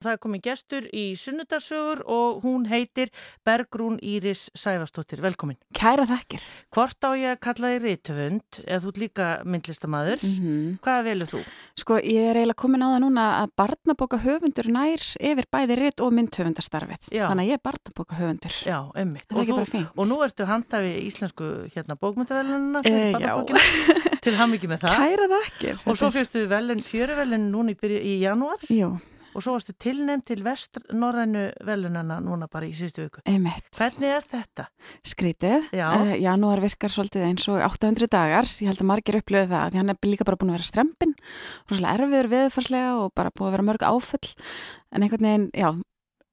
Það er komið gestur í sunnudarsögur og hún heitir Bergrún Íris Sæfastóttir. Velkomin. Kæra þakkir. Hvort á ég að kalla þig rítöfund eða þú er líka myndlistamæður. Mm -hmm. Hvaða velur þú? Sko ég er eiginlega komin á það núna að barnabóka höfundur nær yfir bæði rít og myndhöfundarstarfið. Já. Þannig að ég er barnabóka höfundur. Já, ummitt. Það er ekki bara fínt. Og nú ertu handhafi íslensku hérna, bókmyndavelununa fyrir e, barnabókina. Til ham ekki með það. Kæra þakkir. Og svo fyrstu fjöruvelun núna í, í janúar. Jú og svo varstu tilnefn til vestnorrænu velunana núna bara í síðustu viku. Einmitt. Hvernig er þetta? Skrítið. Já. Uh, janúar virkar svolítið eins og 800 dagar. Ég held að margir upplöðu það því hann er líka bara búin að vera strempin svolítið erfiður viðfarslega og bara búin að vera mörg áföll. En einhvern veginn, já,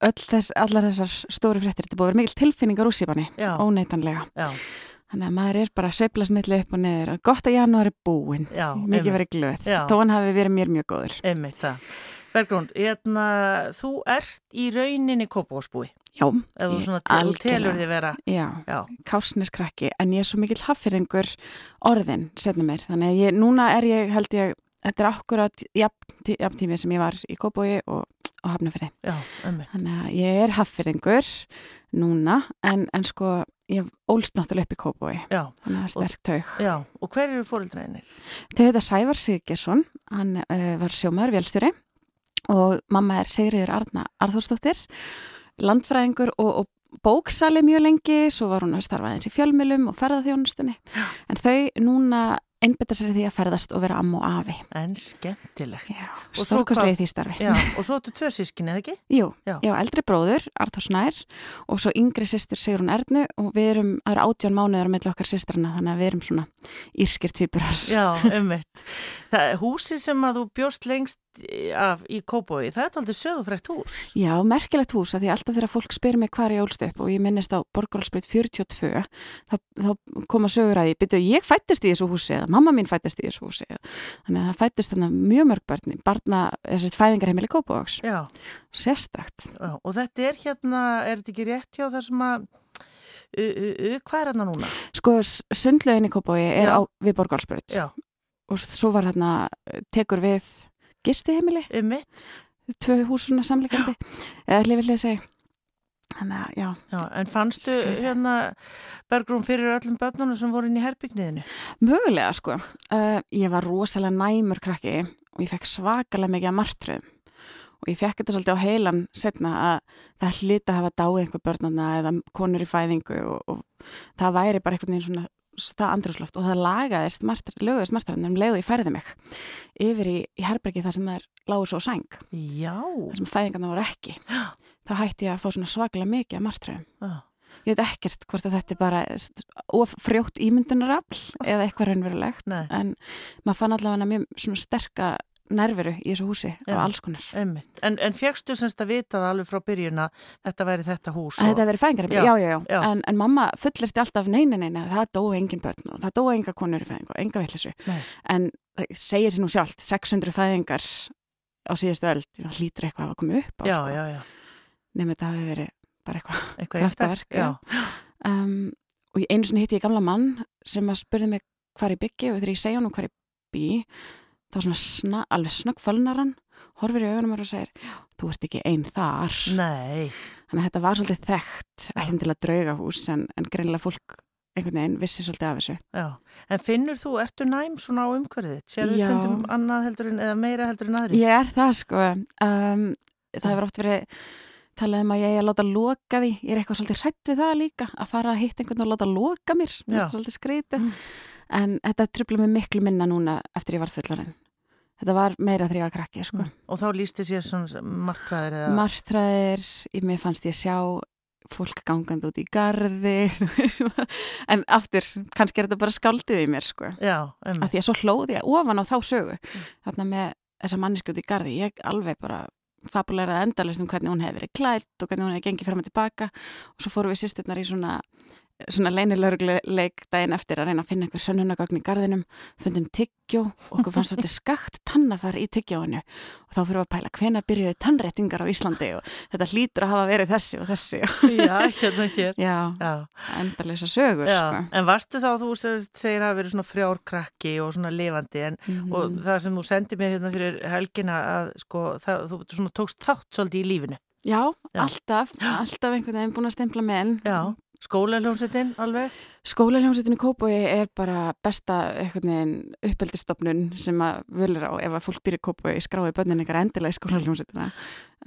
þess, allar þessar stóri fréttir, þetta búin að vera mikil tilfinningar úr sífani, óneitanlega. Já. Þannig að maður er bara sveiflas milli upp og niður og gott að janúar er búin, já, mikið verið glöð, þó hann hafi verið mér mjög góður. Einmitt það. Bergrún, hérna, þú ert í rauninni kópásbúi. Já, Eða þú svona til, telur því vera. Já, já. kársniskrakki, en ég er svo mikill haffyrðingur orðin, setna mér. Þannig að ég, núna er ég, held ég, þetta er akkurat jafntímið sem ég var í kópói og, og hafnafyrði. Já, ömmi. Þannig að ég er haffyrðingur núna, en, en sko, ég ólst náttúrulega upp í kópói. Þannig að sterk taug. Já, og hver eru fóröldræðinir? Þau heita Sævar Siggesson, hann uh, var sjómaður, velstjóri og mamma er Sigriður Arna Arþórsdóttir landfræðingur og, og bóksali mjög lengi, svo var hún að starfa eins í fjölmjölum og ferðarþjónustunni en þau núna einbetta sér því að ferðast og vera amma og afi. En skemmtilegt. Já, stórkostlega því starfi. Já, og svo ertu tvö sískin, eða ekki? Jú, já. já, eldri bróður, Arþór Snær og svo yngri sýstur Sigrun Ernu og við erum, það eru átján mánuðar með okkar sýstrana, þannig að við erum svona írskir tvíburar. Já, ummitt. Húsi sem að þú bjóst lengst af í Kópói, það er aldrei sögufrækt hús. Já, merkilegt hús að því alltaf þegar fólk spyr mig hvað er ég ólst upp og ég minnist á Borgálsbreyt 42 þá, þá koma sögur að ég byrju, ég fættist í þessu húsi eða mamma mín fættist í þessu húsi þannig að það fættist þannig mjög mörg börn barna, þessi fæðingarheimili Kópóaks sérstakt. Já, og þetta er hérna, er þetta ekki rétt hjá það sem að hvað er hérna núna? Sko, sundlegin í Kópói er á, við Borgálsbreyt og svo var hérna tekur við gistiheimili. Um mitt tvö húsuna samleikandi eða hlið seg þannig að já, já En fannstu Skrita. hérna bergrum fyrir öllum börnunum sem voru inn í herbyggniðinu? Mögulega sko. Uh, ég var rosalega næmur krakki og ég fekk svakalega mikið að martröðum. Og ég fekk þetta svolítið á heilan setna að það hlita að hafa dáið einhver börnuna eða konur í fæðingu og, og það væri bara einhvern veginn svona það andrúsloft og það lagaðist löguðist margtarinn um leiðu ég færði mig yfir í, í herbergi þar sem það er lágur svo sæng. Já. þar sem fæðingarna voru ekki. Þá hætti ég að fá svona svaklega mikið að margtarinn ah. ég veit ekkert hvort að þetta er bara frjótt ímyndunarafl eða eitthvað raunverulegt en maður fann allavega mjög sterka nerviru í þessu húsi Já, og alls konar. En, en fegstu semst að vita það alveg frá byrjuna þetta væri þetta hús? Að og... þetta væri fæðingarheimili, já, já, já, já. En, en mamma fullirti alltaf neina neina það dói engin börn og það dói enga konur í fæðingu og enga vittlisu en það segir sér nú sjálft 600 fæðingar á síðustu öll hlýtur eitthvað að koma upp á sko. nefnum þetta hafi verið bara eitthvað eitthvað krastaverk um, og einu sinni hitti ég gamla mann sem að spurði mig hvað er byggi og þegar ég segja hann hvað er bý þá svona sna, alveg snögg fölnar hann horfir í augunum og segir þú ert ekki einn þar. Nei. þannig að þetta var svolítið þekkt ekki til að drauga hús en, en greinlega fólk einhvern veginn vissi svolítið af þessu. Já. En finnur þú, ertu næm svona á umhverfið sér þú stundum annað heldur en eða meira heldur en aðri? Ég er það sko. Um, það hefur oft verið talað um að ég er að láta loka því. Ég er eitthvað svolítið hrætt við það líka að fara að hitta einhvern og láta loka mér. Það svolítið skrítið mm en þetta tröfla mig miklu minna núna eftir ég var fullarinn þetta var meira ég var krakki sko. mm. og þá lísti sér svona margtræðir eða? margtræðir, í mig fannst ég sjá fólk gangand út í gardi en aftur kannski er þetta bara skáldið í mér sko. Já, að því að svo hlóði ég ofan á þá sögu mm. þarna með þessa manniski út í gardi ég alveg bara fabuleiraði endalist um hvernig hún hefði verið klætt og hvernig hún hefði gengið fram og tilbaka og svo fóru við sýsturnar í svona svona leinilörgleik daginn eftir að reyna að finna einhver sönnunagagn í garðinum, fundum tyggjó og okkur fannst þetta skakt tannafar í tyggjóinu og þá fyrir við að pæla hvenar byrjuði tannréttingar á Íslandi og þetta hlýtur að hafa verið þessi og þessi. Já, hérna hér. Já, Já. endarleisa sögur, Já, sko. en varstu þá, þú se- segir að verið svona frjárkrakki og svona lifandi en, Mhm. og það sem þú sendir mér hérna fyrir helgina að sko, það, þú tókst þátt svolítið í lífinu. Já, Já. alltaf, alltaf einhvern veginn búin að stempla með enn. Skólaljónsettin alveg. Skólaljómsveitin í Kópói er bara besta uppeldistofnun sem að völur á ef að fólk í Kópói skráði bönnin ykkar endilega í skólaljómsveitina.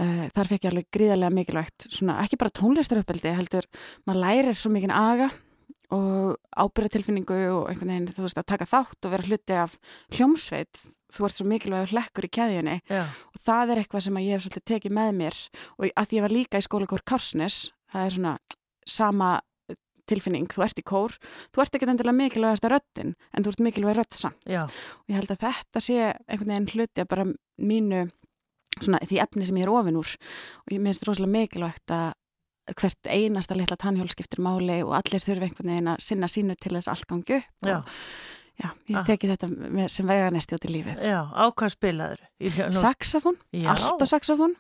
Uh, þar fekk ég alveg gríðarlega mikilvægt, svona ekki bara tónlistar uppeldi, heldur maður lærir svo mikinn aga og ábyrðatilfinningu og einhvern veginn, þú veist, að taka þátt og vera hluti af hljómsveit. Þú ert svo mikilvægur hlekkur í keðjunni Já, og það er eitthvað sem ég hef svolítið tekið með mér og að ég var líka í skólakór Kársnes það er svona sama tilfinning, þú ert í kór. Þú ert ekki endilega mikilvægast að röddin en þú ert mikilvæg rödd samt. Já, og ég held að þetta sé einhvern veginn hluti að bara mínu svona því efni sem ég er ofin úr. Og ég minnst rosalega mikilvægt að hvert einasta litla tannhjól skiptir máli og allir þurfi einhvern veginn að sinna sínu til þess allt gangi upp. Já, og, já, ég Ah. teki þetta með, sem veganesti út í lífið. Já, ákvað spilaður. Saxafón, allt á saxafón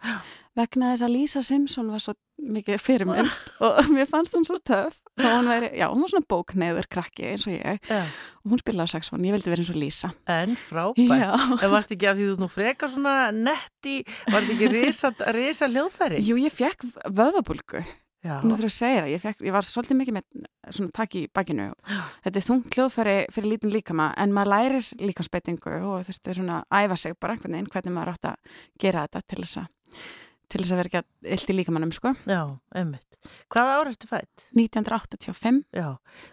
vegna þess að Lisa Simpson var svo mikið fyrirmynd og mér fannst hún svo töff. Og hún, væri, já, hún var svona bókneiður krakki eins og ég. Já, og hún spilaði á saxafón, ég vildi vera eins og Lisa en frábært. En varst ekki af því þú nú frekar svona netti, var þetta ekki risa, risa hljóðfæri? jú ég fekk vöðabulgu nú þurfum að segja það, ég, fekk, ég var svolítið mikið með svona takk í bakinu. Þetta er þungt hljóðfæri fyrir lítinn líkama en maður lærir líkansbeitingu og þurfti svona að æfa sig bara einhvern veginn hvernig maður átt að gera þetta til þess að til þess að vera ekki illt í líkamannum sko já, einmitt. Hvaða ár ertu fætt? 1985 Já,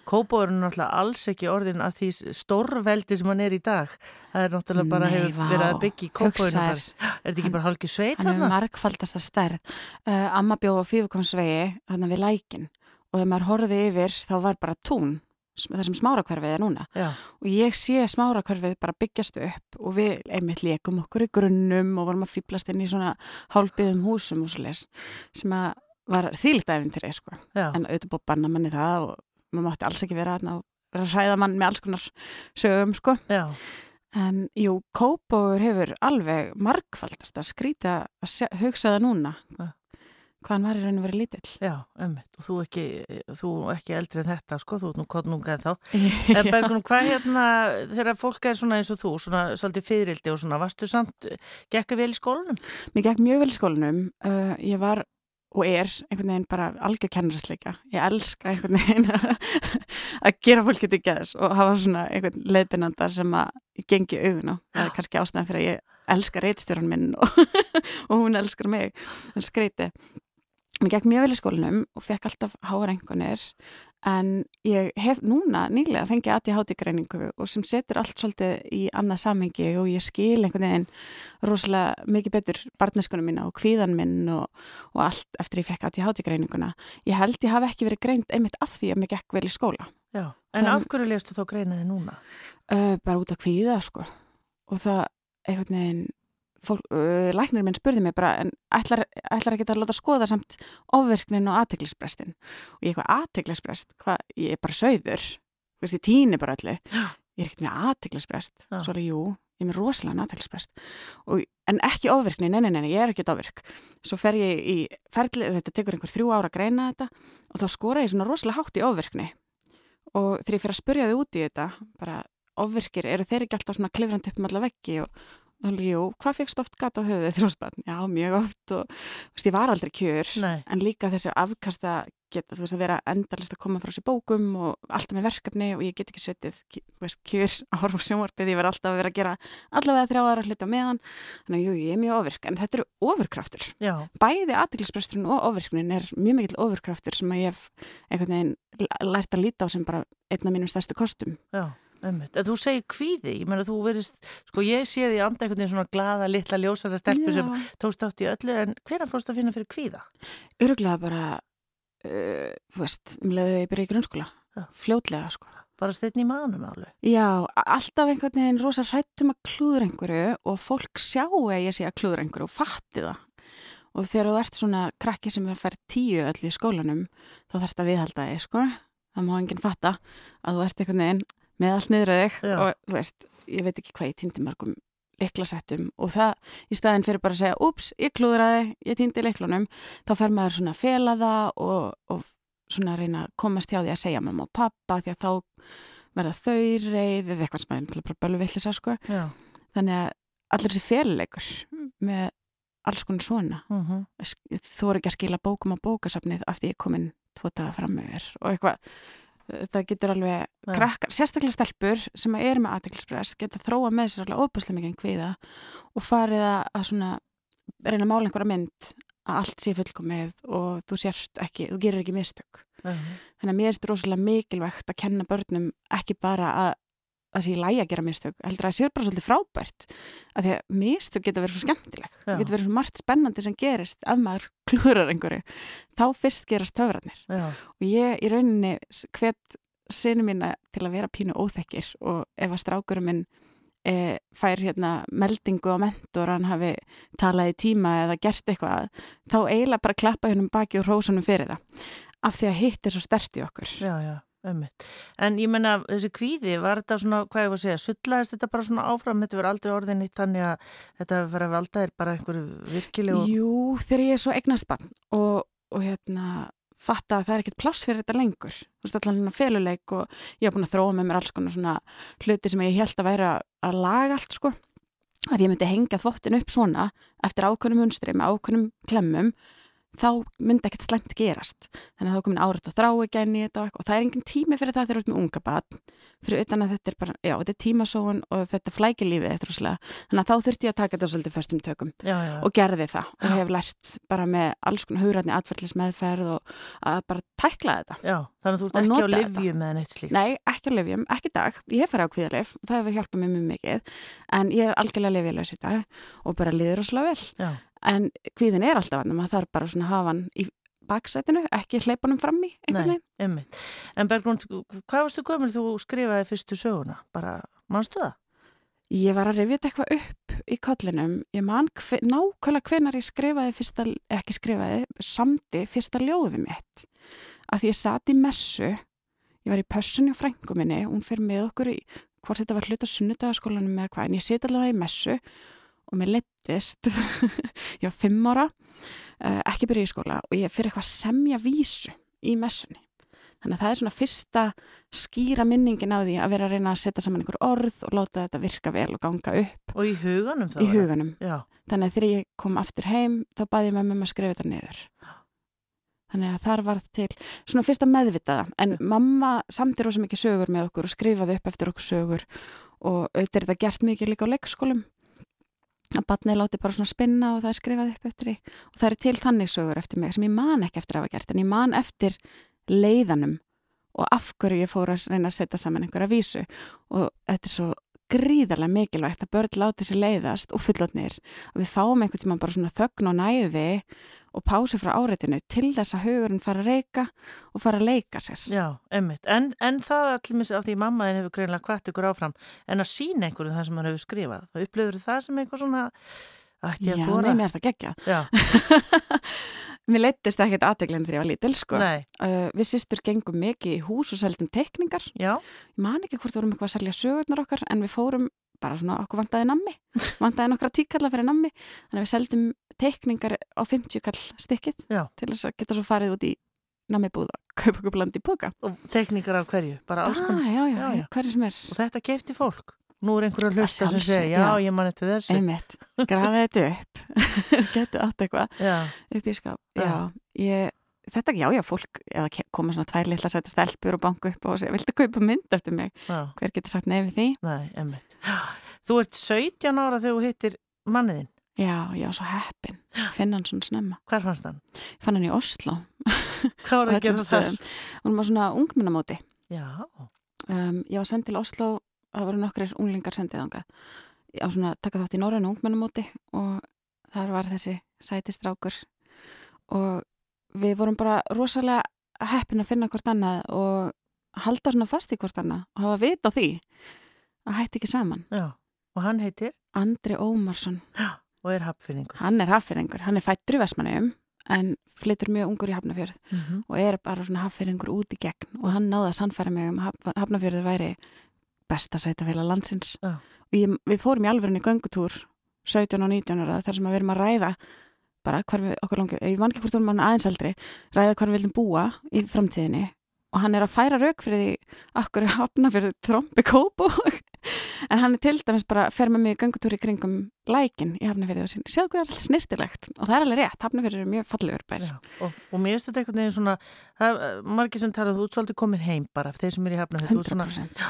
Kópó er náttúrulega alls ekki orðin að því stórveldi sem hann er í dag. Það er náttúrulega bara Nei, hefur verið að byggja í þar. Er þetta ekki bara hálki sveit hann hefur þarna? margfaldast að stærð uh, amma bjóð á fífukomsvegi þannig við lækin og þegar maður horfði yfir þá var bara tún sem smárakverfið er núna. Já, og ég sé smárakverfið bara byggjast upp og við einmitt leikum okkur í grunnum og vorum að fýblast inn í svona hálfbyðum húsum og svo les sem að var þvílitt æfintýri sko. Já, en auðvitað búið banna manni það og maður mátti alls ekki vera að hræða mann með alls konar sögum sko. Já, En jú, Kópóur hefur alveg margfaldast að skrýta að hugsa það núna. Ja. Hvað hann var í raun og verið lítill. já, einmitt. Og þú ekki, þú ekki eldri en þetta, sko, þú ert nú kottnunga en þá. En. Bergrún, hvað hérna, þegar fólk er svona eins og þú, svona svolítið fyririldi og svona, varstu samt, gekka vel í skólanum? Mér gekk mjög vel í skólanum. Uh, ég var og er einhvern veginn bara algjör kennarasleika. Ég elska einhvern veginn að gera fólki til gæðis og hafa svona einhvern leiðbynanda sem að gengi augun á. Það er kannski ástæðan fyrir að ég elska reitstjóran minn og, og hún elskar mig. Það er skreiti. Mér gekk mjög vel í skólanum og fekk alltaf háar einhvernir en ég hef núna nýlega fengið ADHD greiningu og sem setur allt svolítið í annað samhengi og ég skil einhvern veginn rosalega mikið betur barneskunum mína og kvíðan minn og, og allt eftir ég fekk ADHD greininguna. Ég held ég hafi ekki verið greint einmitt af því að mér gekk vel í skóla. Já. En Það- af hverju lestu þá greinaði núna? Uh, bara út af kvíða sko og það einhvern veginn uh, læknir minn spurði mig bara en ætlar, ætlar ekki að láta skoða samt ofvirknin og aðteglisbrestin og ég eitthvað aðteglisbrest, ég er bara sögður, þú veist, ég týni bara öllu. Ég er ekkert með aðteglisbrest svo er jú, ég er með rosalega aðteglisbrest en ekki ofvirkni, nei, nei, nei, ég er ekki ofvirk. Svo fer ég í ferli, þetta tekur einhver þrjú ára að greina þetta og þá skora ég svona rosalega hátt í ofvirkni. Og þegar ég fyrir að spurja þau út í þetta bara ofvirkir, eru þeir ekki alltaf svona klifrandi upp um alla veggi og alveg, jú, hvað fegst oft gata á höfuðið þróspann? Já, mjög oft og þú veist, ég var aldrei kjör Nei. en líka þessi afkasta geta, þú veist, að vera endalist að koma frá sér bókum og alltaf með verkefni og ég get ekki setið, ki- þú veist, kjör að horfa á sjónvarpið, ég verð alltaf að vera að gera allavega þrjá aðra hluti á meðan þannig að jú, ég er mjög ofvirk, en þetta eru ofurkraftur Já, bæði aðdeglisbresturinn og ofvirknin er mjög mikill ofurkraftur sem að ég hef einhvern veginn lært að líta á sem bara einn af mínum stærstu kostum já. En þú segir kvíði, ég meina þú verist, sko ég sé því anda einhvern veginn svona glada, litla, ljósara stelpu sem tókst átt í öllu, en hvernig fórst að finna fyrir kvíða? öruglega bara uh, þú veist, um leiðu ég byrja í grunnskóla Já. fljótlega sko Bara steinn í manum alveg. Já, alltaf einhvern veginn rosa hrættum að klúður einhverju og fólk sjá að ég sé að klúður einhverju og fatti það. Og þegar þú ert svona krakki sem er að færa tíu öll í skólanum, þá þarfst að viðhalda þig, sko. það má enginn fatta að þú ert einhvern veginn með allt niður þig Já. og þú veist, ég veit ekki hvað ég týndi mörgum liklasettum og það í staðin fyrir bara að segja, ups, ég klúðraði ég týndi liklunum, þá fer maður svona að fela það og, og svona að reyna að komast hjá því að segja mamma og pappa því að þá verða þau reyð eða eitthvað sem er náttúrulega bara bölu villisa sko. Já. þannig að allir þessi féluleikur með alls konar svona Mm þú eru ekki að skila bókum á bókasafnið af því ég kom inn tvo daga fram með þér og eitthvað það getur alveg Já. krakkar, sérstaklega stelpur sem eru með aðeinspress geta þróa með sér alveg óbúslega mikið en kviða og farið að, svona reyna að mála einhverja mynd að allt sé fullkomið og þú sérst ekki, þú gerir ekki mistök þannig að mér er þetta rosalega mikilvægt að kenna börnum ekki bara að að sé í lægi að gera mistök, heldur að það sé bara svolítið frábært, af því að mistök geta verið svo skemmtileg, Já. það geta verið svo margt spennandi sem gerist ef maður klúrar einhverju. Þá fyrst gerast töfrarnir. Já. og ég í rauninni hvet sinu mína til að vera pínu óþekkir og ef að strákurum minn e, fær hérna meldingu á mentor hann hafi talað í tíma eða gert eitthvað, þá eiginlega bara klappa hennum baki og rósunum fyrir það. Af því að hitt er svo stert í okkur. Já, já, ummitt. En ég menna, þessi kvíði, var þetta svona, hvað ég var að segja, sullaðist þetta bara svona áfram, þetta verður aldrei orðin eitt þannig að þetta verður að valda þér bara einhverju virkilegu... Jú, þegar ég er svo eignast bann og, og hérna fatta að það er ekkert pláss fyrir þetta lengur. Þú veist allan hérna feluleik og ég hef búin að þróa með mér alls konar svona hluti sem ég held að væri að, laga allt sko. Að ég myndi hengja þvottin upp svona eftir ákveðnum munstri með ákveðnum klemmum þá myndi ekkert slemt gerast þannig að þá komin árið að þrá ekki inn í þetta og, og það er engin tími fyrir það þegar þú ert með unga barn fyrir utan að þetta er bara, já, þetta er tímasóun og þetta er flækilífið eitthvað rosalega. þannig að þá þurfti ég að taka þetta svolítið föstum tökum Já, já, og gerði það og hef lært bara með alls konar hugrætni atferðlismeðferð og að bara tækla þetta. já, þannig að þú ert Og ekki á nota þetta. livju með neitt slíkt. Nei, ekki að lifjum, ekki dag, ég hef farið á kvíðalif og það hefur hjálpað mér mjög mikið en ég er algjörlega lifjulegs í dag og bara liður rosalega vel. Já, En kvíðin er alltaf hann, maður þarf bara svona að hafa hann í baksætinu, ekki hleypunum fram í einhvern nei, veginn. En Bergrún, hvað varstu gömul þú skrifaði fyrstu söguna? Bara, mannstu það? Ég var að rifja þetta eitthvað upp í kollinum. Ég man hve, nákvæmlega hvenar ég skrifaði fyrsta, ekki skrifaði, samdi fyrsta ljóði mitt. Að því ég sat í messu, ég var í pössunni á frængu minni, hún fyrir með okkur í, hvort þetta var hluta sunnudagaskólanum með hvað, en ég sit allavega í messu og mér leittist, ég var fimm ára, uh, ekki byrja í skóla og ég fyrir eitthvað að semja vísu í messunni. Þannig að það er svona fyrsta skýra minningin af því að vera að reyna að setja saman einhver orð og láta þetta virka vel og ganga upp Og í huganum þá? í huganum. Já, Þannig að þegar ég kom aftur heim þá baði ég með mér að skrifa þetta niður. Þannig að þar var til svona fyrsta meðvitaða. En mamma samti rosa mikið sögur með okkur og skrifaði upp eftir okkur sögur og auðvitað er þetta gert mikið líka á leikskólum að batnið láti bara svona spinna og það er skrifað upp eftir því. Og það eru til þannig sögur eftir mig sem ég man ekki eftir að hafa gert en ég man eftir leiðanum og af hverju ég fór að reyna að setja saman einhverja vísu. Og þetta er svo gríðarlega mikilvægt að börn láti sér leiðast og fullotnir að við fáum einhvern sem bara svona þögn og næði og pási frá áreitinu til þess að hugurinn fara að reyka og fara að leika sér. já, ummitt. En, en það allir af því mammaðin hefur greinlega kvart ykkur áfram en að sína einhverju það sem hann hefur skrifað. Það upplifur það sem eitthvað svona ætti Já, að nei, þóra. mér finnst það geggja. Já, Mér leittist ekkert aðteglinn þegar ég var lítil, sko. Uh, við sýstur gengum mikið í hús og seldum teikningar. já, Ég man ekki hvort við vorum eitthvað að selja sögurnar okkar en við fórum bara svona, okkur vantaði nammi. vantaði nokkra tíkalla fyrir nammi. Þannig að við seldum teikningar á 50 kall stykkið Já. til þess að geta svo farið út í nammi búða, kaupa okkur bland í boka. og tekníkar af hverju, bara alls konar. Ah, já, já, Já, já. hverju sem er. Og þetta kefti fólk. Nú er einhverju að hlusta sem segja, já, ég man eftir þessu. Einmitt, grafið þetta upp. Getu átt eitthvað upp í skap. Já. Ég, þetta, já, já, fólk, eða koma svona tvær litla sæta stelpur og banku upp og segja, viltu kaupa mynd eftir mig? já, Hver getur sagt nefið því? nei, emmitt. Þú ert 17 ára þegar þú hittir manniðinn. Já, já, svo heppin. Finna hann svona snemma. Hvar fannst hann? Fann hann í Oslo. Hvað var það að gera þar? Hún var svona ungminnamóti. Um, ég var send til Oslo, það voru nokkrir unglingar sendið þangað. Á svona taka þátt í Norrænu ungminnamóti og þar var þessi sætistrákur og við vorum bara rosalega heppin að finna hvort annað og halda svona fast í hvort annað og hafa vit á því að hætti ekki saman. já. Og hann heitir? Andri Ómarsson, Og er hapfinningur. hann er hafðfyrringur, hann er fættur í Vestmanneum en flyttur mjög ungur í Hafnafjörð mm -hmm. og er bara svona haffyringur út í gegn og hann náði að sannfæra mig um Hafnafjörður væri besta sveitafélag landsins. Já. og ég, við fórum í alverðinni göngutúr 17 og 19 ára þar sem við erum að ræða bara hvar við okkur langi, ég man ekki hvort hún mann aðeins eldri ræða hvar við viljum búa í framtíðinni. Og hann er að færa rauk fyrir því okkur hafna fyrir trombi kópu en hann er til dæmis bara fer með mig í gangutúri kringum lækin í hafnafyrði og sín, séu hvað er allt snirtilegt og það er alveg rétt, hafnafyrði er mjög fallegur bær. Já, og, og mér finnst þetta einhvern veginn svona það, margir sem talað, þú ert svolítið komin heim bara þeir sem er í hafnafyrði 100%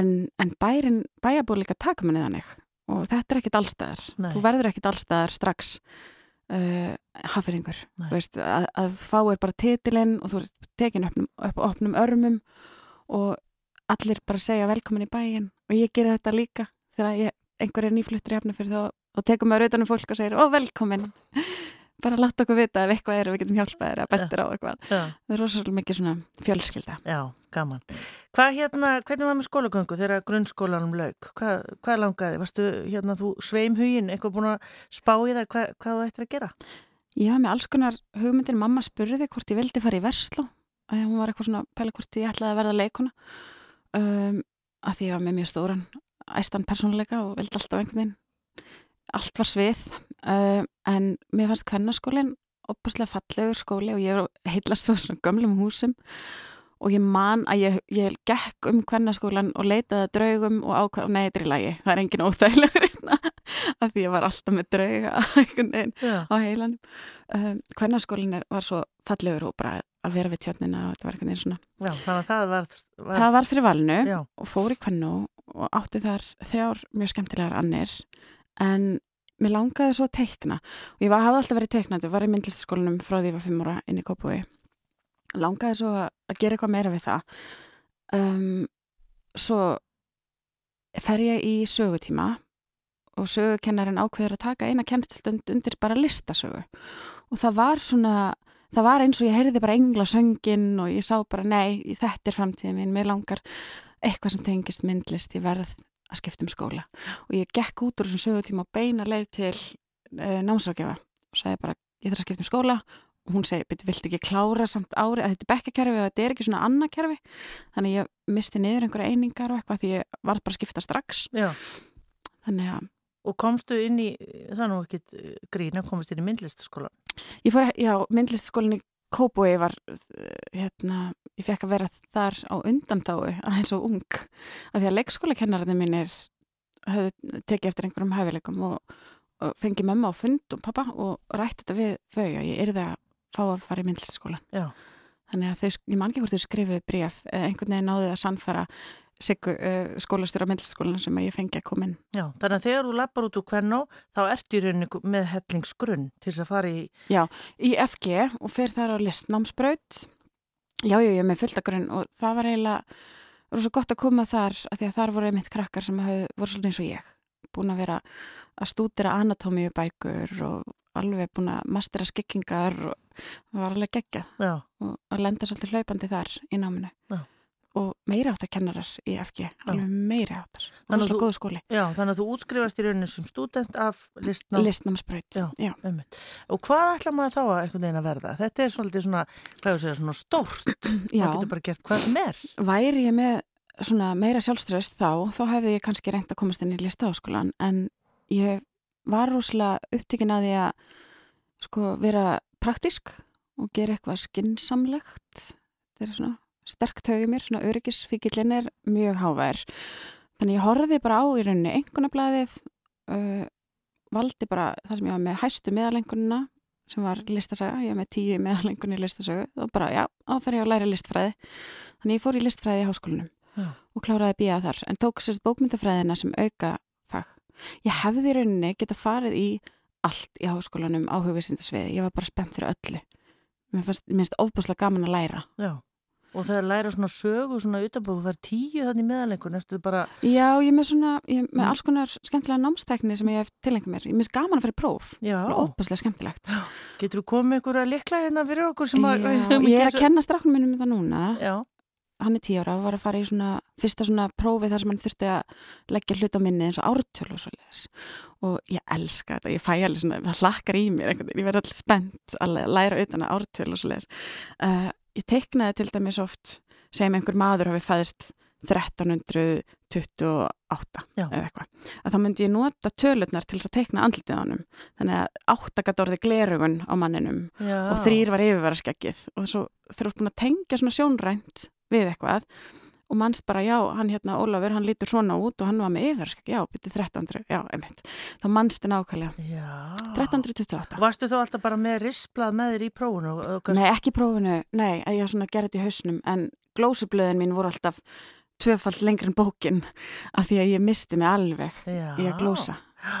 en, en bærin, bæjabúr líka taka manni þannig. Og þetta er ekkit allstæðar Nei. þú verður ekkit allstæðar strax uh, hafðingur að, að fáir bara titilinn og þú er tekin upp, upp opnum örmum og allir bara segja velkomin í bæin og ég gera þetta líka þegar ég, einhver er nýfluttur í hafnafyrir þá og tekum maður auðvitað um fólk og segir ó velkomin bara láta okkur vita ef eitthvað er og við getum hjálpað þér að betra á eitthvað það er rosalega mikið svona fjölskylda Já, gaman. Hvað hérna, hvernig var með skólagöngu þegar grunnskólanum lauk? Hvað, hvað langaði? Varstu hérna þú sveimhugin, eitthvað búin að spá í það hvað, hvað þú ættir að gera? Já, með alls konar hugmyndir mamma spurði hvort ég vildi fara í Versló að hún var eitthvað svona pæla hvort ég ætlaði að verða leikuna um, að því ég var með mjög stóran æstan persónuleika og vildi alltaf einhvern veginn. Allt var svið. Uh, en mér fannst kvennarskólinn opaslega fallegur skóli og ég heitlast svo svona gömlum húsum. Og ég man að ég, ég gekk um kvennarskólan og leitaði að draugum og ákvað, nei, þetta er í lagi, það er engin óþægilegur af því ég var alltaf með drauga á heilanum. Um, kvennarskólinn er- var svo fallegur og bara að vera við tjötnina og þetta var einhvern veginn svona Já, þannig að það var... var það var fyrir valinu Já, og fór í kvennu og átti þar þrjár mjög skemmtilegar annir. En mér langaði svo að teikna. Og ég var, hafði alltaf verið teiknandi, var í myndlistaskólanum frá því ég var fimm ára inn í Kópúi langaði svo að, að gera eitthvað meira við það. Um, svo fer ég í sögutíma og sögukennarin ákveður að taka eina kennstustund undir bara listasögu. Og það var svona það var eins og ég heyrði bara englasöngin og ég sá bara nei, þetta er framtíðin mín, mér langar eitthvað sem tengist myndlist, ég verð að skipta um skóla. Og ég gekk út úr þessum sögutíma og beina leið til uh, námsrákjafa og sagði bara, ég þarf að skipta um skóla. Og hún segi, betur, vilt ekki klára samt ári að þetta er bekkakerfi og þetta er ekki svona annað kerfi. Þannig ég misti niður einhverja einingar og eitthvað því ég var bara að skipta strax. Já. þannig að Og komstu inn í, það er nú ekkit eh, grín að komast inn í myndlistaskólan. Ég fór, já, myndlistaskólinni Kópói var, uh, hérna, ég fekk að vera þar á undandáu aðeins og ung. Af því að leikskólakennarinn mínir höfðu tekið eftir einhverjum hæfileikum og, og fengi mömmu á fund og pappa og rætti þetta við þau að ég yrði að fá að fara í myndlistaskólan. Já. Þannig að þau, ég man ekki hvort þau skrifuðu bréf eða einhvern veginn náði að sannfara Siggu uh, skólastjóra myndlistaskólan sem ég fengi að koma inn. Já, þannig að þegar þú lappar út úr kvennó, þá ertu í rauninni með hellingsgrunn til þess að fara í... í FG og fyrir þar á listnámsbraut já, já, ég er með fulltakurinn og það var eiginlega voru svo gott að koma þar að því að þar voru einmitt krakkar sem hafði, voru svolítið eins og ég búin að vera að stúdira anatómíu bækur og alveg búin að mastera skikkingar og það var alveg geggjað Já, og að lenda svolítið hlaupandi þar í náminu Já. Og meira áttar kennarar í FG alveg meira áttar, Þannig að rosalega þú- góð skóli já, þannig að þú útskrifast í rauninni sem stúdent af listnám. listnámsbraut, Já. já. Einmitt. Og hvað ætla maður þá að einhvern veginn að verða? Þetta er svolítið svona, hvað ég segja, svona stórt. já. Það getur bara gert hvað sem er. væri ég með svona meira sjálfströðst þá, þá hefði ég kannski reynt að komast inn í listaháskólan en ég var rosalega upptökin að því að sko vera praktísk og gera eitthvað skinsamlegt þetta er svona sterk tögið mér, svona öryggisfíkillin er mjög hávær þannig ég horfði bara á í rauninni einhvernablaðið uh, valdi bara það sem ég var með hæstu meðalengunina sem var listasaga, ég var með tíu meðalengunni í listasögu og bara já, áferði ég að læra listfræði þannig ég fór í listfræði í háskólanum Já. og kláraði að býja þar en tók sérst bókmyndafræðina sem auka fag. Ég hefði í rauninni geta farið í allt í háskólanum á hugvísindasviði, ég var bara spennt fyrir öllu. Mér finnst ofbúslega gaman að læra. Já. Og það er að læra svona sögu, svona utanbúð, það er tíu þannig meðalengur, ertu bara, Já, ég er með svona, ég er með Mm. alls konar skemmtilega námstækni sem ég hef tilengið mér. Ég finnst gaman að fara í próf, já, ofbúslega skemmtilegt. getur þú komið ykkur að likla hérna fyrir okkur sem að... Já, ég er að kenna stráknum minnum um það núna. Já, hann er tíu ára og var að fara í svona fyrsta svona prófi þar sem hann þurfti að leggja hlut á minni eins og ártölu og svo leiðis og ég elska þetta, ég fæ alveg svona það hlakkar í mér, einhvern ég verði alltaf spennt að læra utan að ártölu og svo leiðis uh, ég teiknaði til dæmis oft sem einhver maður hafi fæðist 1328 Já. eða eitthvað, að þá myndi ég nota tölurnar til þess að teikna andlitið á honum þannig að áttakat orði glerugun á manninum Já. og þrýr var yfirvara og svo þurfa búin að tengja svona sjónrænt við eitthvað og mannst bara, já, hann hérna, Ólafur, hann lítur svona út og hann var með yfirskegg, já, byrju 1300, já, einmitt, þá mannstu nákvæmlega, Já. 1328. Varstu þá alltaf bara með risplað með þér í prófunu? Nei, ekki prófinu, nei, ég svona gerði þetta í hausnum, en glósublöðin mín voru alltaf tvöfald lengri en bókin, af því að ég misti mig alveg Já. í að glósa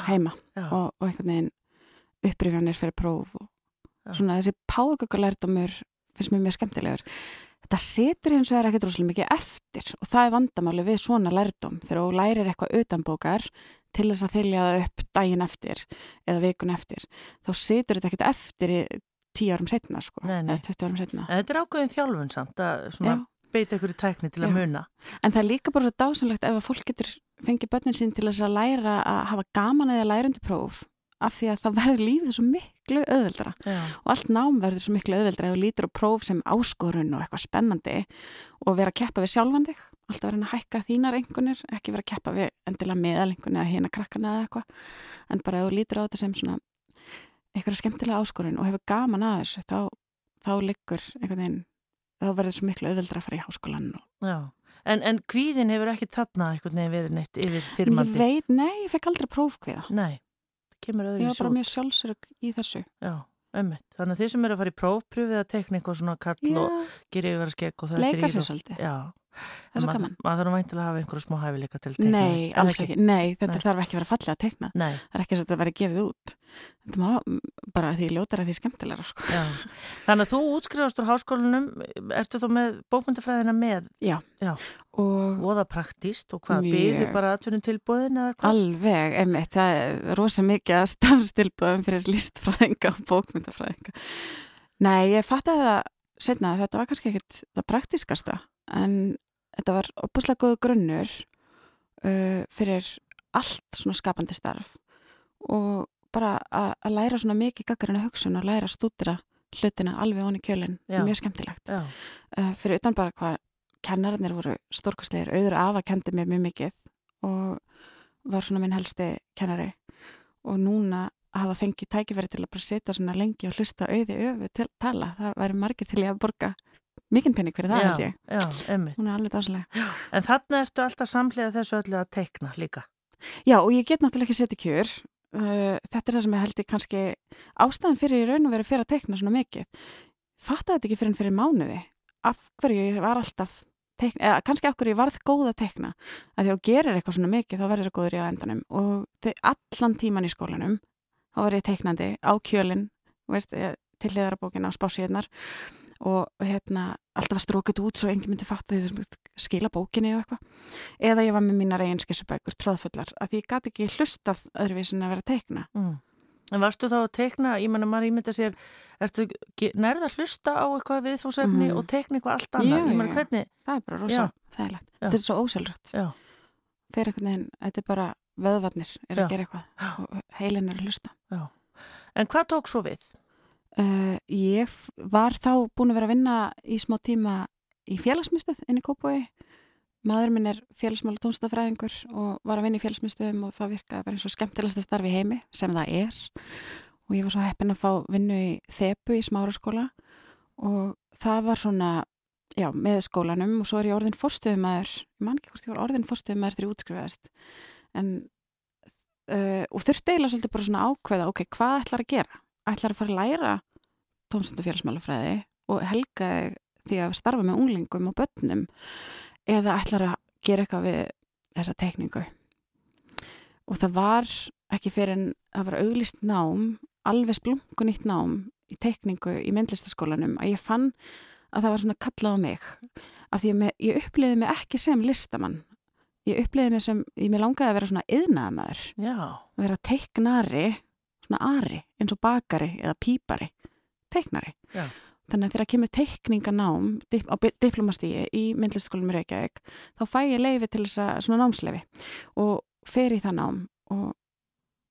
heima og, og einhvern veginn upprifjanir fyrir próf og Já. svona þessi páökulærdumur finnst mér mjög skemmtilegur. Þetta setur hins vegar ekkert rosalega mikið eftir og það er vandamáli við svona lærdum þegar þú lærir eitthvað utanbókar til þess að þylja það upp daginn eftir eða vikun eftir þá setur þetta ekkert eftir í tíu árum setna sko, Nei, nei. eða 20 árum setna. En Þetta er ákveðin þjálfun samt að beita ykkur í tækni til að Já. muna. En það er líka bara svo dásanlegt ef að fólk getur fengið börnin sín til þess að læra að hafa gaman eða lærundi próf af því að það verður lífið svo miklu auðveldra Já. og allt nám verður svo miklu auðveldra ef þú lítur á próf sem áskorun og eitthvað spennandi og vera að keppa við sjálfan þig alltaf vera að hækka þínar einhvernir ekki vera að keppa við endilega meðalengun eða hérna krakkana eða eitthvað en bara ef þú lítur á þetta sem svona eitthvað skemmtilega áskorun og hefur gaman að þessu þá, þá liggur einhvern veginn þá verður svo miklu auðveldra að fara í háskólan og Já. En, en kvíðin hefur ekki þarna einhvern veginn verið neitt yfir Ég þyrmandi? veit, nei, ég fekk aldrei prófkviða. Nei, kemur öðru í var bara svo. mjög sjálfsörg í þessu. Já, ömmit. Þannig að þið sem eru að fara í prófpröfið að tekna eitthvað svona kall og gera yfir að skegg og það er leika þrír sér svolítið. Já. Það er svo Ma- gaman. Maður þarf væntilega að hafa einhverju smá hæfileika til tekna. Nei, alls ekki. Nei, þetta Nei. þarf ekki að vera fallið að tekna. Nei, Það er ekki að þetta verið gefið út. Þetta má bara því ljótar að því skemmtilegra, sko. já. Þannig að þú útskrifast úr háskólanum, ertu þá með bókmyndafræðina með Og voða praktíst og hvað, byggðu bara atvinnum tilbúðin eða hvað? alveg, einmitt, það er rosa mikið að starfstilböðum fyrir listfræðinga og bókmyndafræðinga. Nei, ég fatt að þetta var kannski ekkit það praktískasta, en þetta var opuslega góðu grunnur uh, fyrir allt svona skapandi starf og bara að, læra svona mikið gaggarinn að hugsun og læra að stúdira hlutina alveg onni kjölinn, mjög skemmtilegt. Uh, fyrir utan bara hvað kennarinnir voru stórkostlegir, auður afa kendi mér mjög mikið og var svona minn helsti kennari. Og núna að hafa fengið tækifæri til að bara setja svona lengi og hlusta auði öfu til tala, það væri margir til ég að borga mikinn penning fyrir það held ég. já, ömmit. hún er alveg dásalega En þarna ertu alltaf samlega þessu öllu að tekna líka. Já, og ég get náttúrulega ekki setja kjör. Uh, þetta er það sem ég held ég kannski ástæðan fyrir í raun og verið fyrir að tekna svona mikið. Fattaði þetta ekki fyrir en fyrir mánuði? Af hverju ég var alltaf tekna, eða kannski af hverju ég varð góð að tekna að því að gerir eitthvað svona mikið þá verður það góður í á endanum. Og allan tíman í skólanum þá var ég teiknandi á kjölinn eh, til hliðarabókina á spásíðnar og hérna alltaf að strókut út svo enginn myndi fatta því þessum skila bókinni og eitthvað eða ég var með mínar eigin skissubækur tróðfullar að því ég gati ekki hlustað öðruvís en að vera að teikna Mm. En varstu þá að tekna, ég menna maður ímynda sér, ertu ge- nærða að hlusta á eitthvað viðfóðsefni Mhm. og tekna eitthvað allt annað? Menna já. hvernig, það er bara rosa þægilegt þetta er svo ósjálfrætt já, fyrir einhvern veginn, þetta er bara vöðvarnir er Já. að gera eitthvað og heilin er að hlusta já. En hvað tók svo við? Uh, ég var þá búin að vera að vinna í smá tíma í félagsmyndstöð inn í Kópói maður minn er félagsmála tónstafræðingur og var að vinna í félagsmyndstöðum og það virkaði bara eins og skemmtilegsta starfi heimi sem það er. Og ég var svo heppin að fá vinnu í Þepu í smáraskóla og það var svona já, með skólanum og svo er ég orðin fórstöðumæður ég man ekki hvort ég var orðin fórstöðumæður þegar ég útskrifaðist. En uh, og þurfti eiginlega svolítið bara svona ákveða ok, hvað ætlar að gera? Ætlar að fara að læra tónstundafélagsmálafræði og helga því að starfa með unglingum og börnum eða ætlar að gera eitthvað við þessa tekningu. Og það var ekki fyrir en það var auglist nám alveg splunkunýtt nám í tekningu í myndlistaskólanum að ég fann að það var svona kallað á mig af því að me- ég uppliði mig ekki sem listamann. Ég uppliði mig sem, ég mér langaði að vera svona yðnaðamæður að vera teiknari, svona ari, eins og bakari eða pípari, teiknari. Já. þannig að þegar kemur teikninganám á diplomastíi í myndlistaskólum í Reykjavík þá fæ ég leifi til þess að svona námsleifi og fer í það nám og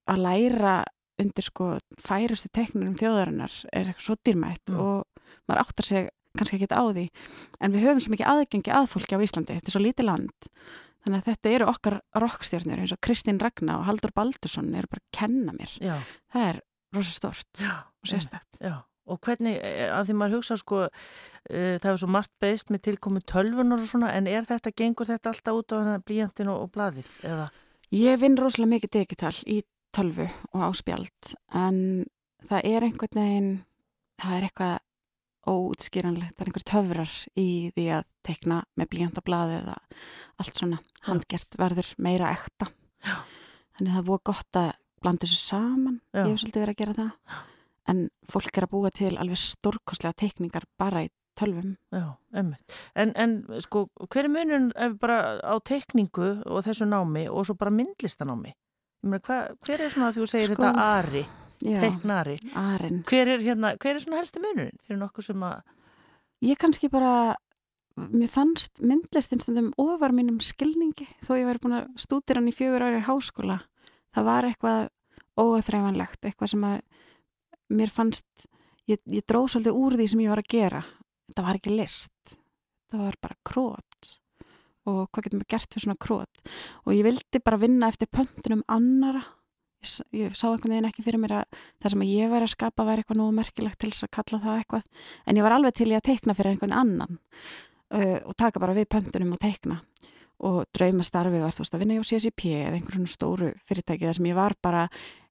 að læra undir sko færustu teiknur um þjóðarinnar er eitthvað svo dýrmætt Mm. og maður áttar sig kannski ekki á því en við höfum svo mikið aðgengi að fólki á Íslandi þetta er svo lítið land þannig að þetta eru okkar rockstjörnur eins og Kristín Ragnar og Haldur Baldursson eru bara að kenna mér Já, það er rosa stort já, og sérstætt já. Og hvernig, eh, að því maður hugsa sko, uh, það hefur svo margt breyst með tilkomi tölvunar og svona, en er þetta, gengur þetta alltaf út á blíjantin og, og blaðið, eða? Ég vinn rosalega mikið digital í tölvu og á spjald en það er einhvern veginn það er eitthvað óutskýranlegt, það er einhver töfrar í því að tekna með blíjantablaði eða allt svona Já. handgert verður meira ekta Já. þannig það er búið gott að blanda þessu saman, Já. ég hef svolítið verið að gera það en fólk er að búa til alveg stórkostlega tekningar bara í tölvum Já, emmitt. En, en sko, hver er munun bara á teikningu og þessu námi og svo bara myndlistanámi? Hver er svona að þú segir Sko, þetta ari, Já, teiknari? Hver er, hérna, hver er svona helsti munurinn fyrir nokkuð sem að, Ég kannski bara, mér fannst myndlistin stundum ofar mínum skilningi þó ég væri búin að stúdira hann í fjögur ári í háskóla. Það var eitthvað óaþreifanlegt, eitthvað sem að mér fannst, ég, ég dróð svolítið úr því sem ég var að gera. Það var ekki list, það var bara krót og hvað getum við gert fyrir svona krót og ég vildi bara vinna eftir pöntunum annara. Ég, ég sá einhvern veginn ekki fyrir mér að það sem ég væri að skapa væri eitthvað nógu merkilegt til þess að kalla það eitthvað. En ég var alveg til í að teikna fyrir einhvern annan uh, og taka bara við pöntunum og teikna og draumastarfi var þú veist að vinna hjá CSIP eða einhverjum stóru fyrirtæki þar sem ég var bara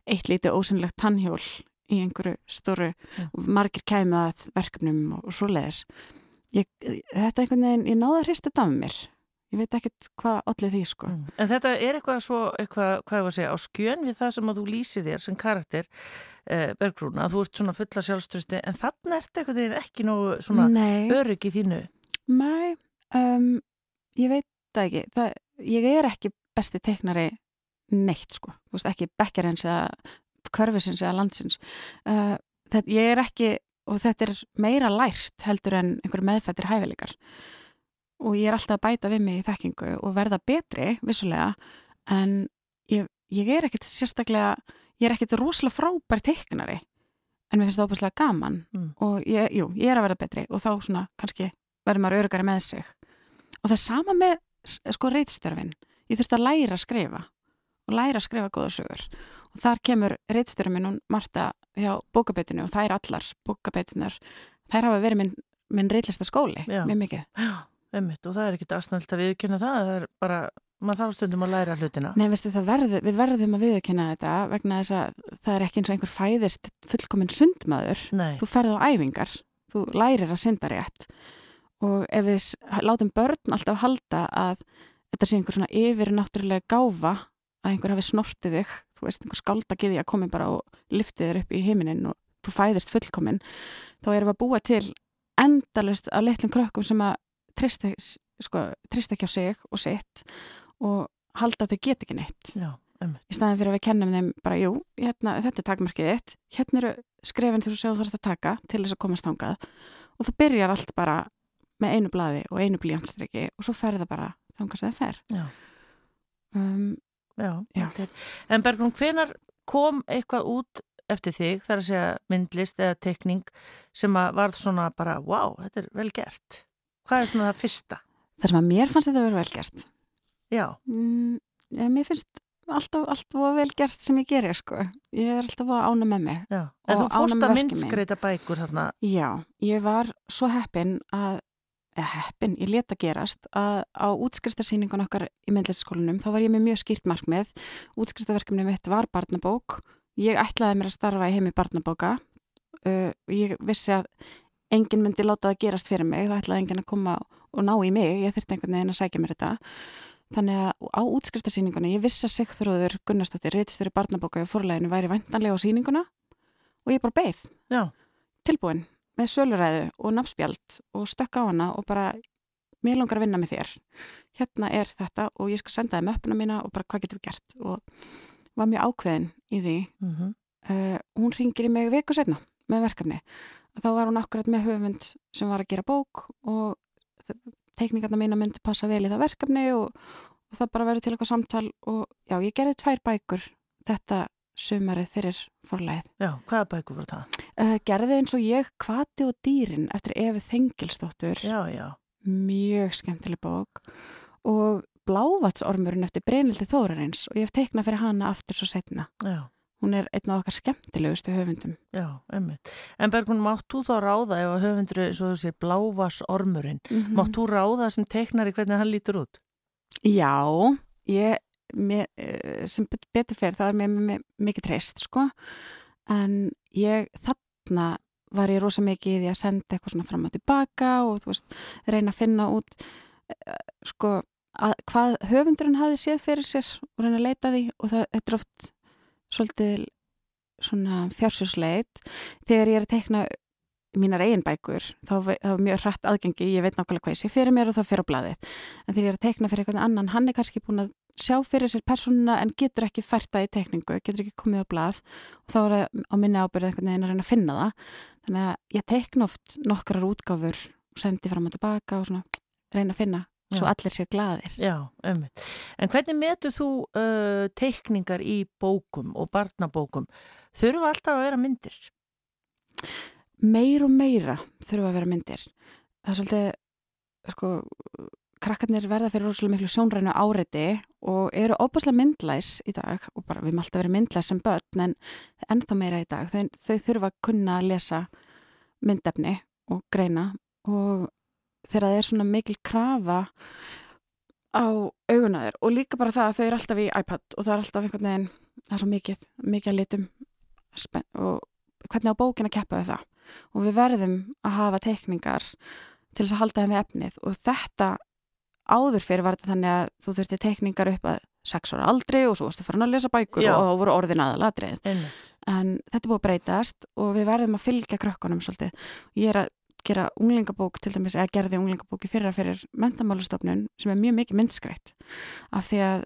eitt lítið ósynlegt tannhjól í einhverju stóru Já. og margir kæmi að verkefnum og, og svoleiðis. Ég, þetta einhvern veginn, ég náða að hrista af mér ég veit ekkert hvað allir því sko Mm. en þetta er eitthvað svo, eitthvað, hvað ég var að segja, á skjön við það sem að þú lýsir þér sem karakter, eh, Bergrún, að þú ert svona fulla sjálfströsti, en þannig ert eitthvað þeir ekki nógu svona Nei, örygg í þínu. Nei, um, ég veit það ekki. Það, ég er ekki besti teiknari neitt sko. Veist, ekki bekkarins eða körfisins eða landsins. Uh, þetta, ég er ekki, og þetta er meira lært heldur en einhver meðfættir hæfileikar. Og ég er alltaf að bæta við mig í þekkingu og verða betri, vissulega, en ég, ég er ekkit sérstaklega, ég er ekkit rosalega frábær teiknari, en mér finnst það óbærslega gaman Mm. og ég, jú, ég er að verða betri og þá svona kannski verður maður örugari með sig. Og það er sama með sko reitstörfin ég þurfti að læra að skrifa og læra að skrifa góða sögur. Og þar kemur reitstörfin og Marta hjá bókabetinu og þær allar bókabetinar, þær hafa verið minn, minn reitlista skóli, mjög mikið Já, emmitt, og það er ekkit aðsnælt að viðkynna það, það er bara, maður þarf stundum að læra hlutina. Nei, veistu, verður, við verðum að viðurkenna þetta vegna þess að það er ekki eins og einhver fæðist fullkominn sundmaður. Nei, þú ferð á æfingar, þú lærir að synda rétt. Og ef við látum börn alltaf halda að þetta sé einhver svona yfir náttúrulega gáfa að einhver hafi snortið þig þú veist, einhver skáldagiði að komi bara og liftið þér upp í heiminin og þú fæðist fullkomin þá erum við að búa til endalust af litlum krökkum sem að trista, sko, trista ekki á sig og sitt og halda að þau get ekki neitt já, í staðin fyrir að við kennum þeim bara, jú, hérna, þetta er takmarkið þitt, hérna eru skrefin þegar þú séu þú þarfst að taka til þess að komast þangað og þú byrjar allt bara með einu blaði og einu blíjanstriki og svo fer það bara þangað sem það fer. Já, Um, já, Já. En Bergrún, hvenar kom eitthvað út eftir þig, þar að segja myndlist eða tekning sem að varð svona bara, wow, þetta er vel gert. Hvað er svona það fyrsta? það sem að mér fannst þetta að vera vel gert. Já, Mm, ja, mér finnst alltaf, alltaf vel gert sem ég gerir, sko. Ég er alltaf að ána með mig. já. En þú fórst að myndskreita bækur þarna. Já, ég var svo heppin að eða heppin, ég leta gerast að á útskriftarsýningun okkar í myndlistaskólanum þá var ég með mjög skýrt markmið útskriftaverkefni mitt var barnabók ég ætlaði mér að starfa í heimi barnabóka uh, ég vissi að enginn myndi láta það gerast fyrir mig það ætlaði enginn að koma og ná í mig ég þurfti einhvern veginn að sækja mér þetta. Þannig að á útskriftarsýninguna ég vissi að Sigþróður Gunnarsdóttir reitstjóri barnabóka í fórleginu væri væntanlega á sýninguna og ég bara beið. Já, tilbúin með söluræðu og nafnspjald og stökk á hana og bara mér langar að vinna með þér. Hérna er þetta og ég skal senda þeim uppuna mína og bara hvað getum við gert? Og var mjög ákveðin í því. Mm uh, hún ringir í mig viku setna með verkefni þá var hún akkurat með höfund sem var að gera bók og teikningarna mína myndi passa vel í það verkefni og, og það bara verið til eitthvað samtal og já, ég gerði tvær bækur þetta sumarið fyrir forlæð. Já, hvaða bækur voru það? Uh, gerði eins og ég Kvati og dýrin eftir Efi Þengilstóttur. Já, já. Mjög skemmtileg bók og Blávatsormurinn eftir Brynildi Þórarins og ég hef teiknað fyrir hana aftur svo setna. Já. Hún er einn af okkar skemmtilegustu höfundum. Já, emmitt. En Bergun, mátt þú þá ráða ef að höfundur er, svo þú sér, Blávvatsormurinn, mm -hmm. mátt þú ráða sem teiknari hvernig hann lítur út? Já, ég mér, eh, sem betur fyrir það er mér, mér mikið treyst sko en ég þarna var ég rosa mikið í því að senda eitthvað svona fram og tilbaka og þú veist reyna að finna út eh, sko að, hvað höfundurinn hafi séð fyrir sér og reyna að leita því og það er oft svolítið svona fjársjósleit þegar ég er að teikna mínar eigin bækur, þá er mjög hrætt aðgengi, ég veit nákvæmlega hvað ég sé fyrir mér og þá fyrir á bladið, en þegar ég er að teikna fyrir einhvern annan, hann er kannski búin að sjá fyrir sér persónuna en getur ekki færta í teikningu, getur ekki komið á blað. Og þá er það á minni ábyrðið einhvern veginn að reyna að finna það. Þannig að ég teikna oft nokkrar útgáfur og sendi fram og tilbaka og svona reyna að finna. Svo allir séu gladir. Já, ummitt. En hvernig metu þú uh, teikningar í bókum og barnabókum? Þurfa alltaf að vera myndir? Meir og meira þurfa að vera myndir. Það er svolítið, sko, krakkarnir verða fyrir rosalega miklu sjónrænu áreiti og eru óbúslega myndlæs í dag og bara við erum alltaf verið myndlæs sem börn en ennþá meira í dag. Þau, þau þurfa að kunna að lesa myndefni og greina og þegar það er svona mikil krafa á augunaður og líka bara það að þau eru alltaf í iPad og það er alltaf einhvern veginn, það er svo mikið, mikið að litum og hvernig á bókin að keppa við það? Og við verðum að hafa teikningar til þess að halda þeim við efnið og þetta áður fyrir var þetta þannig að þú þurfti teikningar upp að sex ára aldrei og svo varstu farin að lesa bækur Já. og þá voru orðin aðaladrið en þetta er búið að breytast og við verðum að fylgja krökkunum svolítið. Ég er að gera unglingabók til dæmis eða gerði unglingabóki fyrra fyrir mentamálustofnun sem er mjög mikið myndskreitt af því að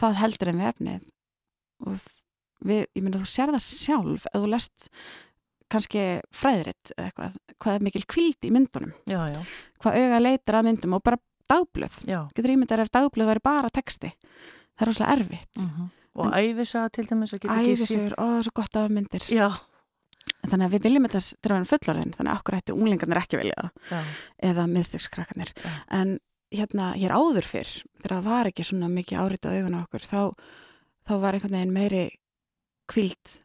það heldur en við efnið og við, ég myndi að þú sér það sjálf að þú lest kannski fræðiritt eða eitthvað, hvað er mikil kvild í myndunum já, já. hvað auga leitar að myndum og bara dagblöð Já. getur ímyndar ef dagblöð væri bara texti það er rosalega erfitt mm -hmm. og æfisa til dæmis æfisur, ó það er svo gott af myndir Já. Þannig að við viljum þetta erum fullorðin, þannig að okkur ætti unglingarnir ekki vilja það, eða miðstökskrakkarnir en hérna hér áður fyrr, þegar það var ekki svona mikið árit á augun á okkur, þá þá var einhvern veginn meiri kvild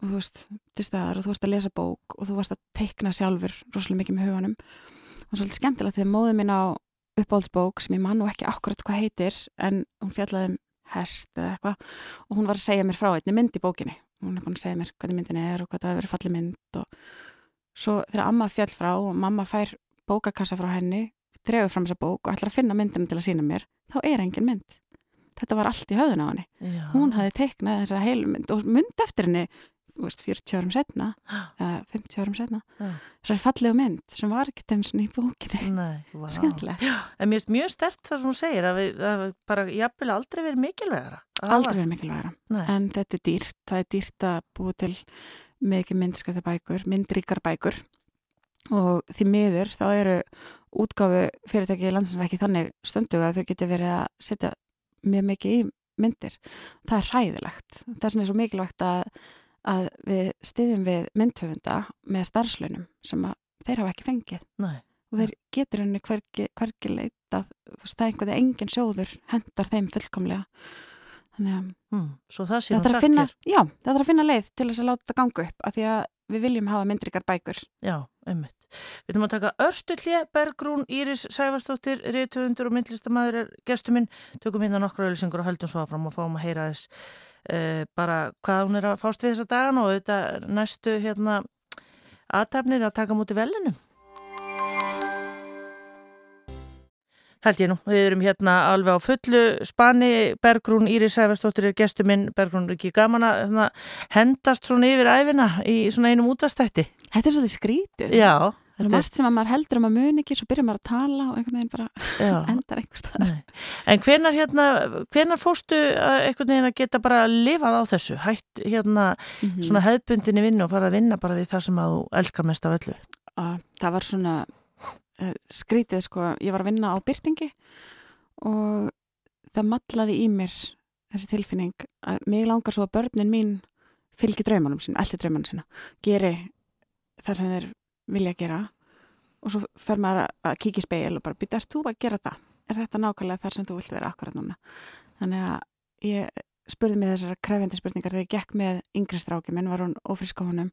og þú veist, til staðar og þú varst að lesa bók og þú varst að teikna sjálfur rosalega mikið með huganum. Og svolítið skemmtilegt þegar móðið mín á uppáhaldsbók sem ég man nú ekki akkurat hvað heitir en hún fjallaði um hest eða eitthvað og hún var að segja mér frá einni mynd í bókinni hún er búin að segja mér hvernig myndin er og hvað það hefur verið fallið mynd og svo þegar amma fjall frá og mamma fær bókakassa frá henni drefur fram þessa bók og ætlar að finna myndina til að sína mér þá er engin mynd þetta var allt í höðun á henni Já. hún hafi teiknað þessa heilu mynd og mynd eftir henni veist, 40 árum setna eða 50 árum setna þessari fallegu mynd sem var ekki tensin í bókinni. Wow. skemmtilega En mér finnst mjög stert það sem þú segir að við að bara jafnvel aldrei verið mikilvægara. Aldrei verið mikilvægara. Nei. en þetta er dýrt, það er dýrt að búa til mikið myndskæði bækur myndríkar bækur. Og því miður þá eru útgáfu fyrirtæki í landsins ekki þannig stöndu að þau getur verið að setja mjög mikið í myndir. Það er hræðilegt. Það er svo mikilvægt að að við stiðjum við myndhöfunda með starfslönum sem að þeir hafa ekki fengið. Nei. og þeir getur henni hverki, hverki leitað það er einhvern veginn engin sjóður hendar þeim fullkomlega. Þannig að mm, það, það þarf að finna já, það þarf að finna leið til þess að láta það ganga upp af því að við viljum hafa myndrikar bækur Já, einmitt. Við ætlum að taka Örstullje, Bergrún, Íris Sæfastóttir Rítuundur og myndlistamæður er gestuminn, tökum hérna nokkru öllisengur og höldum svo áfram og fáum að heyra þess uh, bara hvað hún er að fást við þessa dagan og þetta næstu hérna aðtæfnir að taka múti velinu. Held ég nú, við erum hérna alveg á fullu spani, Bergrún Íris Sæfastóttir er gestuminn, Bergrún er ekki gaman að hérna, hendast svona yfir æfina í svona einum útvastætti. Þetta er svolítið skrítið. Já. Það er margt sem að maður heldur um að muni ekki, svo byrjar maður að tala og einhvern veginn bara endar einhver staðar. En hvenar, hérna, hvenar fóstu einhvern veginn að geta bara að lifað á þessu, hætt hérna mm -hmm. svona hefðbundinni vinnu og fara að vinna bara við það sem að þú elskar mest af öllu? að það var svona skrítið sko, ég var að vinna á byrtingi og það matlaði í mér þessi tilfinning að mig langar svo að börnin mín fylgi draumanum sín, allir draumanum sína geri það sem þeir vilja gera og svo fer maður að- kíkja í speil og bara býta, ert þú að gera það? Er þetta nákvæmlega þar sem þú vilt vera akkurat núna? Þannig að ég spurði mig þessara krefjandi spurningar þegar ég gekk með yngri stráki minn, var hún ófrísk á honum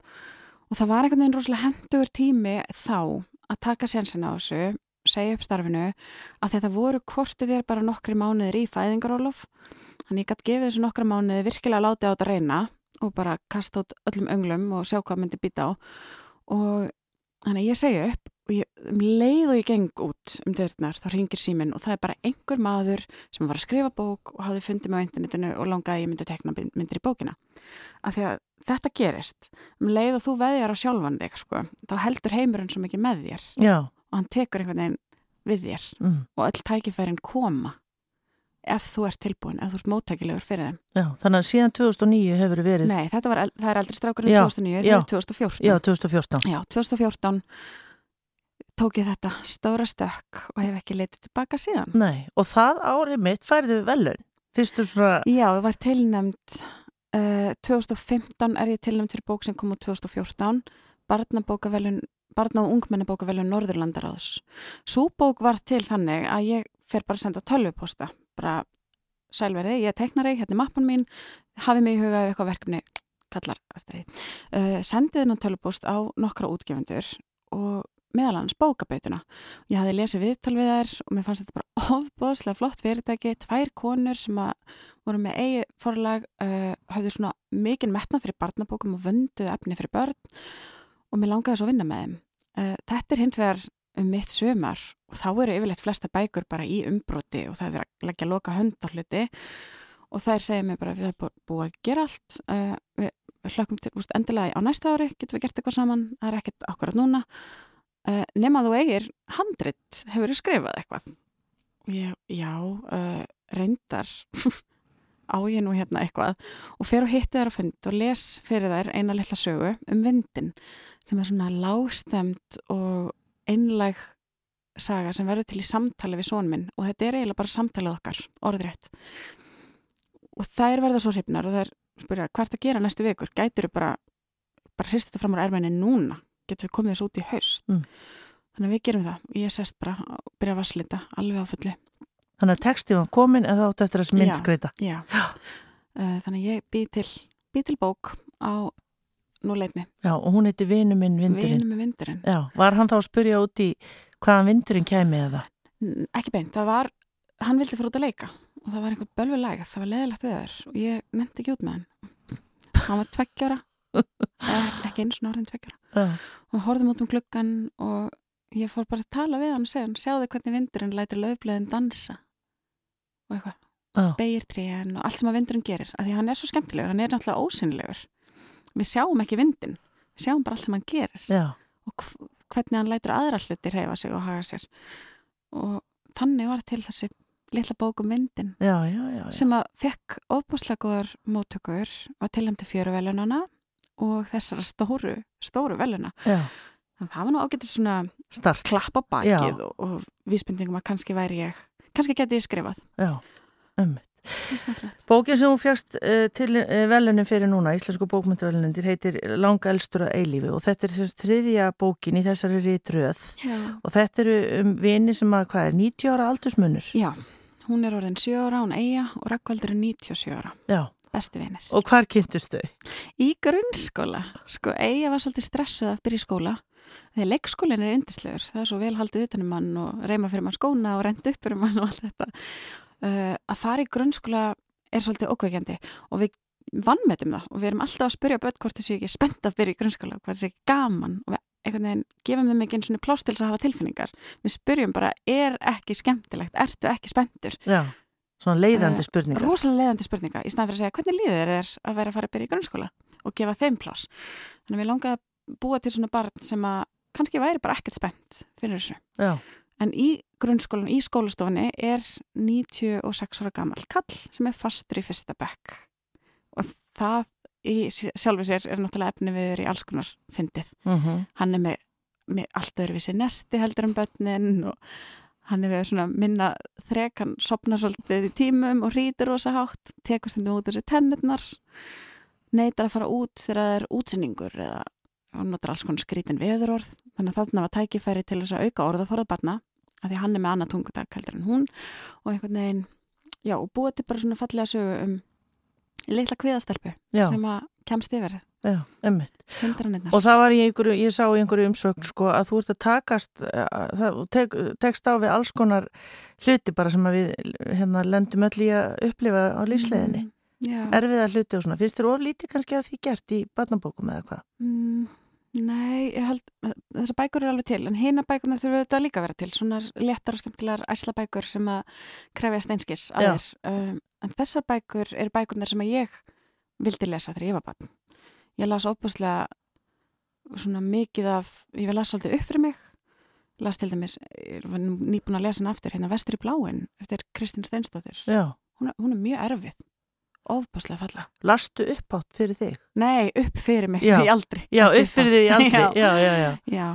og það var einhvern veginn rosalega hendugur tími þá að taka sénsinn á þessu segja upp starfinu að þetta voru hvortið þér bara nokkri mánuðir í fæðingarólof þannig ég gætt gefið þessu nokkra mánuði virkilega látið á þetta reyna og bara kasta út öllum önglum og sjá hvað myndi býta á. Og þannig ég segja upp um leið og ég geng út um dyrnar þá ringir síminn og það er bara einhver maður sem var að skrifa bók og hafði fundið mig á internetinu og langaði að ég myndi tekna mynd- myndir í bókina af því að þetta gerist um leið og þú veðjar á sjálfan þig sko, þá heldur heimurinn svo mikið með þér Já, og hann tekur einhvern veginn við þér mm, og öll tækifærin koma ef þú ert tilbúin, ef þú ert móttækilegur fyrir þeim. já, þannig að síðan 2009 hefur verið, Nei, þetta var, það er eldri strákurinn Já, 2009, já. það er 2014. já, 2014. Já, 2014 tók ég þetta stóra stökk og hef ekki leitið tilbaka síðan. Nei, og það árið mitt færðu velun. Fyrstu svona, Já, ég var tilnæmt uh, 2015 er ég tilnæmt fyrir bók sem kom úr 2014 barnabókavelun barna- og ungmennabókavelun Norðurlandaráðs. Sú bók var til þannig að ég fer bara að senda tölvuposta bara sælverði, ég teknar ei, hérna er mappan mín hafi mig í huga ef eitthvað verkefni kallar eftir því. Uh, sendið hennan tölvupost á nokkra útgefundur og meðal hans bókabeituna. Ég hafði lesið viðtal við þær og mér fannst þetta bara ofbóðslega flott fyrirtæki, tvær konur sem að voru með eigi forlag, uh, hafðu svona mikinn metna fyrir barnabókum og vönduð efni fyrir börn og mér langaði svo að vinna með þeim. Uh, þetta er hins vegar um mitt sömar og þá eru yfirleitt flesta bækur bara í umbroti og það er að leggja loka hönd á hluti og þær segja mér bara við erum búið að gera allt uh, við hlökkum til, úst, endilega á næsta ári getum við gert eitthvað saman, það er ekkert akkurat núna uh, nema þú eigir handrit, hefur þú skrifað eitthvað? Ég, já uh, reyndar. Á ég nú hérna eitthvað. Og fer og hitti þær á fund og les fyrir þær eina lilla sögu um vindin sem er svona lágstemt og einlæg saga sem verður til í samtali við són minn. Og þetta er eiginlega bara samtalið okkar, orðrétt. Og þær verða svo hrifnar og þær spyrja hvað er að gera næstu vikur, gætir þú bara bara hrist þetta fram úr ermenni núna getur við komið þessu út í haust Mm. þannig að við gerum það og ég sest bara og byrja að vasslita alveg á fulli þannig að textið var komin en þá áttu eftir að myndskreita. Já. Uh, þannig að ég bý til, bý til bók á núleitni Já, og hún heiti Vinu minn vindurinn. Vinum með vindurinn Já, var hann þá að spyrja út í hvaðan vindurinn kæmi eða? Ekki beint, það var hann vildi fara út að leika og það var einhver bölvulæg það var leðilegt við þær og ég nefndi ekki út með hann hann var tveggjára ekki, ekki einu svona orðin tveggjára Já, og horfðum út um gluggan og ég fór bara að tala við hann og segja hann sjáðu hvernig vindurinn lætur löfblöðin dansa. Og eitthvað já, beigir tríðan og allt sem að vindurinn gerir af því hann er svo skemmtilegur, hann er náttúrulega ósynlegur við sjáum ekki vindin við sjáum bara allt sem hann gerir já, og hv- hvernig hann lætur aðra hluti reyfa sig og haga sér. Og þannig var til þessi litla bók um vindin já, já, já, sem að fekk ofbúslega góðar móttökur og tilhæmdi fjöru velunana og þessara stóru, stóru veluna já. þannig að það var nú ágætið svona Start. klapp á bakið og, og vísbendingum að kannski væri ég kannski geti ég skrifað Já, um. Er skemmtilegt. Bókin sem hún fjast uh, til uh, velunin fyrir núna, Íslensku bókmyndavelunendir, heitir Langa elstur að eilífi og þetta er þess þriðja bókin í þessari rítröð og þetta eru um vini sem að, hvað er, 90 ára aldursmunur? Já, hún er orðin 7 ára, hún eiga og Rakkvaldur er 97 ára, Já, besti vinir. og hvar kynntust þau? Í grunnskóla, sko, eiga var svolítið stressuð að byrja í skóla. Þegar leikskólinn er yndislegur, það er svo vel haldið utanum mann og reyma fyrir mann skóna og renda upp fyrir mann og allt þetta. Uh, að fara í grunnskóla er svolítið ókveikjandi og við vannmetum það og við erum alltaf að spyrja börn hvort þessi ekki spennt að byrja í grunnskóla, hvort þessi gaman og við einhvern veginn gefum þeim ekki einu svona plást til þess að hafa tilfinningar. Við spyrjum bara, er ekki skemmtilegt, ertu ekki spenntur? Já, svona leiðandi Eh, spurningar. rosalega leiðandi spurninga í staðan fyrir að segja hvernig líður þér að vera að fara að byrja í grunnskóla og gefa þeim pláss. Þannig að við langaði að búa til svona barn sem að kannski væri bara ekkert spennt fyrir þessu. Já, En í grunnskólan, í skólastofunni er 96 ára gammal kall sem er fastur í fyrsta bekk og það í sjálfu sér er náttúrulega efni við í alls konar fyndið. mm Hann er með allt öðruvísi nesti heldur um börnin og hann hefur svona minna þrek, hann sopnar svolítið í tímum og rítur rosa hátt, tekur stundum út þessi tennirnar, neytar að fara út þegar það er útsinningur eða hann notar alls konar skrítin veðurorð, þannig að þarna var tækifæri til þess að auka orða að barna, af því hann er með annað tungudag heldur en hún. Og einhvern veginn, já, og búið til bara svona fallega sögu um litla kviðastelpu sem að kemst yfir Já. Og það var í einhverju, ég sá einhverju umsögn sko að þú ert að takast, að, það tek, tekst á við alls konar hluti bara sem við hérna lendum öll í að upplifa á lífsleginni. Mm. Erfiða hluti og svona. Finnst þér of lítið kannski að því gert í barnabókum eða hvað? Mm, nei, ég held þessar bækur eru alveg til, en hina bækurna þurfa auðvitað líka að vera til, svona léttar og skemmtilegar æsla bækur sem að krefja steinskis að þér. Um, en þessar bækur eru bækurnar sem að ég vildi lesa þegar ég var barn. Ég las óbúslega svona mikið af, ég vil lasa svolítið upp fyrir mig las til dæmis, ég var nýbúin að lesa hana aftur, hérna Vestur í bláin eftir Kristín Steinsdóttir. Já. Hún, hún er mjög erfið, óbúslega falla. Lastu uppátt fyrir þig? Nei, upp fyrir mig, Já. í aldri. Já, upp fyrir þig í aldri. Já. Já, já, já. Já,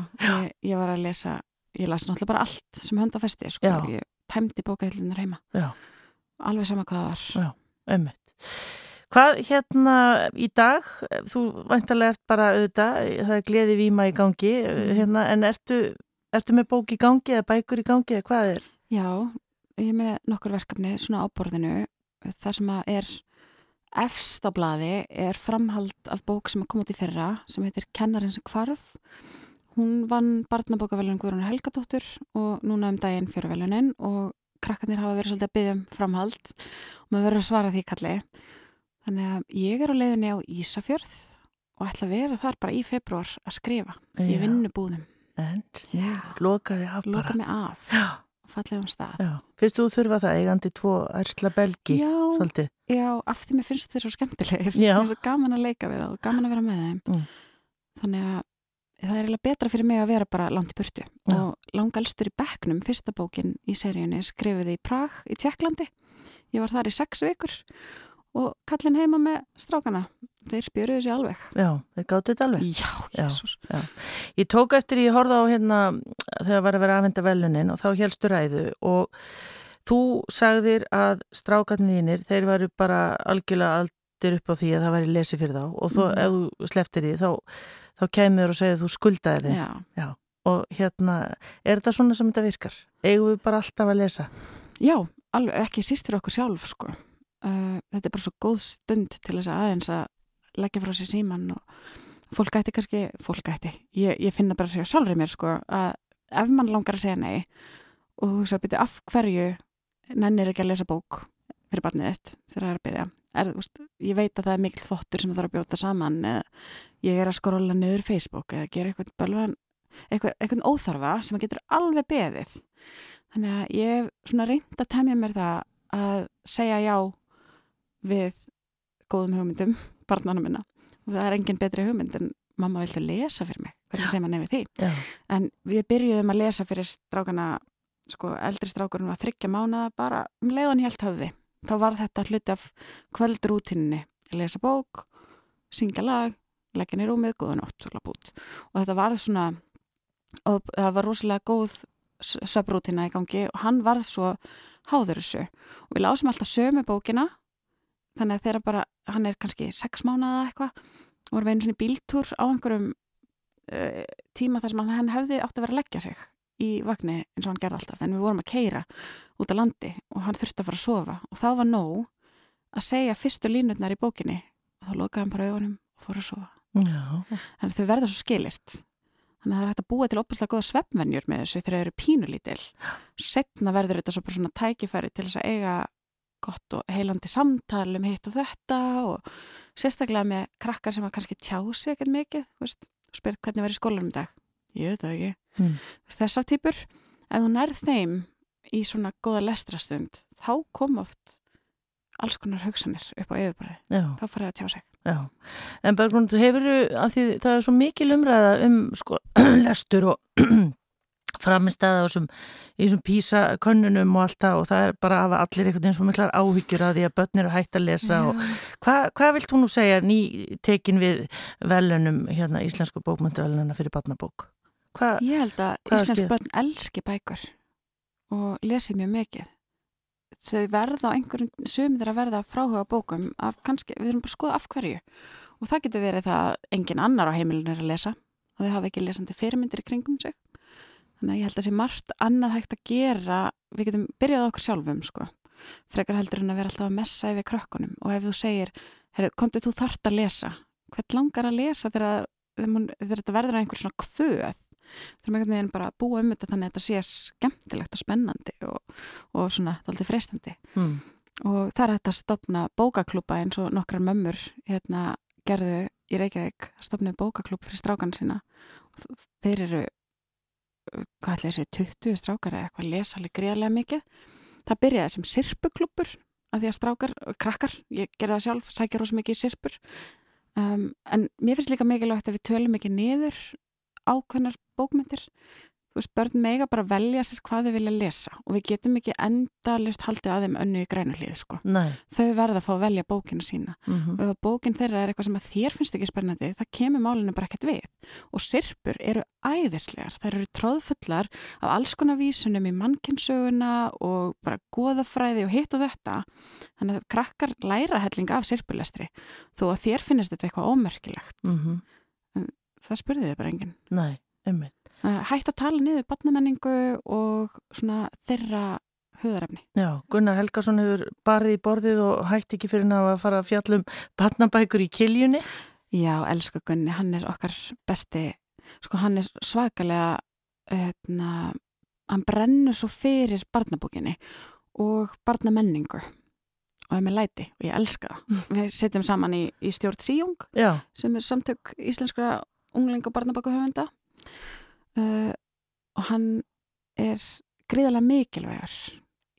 ég, ég var að lesa, ég las náttúrulega bara allt sem hönd á festi, sko. Já. Ég tæmdi bókahillunar heima. Já. Alveg sama hvað það var. Emmitt. Hvað hérna í dag, þú væntalega ert bara auðvitað, það er gleði víma í gangi, Mhm. hérna, en ertu, ertu með bók í gangi eða bækur í gangi eða hvað er? Já, ég er með nokkur verkefni svona á borðinu. Það sem að er efst á blaði er framhald af bók sem að koma út í fyrra sem heitir Kennarinn sem hvarf. Hún vann barnabókavelun Guðrún Helgadóttur og núna um daginn fjöruvelunin og krakkarnir hafa verið svolítið að byggja um framhald og maður verður að svara því kalli. Þannig að ég er á leiðinni á Ísafjörð og ætla að vera þar bara í februar að skrifa í Já. vinnubúðum. En, snið, lokaði af bara. mig af Já, og fallegum stað. já. Fyrst þú þurfa það eigandi tvo ærsla belgi, Já, svolítið. Já, af því mér finnst þeir svo skemmtilegir. Já. Mér er svo gaman að leika við það og gaman að vera með þeim. Mm. Þannig að það er eiginlega betra fyrir mig að vera bara langt í burtu. Já. Og langalstur í bekknum, fyrsta bókin í seríunni, skrifuði í Prag í Tjekklandi. Ég var þar í sex vikur og kallin heima með strákana. Þeir spjöruðu sér alveg. Já, þeir gáttu þetta alveg. Já, Já. jésús. Ég tók eftir, ég horfði á hérna þegar var að vera aðvenda velunin og þá helstu ræðu og þú sagðir að strákarnir þínir, þeir varu bara algjörlega aldir upp á því að það væri lesi fyrir þá og þó, Mhm. ef þú sleftir því þá, þá kemur og segir þú skuldaði þið Já. og hérna, er þetta svona sem þetta virkar? Eigum við bara alltaf að lesa? Já, alveg ekki síst fyrir okkur sjálf sko. Uh, þetta er bara svo góð stund til þess að aðeins að leggja frá sér síman og fólk ætti kannski, fólk ætti, ég, ég finna bara sér sjálfur í mér sko að ef mann langar að segja nei og þú hugsa að byrja af hverju nennir ekki að lesa bók fyrir barnið þitt þegar það er að byrja er, veist, ég veit að það er mikill þvottur sem það þarf að bjóta saman eða ég er að skrolla niður Facebook eða gera eitthvað bölvan eitthvað, eitthvað óþarfa sem að getur alveg beðið. Þannig að ég hef svona reynd að temja mér það að segja já við góðum hugmyndum barnana minna. Og það er engin betri hugmynd en mamma viltu lesa fyrir mig. Hvernig segir maður nefnir því. Já, en við byrjuðum að lesa fyrir strákana sko eldri strákurinn var þryggja mánuða bara um leiðan helt höfði. Þá var þetta hluti af kvöldrútinni lesa bók, syngja lag leggja niður rúmið, góða nótt og þetta var svona og það var rosalega góð söprútina í gangi og hann varð svo háður þessu. Og við lásum alltaf sömu bókina þannig að þeirra bara, hann er kannski sex mánuða eitthvað og vorum við einu svona bíltúr á einhverjum uh, tíma þar sem hann, hann hefði átt að vera að leggja sig í vagni eins og hann gerði alltaf en við vorum að keira út á landi og hann þurfti að fara að sofa. Og þá var nóg að segja fyrstu línutnar í bókinni. Og þá lokaði hann bara augunum og fór að sofa. Já, þannig að þau verða svo skilirt þannig að það er hægt að búa til opaslega góða svefnvenjur með þessu þegar þau eru pínulítil. Setna verður þetta svo bara svona tækifæri til þess að eiga gott og heilandi samtal um hitt og þetta og sérstaklega með krakkar sem að kannski tjá sig ekkert mikið, þú veist, spyrir hvernig í skólanum í dag, ég veit það ekki. Mm. Þú þessar típur ef þú nærð þeim í svona góða lestrastund, þá kom oft alls konar hugsanir upp á yfirbræði, þá farið að tjá sig. Já, en Bergrún, hefur að því það er svo mikil umræða um sko, lestur og framistæða og sem, í þessum písakönnunum og allt það og það er bara að allir einhvern veginn svo miklar áhyggjur að því að börn eru hægt að lesa og hvað hva vilt hún nú segja ný tekin við velunum hérna íslensku bókmyndavelunina fyrir barnabók? Hvað? Ég held að Hvað íslensk skil? börn elski bækur og lesi mjög mikið. Þau verða á einhverjum sumið þeirra verða fráhuga bókum af kannski, við erum bara að skoða af hverju. Og það getur verið það að engin annar á heimilinu er að lesa og þau hafa ekki lesandi fyrirmyndir í kringum sig. Þannig að ég held að sé margt annað hægt að gera, við getum byrjað okkur sjálfum sko. Frekar heldur en að vera alltaf að messa yfir krökkunum. Og ef þú segir, heyrðu, komdu þú þart að lesa, hvern langar að lesa þegar, þegar þegar þetta verður einhver svona kvöð? Þurfum einhvern veginn bara búa um þetta þannig að þetta sé skemmtilegt og spennandi og, og svona alltaf freistandi. Mm. og það er hægt að stopna bókaklúpa eins og nokkrar mömmur hérna gerðu í Reykjavík stopnuðu bókaklúb fyrir strákan sína. Þeir eru hvað ætla þessi 20 strákar eða eitthvað lesa alveg greiðlega mikið. Það byrjaði sem sirpuklúpur af því að strákar, krakkar, ég gerði það sjálf sækja rosa mikið sirpur um, en mér finnst líka mikilvægt að við tölum ekki niður ákveðnar bókmyndir þú veist, börn mega bara velja sér hvað þau vilja lesa og við getum ekki endalist haldið að þeim önnu í grænuhlið sko. Nei. þau verða að fá að velja bókina sína Mm og ef bókin þeirra er eitthvað sem að þér finnst ekki spennandi það kemur málinu bara ekkert við og sirpur eru æðislegar þær eru tróðfullar af alls konar vísunum í mannkynsöguna og bara goðafræði og hitt og þetta þannig að krakkar læra helling af sirpulestri þó að þér finnst þetta eitthvað ómerkilegt -hmm. það spurði þið bara enginn Nei, einmitt. Hægt að tala niður barnamenningu og svona þeirra hugarefni. Já, Gunnar Helgason hefur barið í borðið og hætti ekki fyrir að fara að fjalla um barnabækur í kiljunni. Já, elsku Gunni, hann er okkar besti, sko hann er svakalega, hérna, hann brennur svo fyrir barnabókinni og barnamenningu og er með læti og ég elska það. Við setjum saman í, í stjórn Síjung Já, sem er samtök íslenskra ungling og barnabókuhöfunda uh, og hann er gríðarlega mikilvægur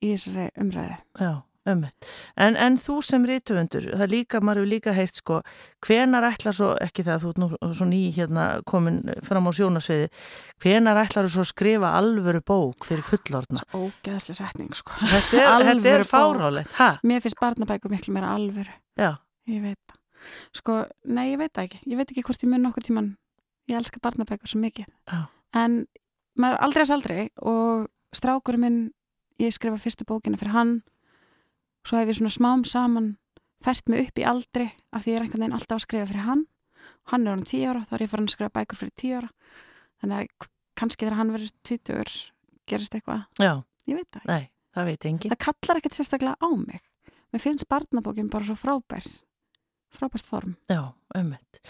í þessari umræðu. já, einmitt. En, en þú sem rítufundur, það er líka, maður hefur líka heyrt sko, hvenar ætlar svo, ekki það að þú nú svo ný hérna komin fram á sjónasviði, hvenar ætlar þú svo að skrifa alvöru bók fyrir fullorðna? Ógeðslega setning, sko. Þetta er, þetta er fárálegt, ha? Mér finnst barnabækur miklu meira alvöru. Já, Ég veit það. Sko, nei, ég veit það ekki. Ég veit ekki hvort ég mun nokkuð tíman. Ég elska barnabækur svo mikið. Já. En maður aldrei að aldrei og strákurinn minn, ég skrifa fyrstu bókina fyrir hann. Svo hef ég svona smám saman fært mig upp í aldri af því ég er einhvern veginn alltaf að skrifa fyrir hann. Hann er hann 10 ára, þá er ég farin að skrifa bækur fyrir 10 ára. Þannig að kannski þegar hann verður 20 gerist eitthvað. já, Ég veit það ekki. nei, það. Það kallar ekkert sérstaklega á mig. Mér finnst barnabókin bara svo frábær. Frábært form. Já, einmitt.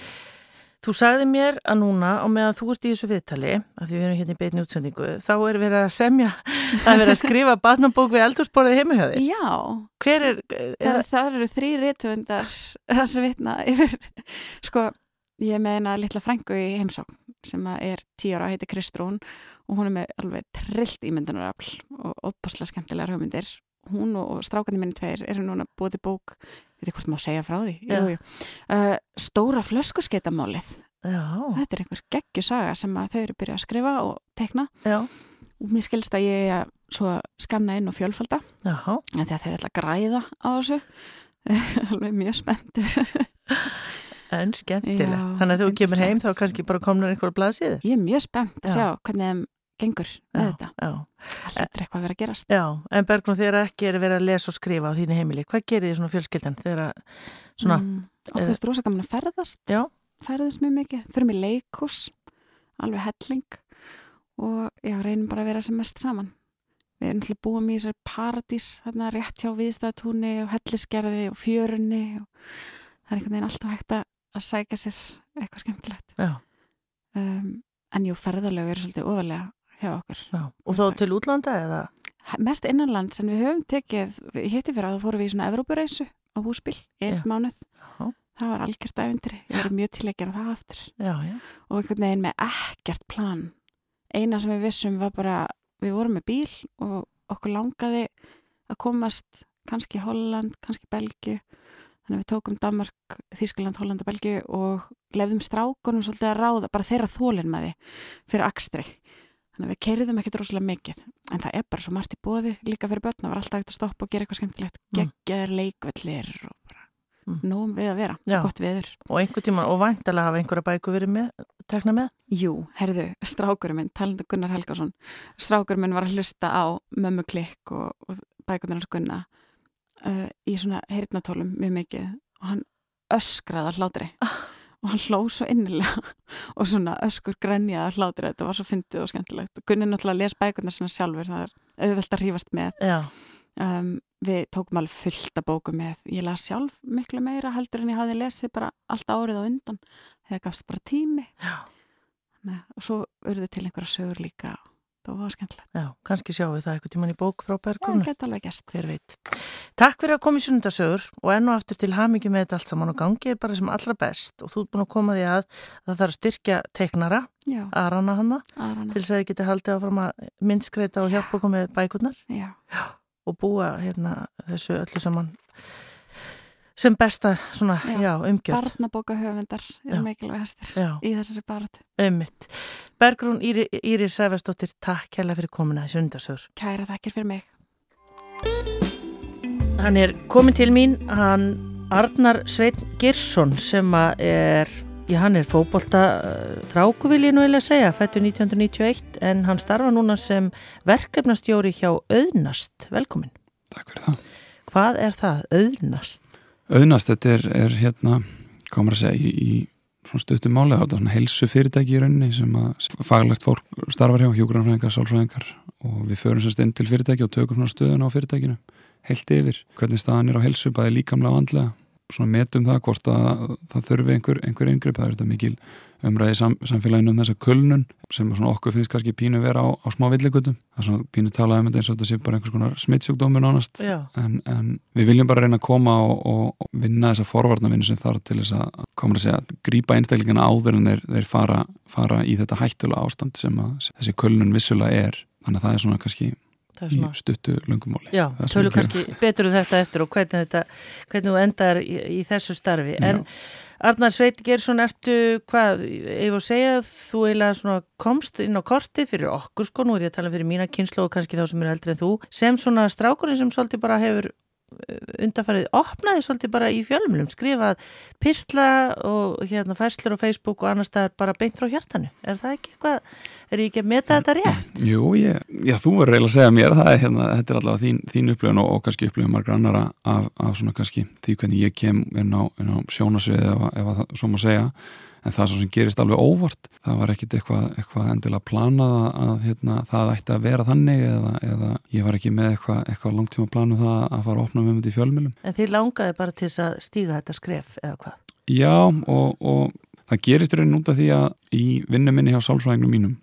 Þú sagði mér að núna á meðan þú ert í þessu viðtali, að því við erum hérna í beinni útsendingu, þá er verið að semja, það er verið að skrifa barnabók við eldursporðið heimihjöði. Já, Hver er, það, er það eru þrý rithöfundar sem vitna yfir. Sko, ég meina litla frængu í heimsókn sem að er tíu ára, heitir Kristrún og hún er með alveg trillt ímyndunarafl og opaslega skemmtilegar hugmyndir. Hún og, strákandi minni tveir eru núna búið til bók, veit ég hvort má segja frá því, jú, jú. Uh, stóra flöskuskeitamálið. Já, Þetta er einhver geggjusaga sem þau eru byrjað að skrifa og tekna já, og mér skilst að ég er að skanna inn og fjölfalda. Þegar þau ætla að græða á þessu. Alveg mjög spenntur. En skemmtileg. Já, Þannig að þú kemur heim þá kannski bara komnar einhverja blaðsíður. ég er mjög spennt að Já. sjá hvernig gengur með þetta. það hlutur eitthvað að vera að gerast. Já, en Bergrún þegar ekki er verið að lesa og skrifa á þínu heimili, hvað gerir þið svona fjölskyldan þegar að, svona, mm, það er rosa gaman að ferðast. Já. ferðast mjög mikið, fyrir mig leikús alveg helling. Og já, reynum bara að vera sem mest saman. Við erum náttúrulega búum í þessari paradís þarna rétt hjá viðstæðatúni og hellisgerði og fjörunni og það er einhvern veginn alltaf hægt að að sækja sér eitthvað skemmtilegt. Um, en jú, ferðalög eru svolítið ofalega hjá okkur. Já, og þá til útlanda eða? mest innanlands en við höfum tekið við hitti fyrir að þú fórum við í svona Evrópureysu á húsbíl, einn mánuð. Já, það var algjört ævindri, ég verið mjög til að gera það aftur. Já, já, og einhvern veginn með ekkert plan. Eina sem við vissum var bara við vorum með bíl og okkur langaði að komast kannski í Holland, kannski Belgiu þannig að við tókum Danmark, Þískaland, Holland og Belgiu og lefðum strákunum svolítið að ráða, bara þeirra þólinn með því fyrir akstri þannig að við keiriðum ekkert rosalega mikið en það er bara svo margt í bóði líka fyrir börn það var alltaf hægt að stoppa og gera eitthvað skemmtilegt Mm. geggjaðir leikvellir og bara Mm. nógum við að vera, Já. gott viður og einhver tíma, og væntalega hafa einhverja bæku verið með tekna með? Jú, herðu, strákurinn minn, talandu Gunnar Helgarsson, strákurinn minn var að hlusta á mömmu klikk og, og bækunar hans Gunna uh, í svona heyrnatólum mjög mikið og hann öskraði að hlátri ah. og hann hlóð svo innilega og svona öskur grenjaði að hlátri, þetta var svo fyndið og skemmtilegt. Og Gunni náttúrulega les bækunar sinna sjálfur, það er auðvelt að hrífast með. Um, við tókum alveg fullt að bóku með. Ég las sjálf miklu meira heldur en ég hafi lesið bara allt árið á undan. Það gafst bara tími. Nei, og svo urðu til einhverja sögur líka það var skemmtilegt. Já, kannski sjáum við það eitthvað tíman í bók frá Berggrúna Já, geta alveg gæst Hver veit. Takk fyrir að koma í sunnundasögur og enn og aftur til hamingi með þetta allt saman og gangi er bara sem allra best. Og þú er búin að koma því að það þarf að styrkja teiknara. Arana hanna til þess að þið geti haldið áfram að minnskreita og hjálpa okkur með bækurnar. Já. og búa hérna þessu öllu saman sem besta svona, já, já umgjörð. Barnabókahöfundar er mikilvægastir í þessari baratu. Ummitt. Bergrún Íri, Íri Sæfastóttir, takk kærlega fyrir komuna í sundarsögur. Kæra þakkir fyrir mig. Hann er komin til mín, hann Arnar Sveit Girsson sem er, já hann er fókbólta dráku vil ég nú vilja segja, fættu 1991 en hann starfa núna sem verkefnastjóri hjá Öðnast. Velkomin. Takk fyrir það. Hvað er það, Öðnast? Auðnast, þetta er, er hérna, komur að segja, í, í stuttum máli, þetta er svona helsu fyrirtæki í rauninni sem að faglegt fólk starfar hjá, hjógrannfræðingar, sálfræðingar og við förum sérst inn til fyrirtæki og tökum stöðun á fyrirtækinu, heilt yfir hvernig staðan er á helsu, bæði líkamlega og andlega metum það hvort að það þurfi einhver, einhver yngripp, það er þetta mikil umræði sam, samfélaginu um þessa kulnun sem okkur finnst kannski pínu vera á, á smá villigutum, það er svona pínu talað um þetta eins og þetta sé bara einhvers konar smittsjúkdómi nánast, en, en við viljum bara reyna að koma og, og vinna þessa forvarnavinnu sem þarf til þess að koma að segja að grípa einstaklingina áður en þeir, þeir fara, fara í þetta hættula ástand sem að þessi kulnun vissulega er, þannig að það er svona kannski í stuttu lungumáli Já, tölur kannski betur um þetta eftir og hvernig þetta, hvernig þú endar í, í þessu starfi, en Já. Arnar Sveit Gersson, ertu hvað, voru að segja, þú eiginlega komst inn á korti fyrir okkur sko, nú er ég að tala fyrir mína kynslu og kannski þá sem er eldri en þú, sem svona strákurinn sem svolítið bara hefur undarfarið opnaði svolítið bara í fjölmjölum skrifað pistla og hérna fæslur á Facebook og annars það er bara beint frá hjartanu er það ekki eitthvað, er ég ekki að meta þetta rétt? Jú, ég, já þú er reyna að segja mér það er hérna, þetta er allavega þín, þín upplifun og, og kannski upplifun margra annara af, af svona kannski því hvernig ég kem inn á, á sjónasvið ef, ef að það svo má segja en það sem gerist alveg óvart. Það var ekkit eitthvað, eitthvað endilega planað að, hérna, það ætti að vera þannig eða, eða ég var ekki með eitthvað, eitthvað langtíma planu það að fara að opna með þetta í fjölmjölum En þið langaði bara til að stíga þetta skref eða hvað? Já og, og það gerist raunin út af því að í vinnuminni hjá sálfræðingum mínum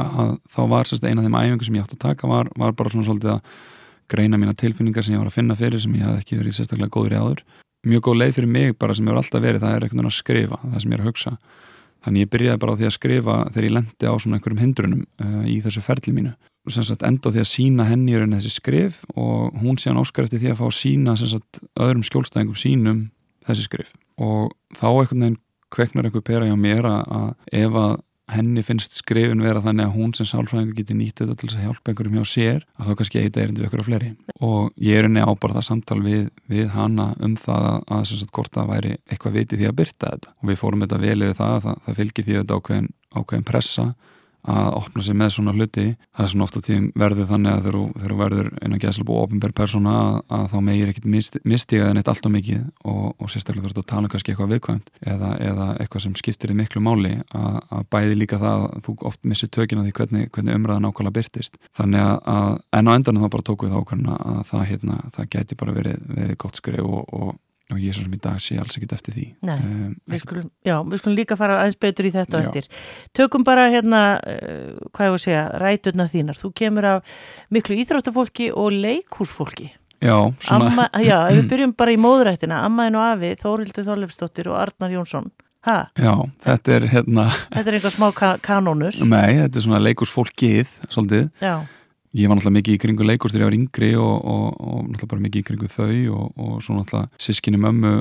að þá var sérst eina af þeim æfingu sem ég átt að taka var, var bara svona svolítið að greina mína tilfinningar sem ég var að finna fyrir sem ég hafði ekki verið sérstaklega góður í áður mjög góð leið fyrir mig bara sem hefur alltaf verið það er einhvern veginn að skrifa, það sem ég er að hugsa. Þannig ég byrjaði bara á því að skrifa þegar ég lendi á svona einhverjum hindrunum uh, í þessu ferli mínu. Sagt, enda á því að sína henni í rauninni þessi skrif og hún sé hann óskar eftir því að fá sína sagt, öðrum skjólstæðingum sínum þessi skrif. Og þá einhvern veginn kveknar einhver pera hjá mér að ef að henni finnst skrifin vera þannig að hún sem sálfræðingur getur nýtt þetta til þess að hjálpa einhverjum hjá sér að þá kannski eitthvað er við ykkur á fleiri. Og ég er henni á bara það samtal við, við hana um það að, að sagt, hvort það væri eitthvað viti því að byrta þetta. Og við fórum þetta vel yfir það það, það fylgir því að þetta ákveðin, ákveðin pressa að opna sig með svona hluti. Það er svona ofta tíum verður þannig að þegar þú verður einan gæðslega búið ofinberð persóna að, að þá megir ekkit mist, mistiga þenni allt og mikið og, og sérstaklega þú ert að tala kannski eitthvað viðkvæmt eða, eða eitthvað sem skiptir þig miklu máli að, að bæði líka það að þú oft missir tökina því hvernig, hvernig umræðan ákvæmlega byrtist þannig að, að en á endanum þá bara tóku við ákvæmlega að það, hérna, það gæti bara verið, verið gott skrif og, og og ég svona sem í dag sé alls ekkit eftir því. Um, við skulum, Já, við skulum líka fara aðeins betur í þetta já. eftir. Tökum bara hérna uh, hvað ég voru að segja, ræturna þínar. Þú kemur af miklu íþróttafólki og leikúsfólki Já, svona. Amma, Já, við byrjum bara í móðurættina Ammaðin og Afi, Þórildur Þorlefsdóttir og Arnar Jónsson. Ha? Já, þetta er hérna Þetta er einhver smá ka kanónur. Nei, þetta er svona leikúsfólkið svolítið. Já ég var náttúrulega mikið í kringu leikurs þegar ég var yngri og, og, og náttúrulega bara mikið í kringu þau og, og svo náttúrulega sískinni mömmu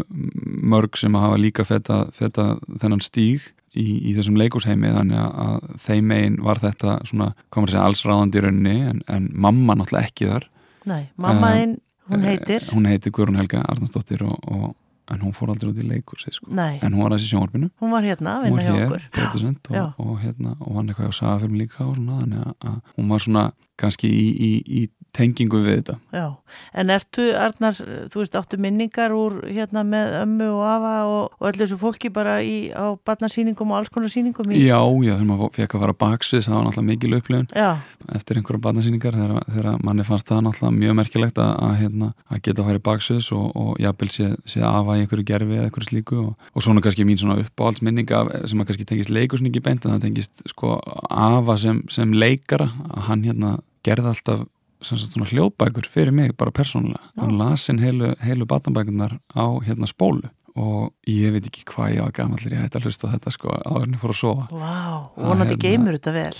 mörg sem að hafa líka feta, feta þennan stíg í, í þessum leikursheimi þannig að þeim megin var þetta svona, komur að segja, allsráðandi í rauninni en, en mamma náttúrulega ekki þar. Nei, mamma þinn, uh, hún heitir. Hún heitir Guðrún Helga Arnarsdóttir og en hún fór aldrei út í leikursi sko. En hún var aðeins í sjónvarpinu hún var hérna hún var hér, Já. og, og, hérna, og hann eitthvað á sagafilm líka og svona, þannig að hún var svona kannski í, í, í tengingu við þetta. Já, en ertu, Arnar, þú veist, áttu minningar úr hérna með ömmu og afa og, og öllu þessu fólki bara í, á barnasýningum og alls konar sýningum í? Já, já, þegar maður fekk að fara baksviðs það var náttúrulega mikil upplifun Já, eftir einhverja barnasýningar þegar, þegar manni fannst það náttúrulega mjög merkilegt að, að, hérna, að geta að fara í baksviðs og, og jafnvel sé, sé afa í einhverju gerfi eða einhverju slíku og, og svona kannski mín svona uppáhaldsminninga sem að kannski tengist leikusningi beint en það tengist sko afa sem, sem leikara að hann hérna gerði alltaf hljóðbækur fyrir mig bara persónulega. Hann las inn heilu, heilu batanbækunar á hérna spólu og ég veit ekki hvað ég var gamallir ég hætti að hlusta þetta sko áður en ég fór að sofa Það vonandi geymur þetta vel.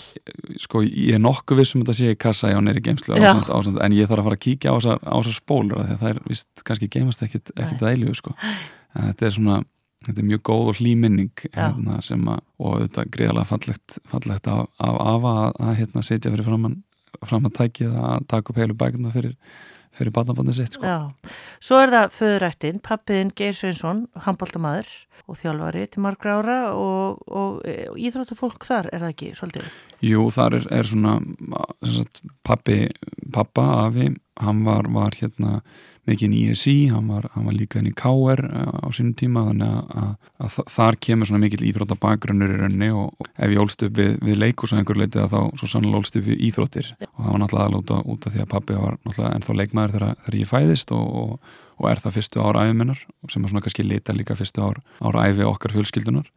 sko ég er nokkuð viss um þetta sé í kassa hjá neyri geimslu Já. ásand, ásand, en ég þarf að fara að kíkja á þessar, spólur að það er vist kannski geimast ekkit, ekkit að eilíu sko. þetta er svona þetta er mjög góð og hlý minning Já. hérna, sem að, og þetta er greiðlega fallegt, fallegt af, af afa að, að hérna, setja fyrir framann fram að tækið að taka upp heilu bækuna fyrir, fyrir batnabandið sitt sko. Já, svo er það föðurættin, pappiðin Geir Sveinsson, handbóltamaður og þjálfari til margra ára og, og, og íþróttufólk þar er það ekki svolítið? Jú, þar er, er svona sagt, pappi, pappa, afi hann var, var hérna mikið í ISI, hann var, hann var líka inn í KR á sínum tíma þannig að, að, að þa- þar kemur svona mikill íþrótta bakgrunnur í rauninni og, og ef ég ólst upp við, við leikus að einhver leiti að þá svo sannlega ólst upp við íþróttir. Og það var náttúrulega af- út af því að pappi var náttúrulega ennþá leikmaður þegar, þegar ég fæðist og, og, og er það fyrstu ára æfiminnar sem er svona kannski lita líka fyrstu ára, ára æfi okkar fjölskyldunar.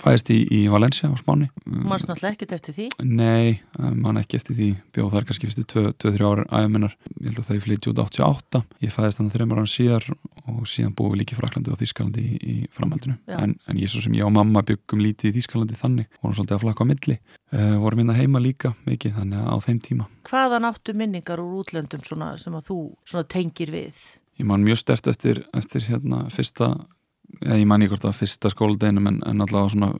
Fæðist í, í Valencia á Spáni. Mannst náttúrulega ekkert eftir því? Nei, eh, mann ekki eftir því. Bjóð þar kannski fyrstu 2-3 ára æfuminnar ég held að þau flytja út 88 ég fæðist þannig þreymar án síðar og síðan búið í Fraklandi og Þískalandi í, í framhaldinu. En, en ég svo sem ég og mamma byggum lítið í Þískalandi þannig. Vorum svolítið að flakka á milli. Uh, vorum minna heima líka mikið þannig að á þeim tíma. Hvaðan áttu minningar úr útlöndum svona, sem að þú tengir við? Ég man mjög stert eftir, eftir hérna fyrsta ég man ég hvort var fyrsta skóladeginum en, en allavega svona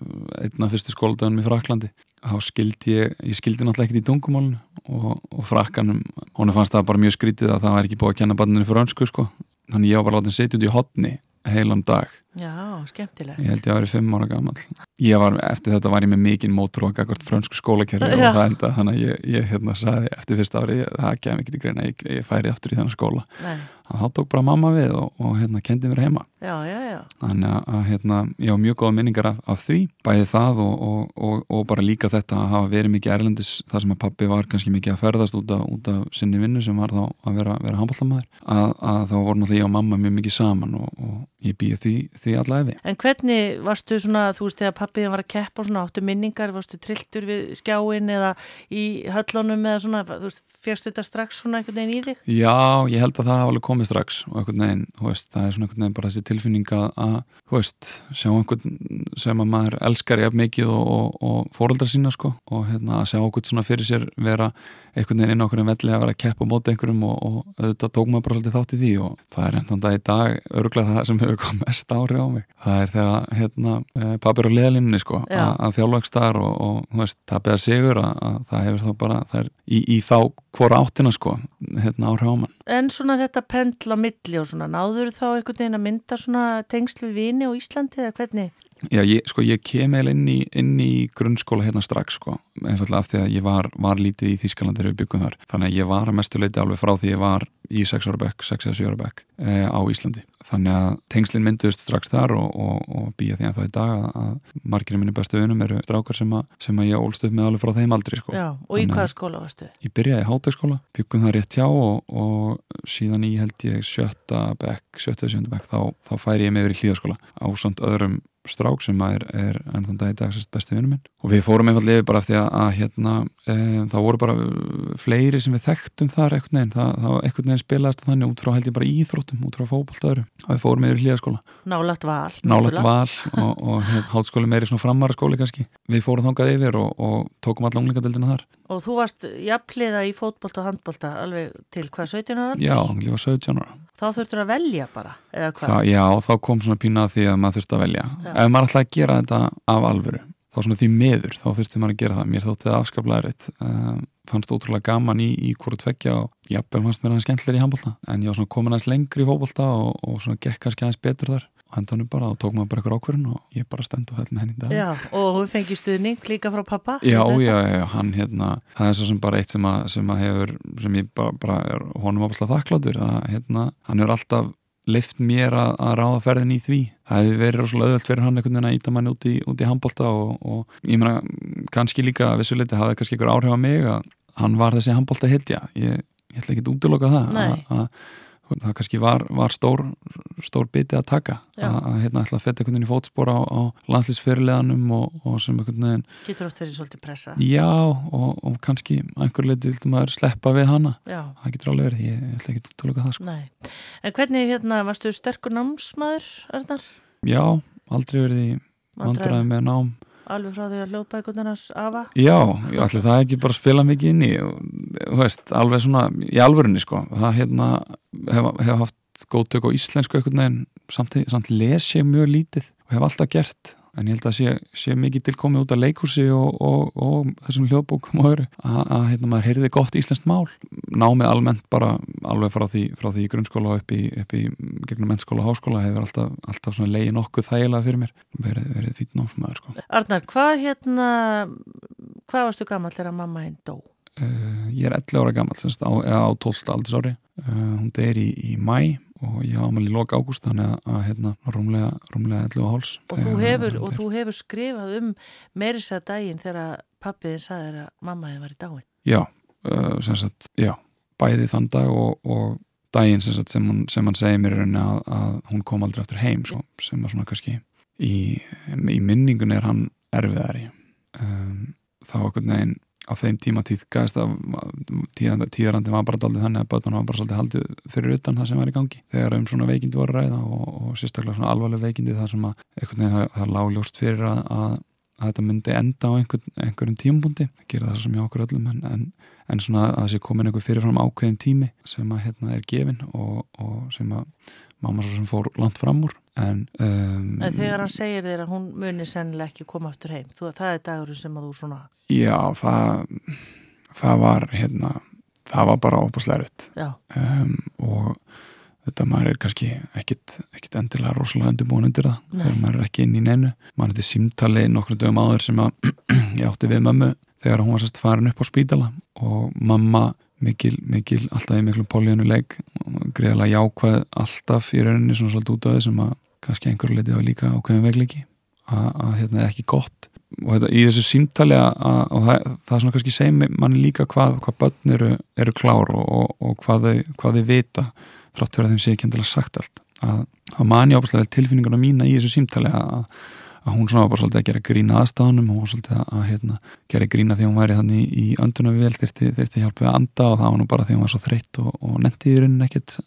einna fyrstu skóladeginum í Fraklandi þá skildi ég, ég skildi náttúrulega ekkert í tungumálinu og, og frakkanum hún fannst það bara mjög skrítið að það var ekki búið að kenna barninu fyrir önsku sko. Þannig ég var bara látið setja út í hotni heilan dag Já, skemmtilegt. ég held ég að vera fimm ára gammal ég var, eftir þetta var ég með mikinn mótrók akkvært frönsku skólakerfi og það enda þannig að ég, ég hérna sagði eftir fyrsta ári, það kem ekki til greina ég, ég færi aftur í þennan skóla. Nei, þannig að þá tók bara mamma við og, og hérna kendi mér heima. Já, já, já. þannig að, hérna, ég á mjög góða minningar af, af því, bæði það og, og, og, og bara líka þetta að hafa verið mikið erlendis þar sem að pappi var kannski mikið að ferðast út af, út af sinni vinnu sem var þá að vera, vera handbóltamæður að, að þá voru náttúrulega ég og mamma mjög mikið saman og, og ég býði því, því alla efi En hvernig varstu svona, þú veist, þegar pappiðin var að keppa og svona, áttu minningar, varstu trilltur við skjáin eða í höllunum eða svona, þú veist, férst þetta strax svona einhvern veginn í þig? Já, ég held að það hafa alveg komið strax og einhvern veginn, þú veist, það er svona einhvern veginn bara þessi tilfinning að, þú veist, sjá einhvern sem að maður elskar jafn mikið og, og, og fóreldra sína, sko, og hérna að sjá einhvern svona fyrir sér vera einhvern veginn inn á en velli að vera að keppa móti einhverjum og, og auðvitað tók maður bara svolítið þátt í því og það er enn dag í dag örgulega það sem hefur komið mest ári á mig. Það er þegar, hérna, papir á leðalinninni, sko, að, þjálfagstar og, og, þú veist, tapið að sigur að, að það hefur þá bara, það er í, í þá hvora áttina, sko, hérna áhrif á mann. En svona þetta pendla milli og svona, náður þá einhvern veginn að mynda svona tengsl við vini á Íslandi eða hvernig? Já, ég, sko, ég kem eða inn inn í grunnskóla hérna strax, sko, einfallega af því að ég var, var lítið í Þískaland þegar við byggum þar. Þannig að ég var að mestu leiti alveg frá því ég var í 6 ára bekk, 6 eða 7 ára bekk e, á Íslandi. Þannig að tengslinn mynduðist strax þar og, og, og býja því að það í dag að, margirinn minni bestu önum eru strákar sem, að, sem að ég ólst upp með alveg frá þeim aldrei, sko. Já, og í hvaða skóla varstu? Ég byrjaði í hátaskóla, byggum það rétt hjá og, og síðan í held ég sjötta bekk, sjötta eða sjönda bekk þá, þá færi ég með yfir í hlýðaskóla ásand öðrum strák sem er, er enn þann dag í dag besti vinnum minn. Og við fórum einfallega yfir bara af því að, að hérna, e, það voru bara fleiri sem við þekktum þar ekkert neginn, það, það var ekkert neginn spilaðist þannig út frá held ég bara íþróttum, út frá fótboltöðru og við fórum yfir í hlýðaskóla Nálagt val. nálagt val og, og hérna, hátskóli meiri svona framara skóli kannski. Við fórum þangað yfir og, og tókum alla unglingadeildina þar Og þú varst jafnliða í fótbolta og handbolta alveg til hvað, 17 ára? já, ég var 17 ára Þá þurftur að velja bara, eða hvað? Það, já, þá kom svona pína að því að maður þurfti að velja. Já. Ef maður ætlaði að gera þetta af alvöru, þá svona því miður, þá þurfti maður að gera það. Mér þótti það afskaplega erfitt. Uh, fannst ótrúlega gaman í, í hvort tveggja og jafnvel fannst mér aðeins skemmtilegri í handbólta. En ég var svona komin aðeins lengri í fótbolta og, og svona gekk kannski aðeins betur þar. Hendanum bara og tók maður bara eitthvað ákverðin og ég bara stend og held með henni í dag. Já, og hún fengi stuðning líka frá pappa Já, já, já, hann hérna það er svo sem bara eitt sem að, sem að hefur sem ég bara, bara er honum ápaslega þakkláttur að hérna, hann hefur alltaf lift mér að, að ráða ferðin í því. Það hefði verið rosalega öðvöld fyrir hann einhvern veginn að íta manni út í, í handbólta og, og ég meina, kannski líka að vissuleiti hafði kannski ykkur áhrif á mig að hann var þessi handbólta hildja ég, ég ætla ekki að útiloka það að, að, það kannski var, var stór stór biti að taka. Að, að hérna ætla að fetta einhvern veginn í fótspor á, á landslýsfyrirleðanum og, og sem einhvern veginn Getur oft verið svolítið pressa. Já, og, og kannski einhver leiti vildi maður sleppa við hana. Já, það getur alveg verið, ég, ég ætla ekki að tala það sko. En hvernig hérna, varstu sterkur námsmaður, Arnar? Já, aldrei verið í vandræði með nám Alveg frá því að ljóðbækundinars afa? Já, ég ætla það ekki bara að spila mikið inn í og, veist, alveg svona í alvörunni sko, það hérna hef, hef haft góð tök á íslensku einhvern veginn, samt, samt les ég mjög lítið og hef alltaf gert en ég held að sé, sé mikið tilkomið út af leikursi og, og, og þessum hljóðbókum og öðru að, hérna maður heyrði gott íslenskt mál námið almennt bara alveg frá því, frá því grunnskóla og upp í, upp í gegnum mennskóla og háskóla hefur alltaf, alltaf leiði nokkuð þægilega fyrir mér verið, verið fýtt námsmaður sko. Arnar, hvað hérna hvað varstu gammal þegar mamma hinn dó? Uh, ég er 11 ára gammal semst, á, á 12. aldursári uh, hún deyr í, í mæ og ég ámæli í loka ágúst þannig að, að hérna, rúmlega, rúmlega 11 háls Og þú hefur, og þú hefur skrifað um meiris að daginn þegar pappiðin sagði þér að mamma þið var í dáin. Já, uh, sem sagt, já bæði þann dag og, og daginn sem, sagt, sem, hún, sem hann segir mér að, að hún kom aldrei eftir heim svo, sem að svona kannski í, í minningun er hann erfiðari. Um, þá okkur neginn á þeim tíma tíðgæðist að tíðarandi var bara daldið þannig að bötunum var bara svolítið haldið fyrir utan það sem var í gangi. Þegar um svona veikindi voru ræða og, og sérstaklega svona alvarleg veikindi þar sem að einhvern veginn það, það lágljóst fyrir að, að, að þetta myndi enda á einhvern, einhverjum tímabúndi að gera það sem hjá okkur öllum en, en, en svona að það sé komin einhver fyrirfram ákveðin tími sem að hérna er gefin og, og sem að mamma svo sem fór langt fram úr en, um, En þegar hann segir þér að hún muni sennilega ekki koma aftur heim þú, það er dagurinn sem að þú svona Já, það það var hérna það var bara Já, um, og þetta maður er kannski ekkit, endilega rosalega undirbúin undir það Nei. þegar maður er ekki inn í neinu. Maður er til símtali nokkru dögum áður sem að ég átti við mömmu þegar hún var sérst farin upp á spítala. Og mamma mikil, mikil alltaf í miklu políunuleik greiðalega jákvæð alltaf í rauninni svona svolítið út af þessum að kannski einhverju leiti á líka ákveðin vegliki að, að hérna er ekki gott. Og þetta, í þessu símtali að, að, það, það svona kannski segir manni líka hvað, hvað börn eru, eru klár og, og, og hvað, þau, hvað þau vita þrátt fyrir að þeim sé ekki endilega sagt allt. Að, að mani ábærslega tilfinninguna mína í þessu símtali að, að hún svona var bara svolítið að gera grína aðstafanum hún var svolítið að hérna, gera grína því hún væri þannig í öndunavél þyrfti, þyrfti hjálp við að anda og það var nú bara því hún var svo þreytt og, og netti í rauninni ekkert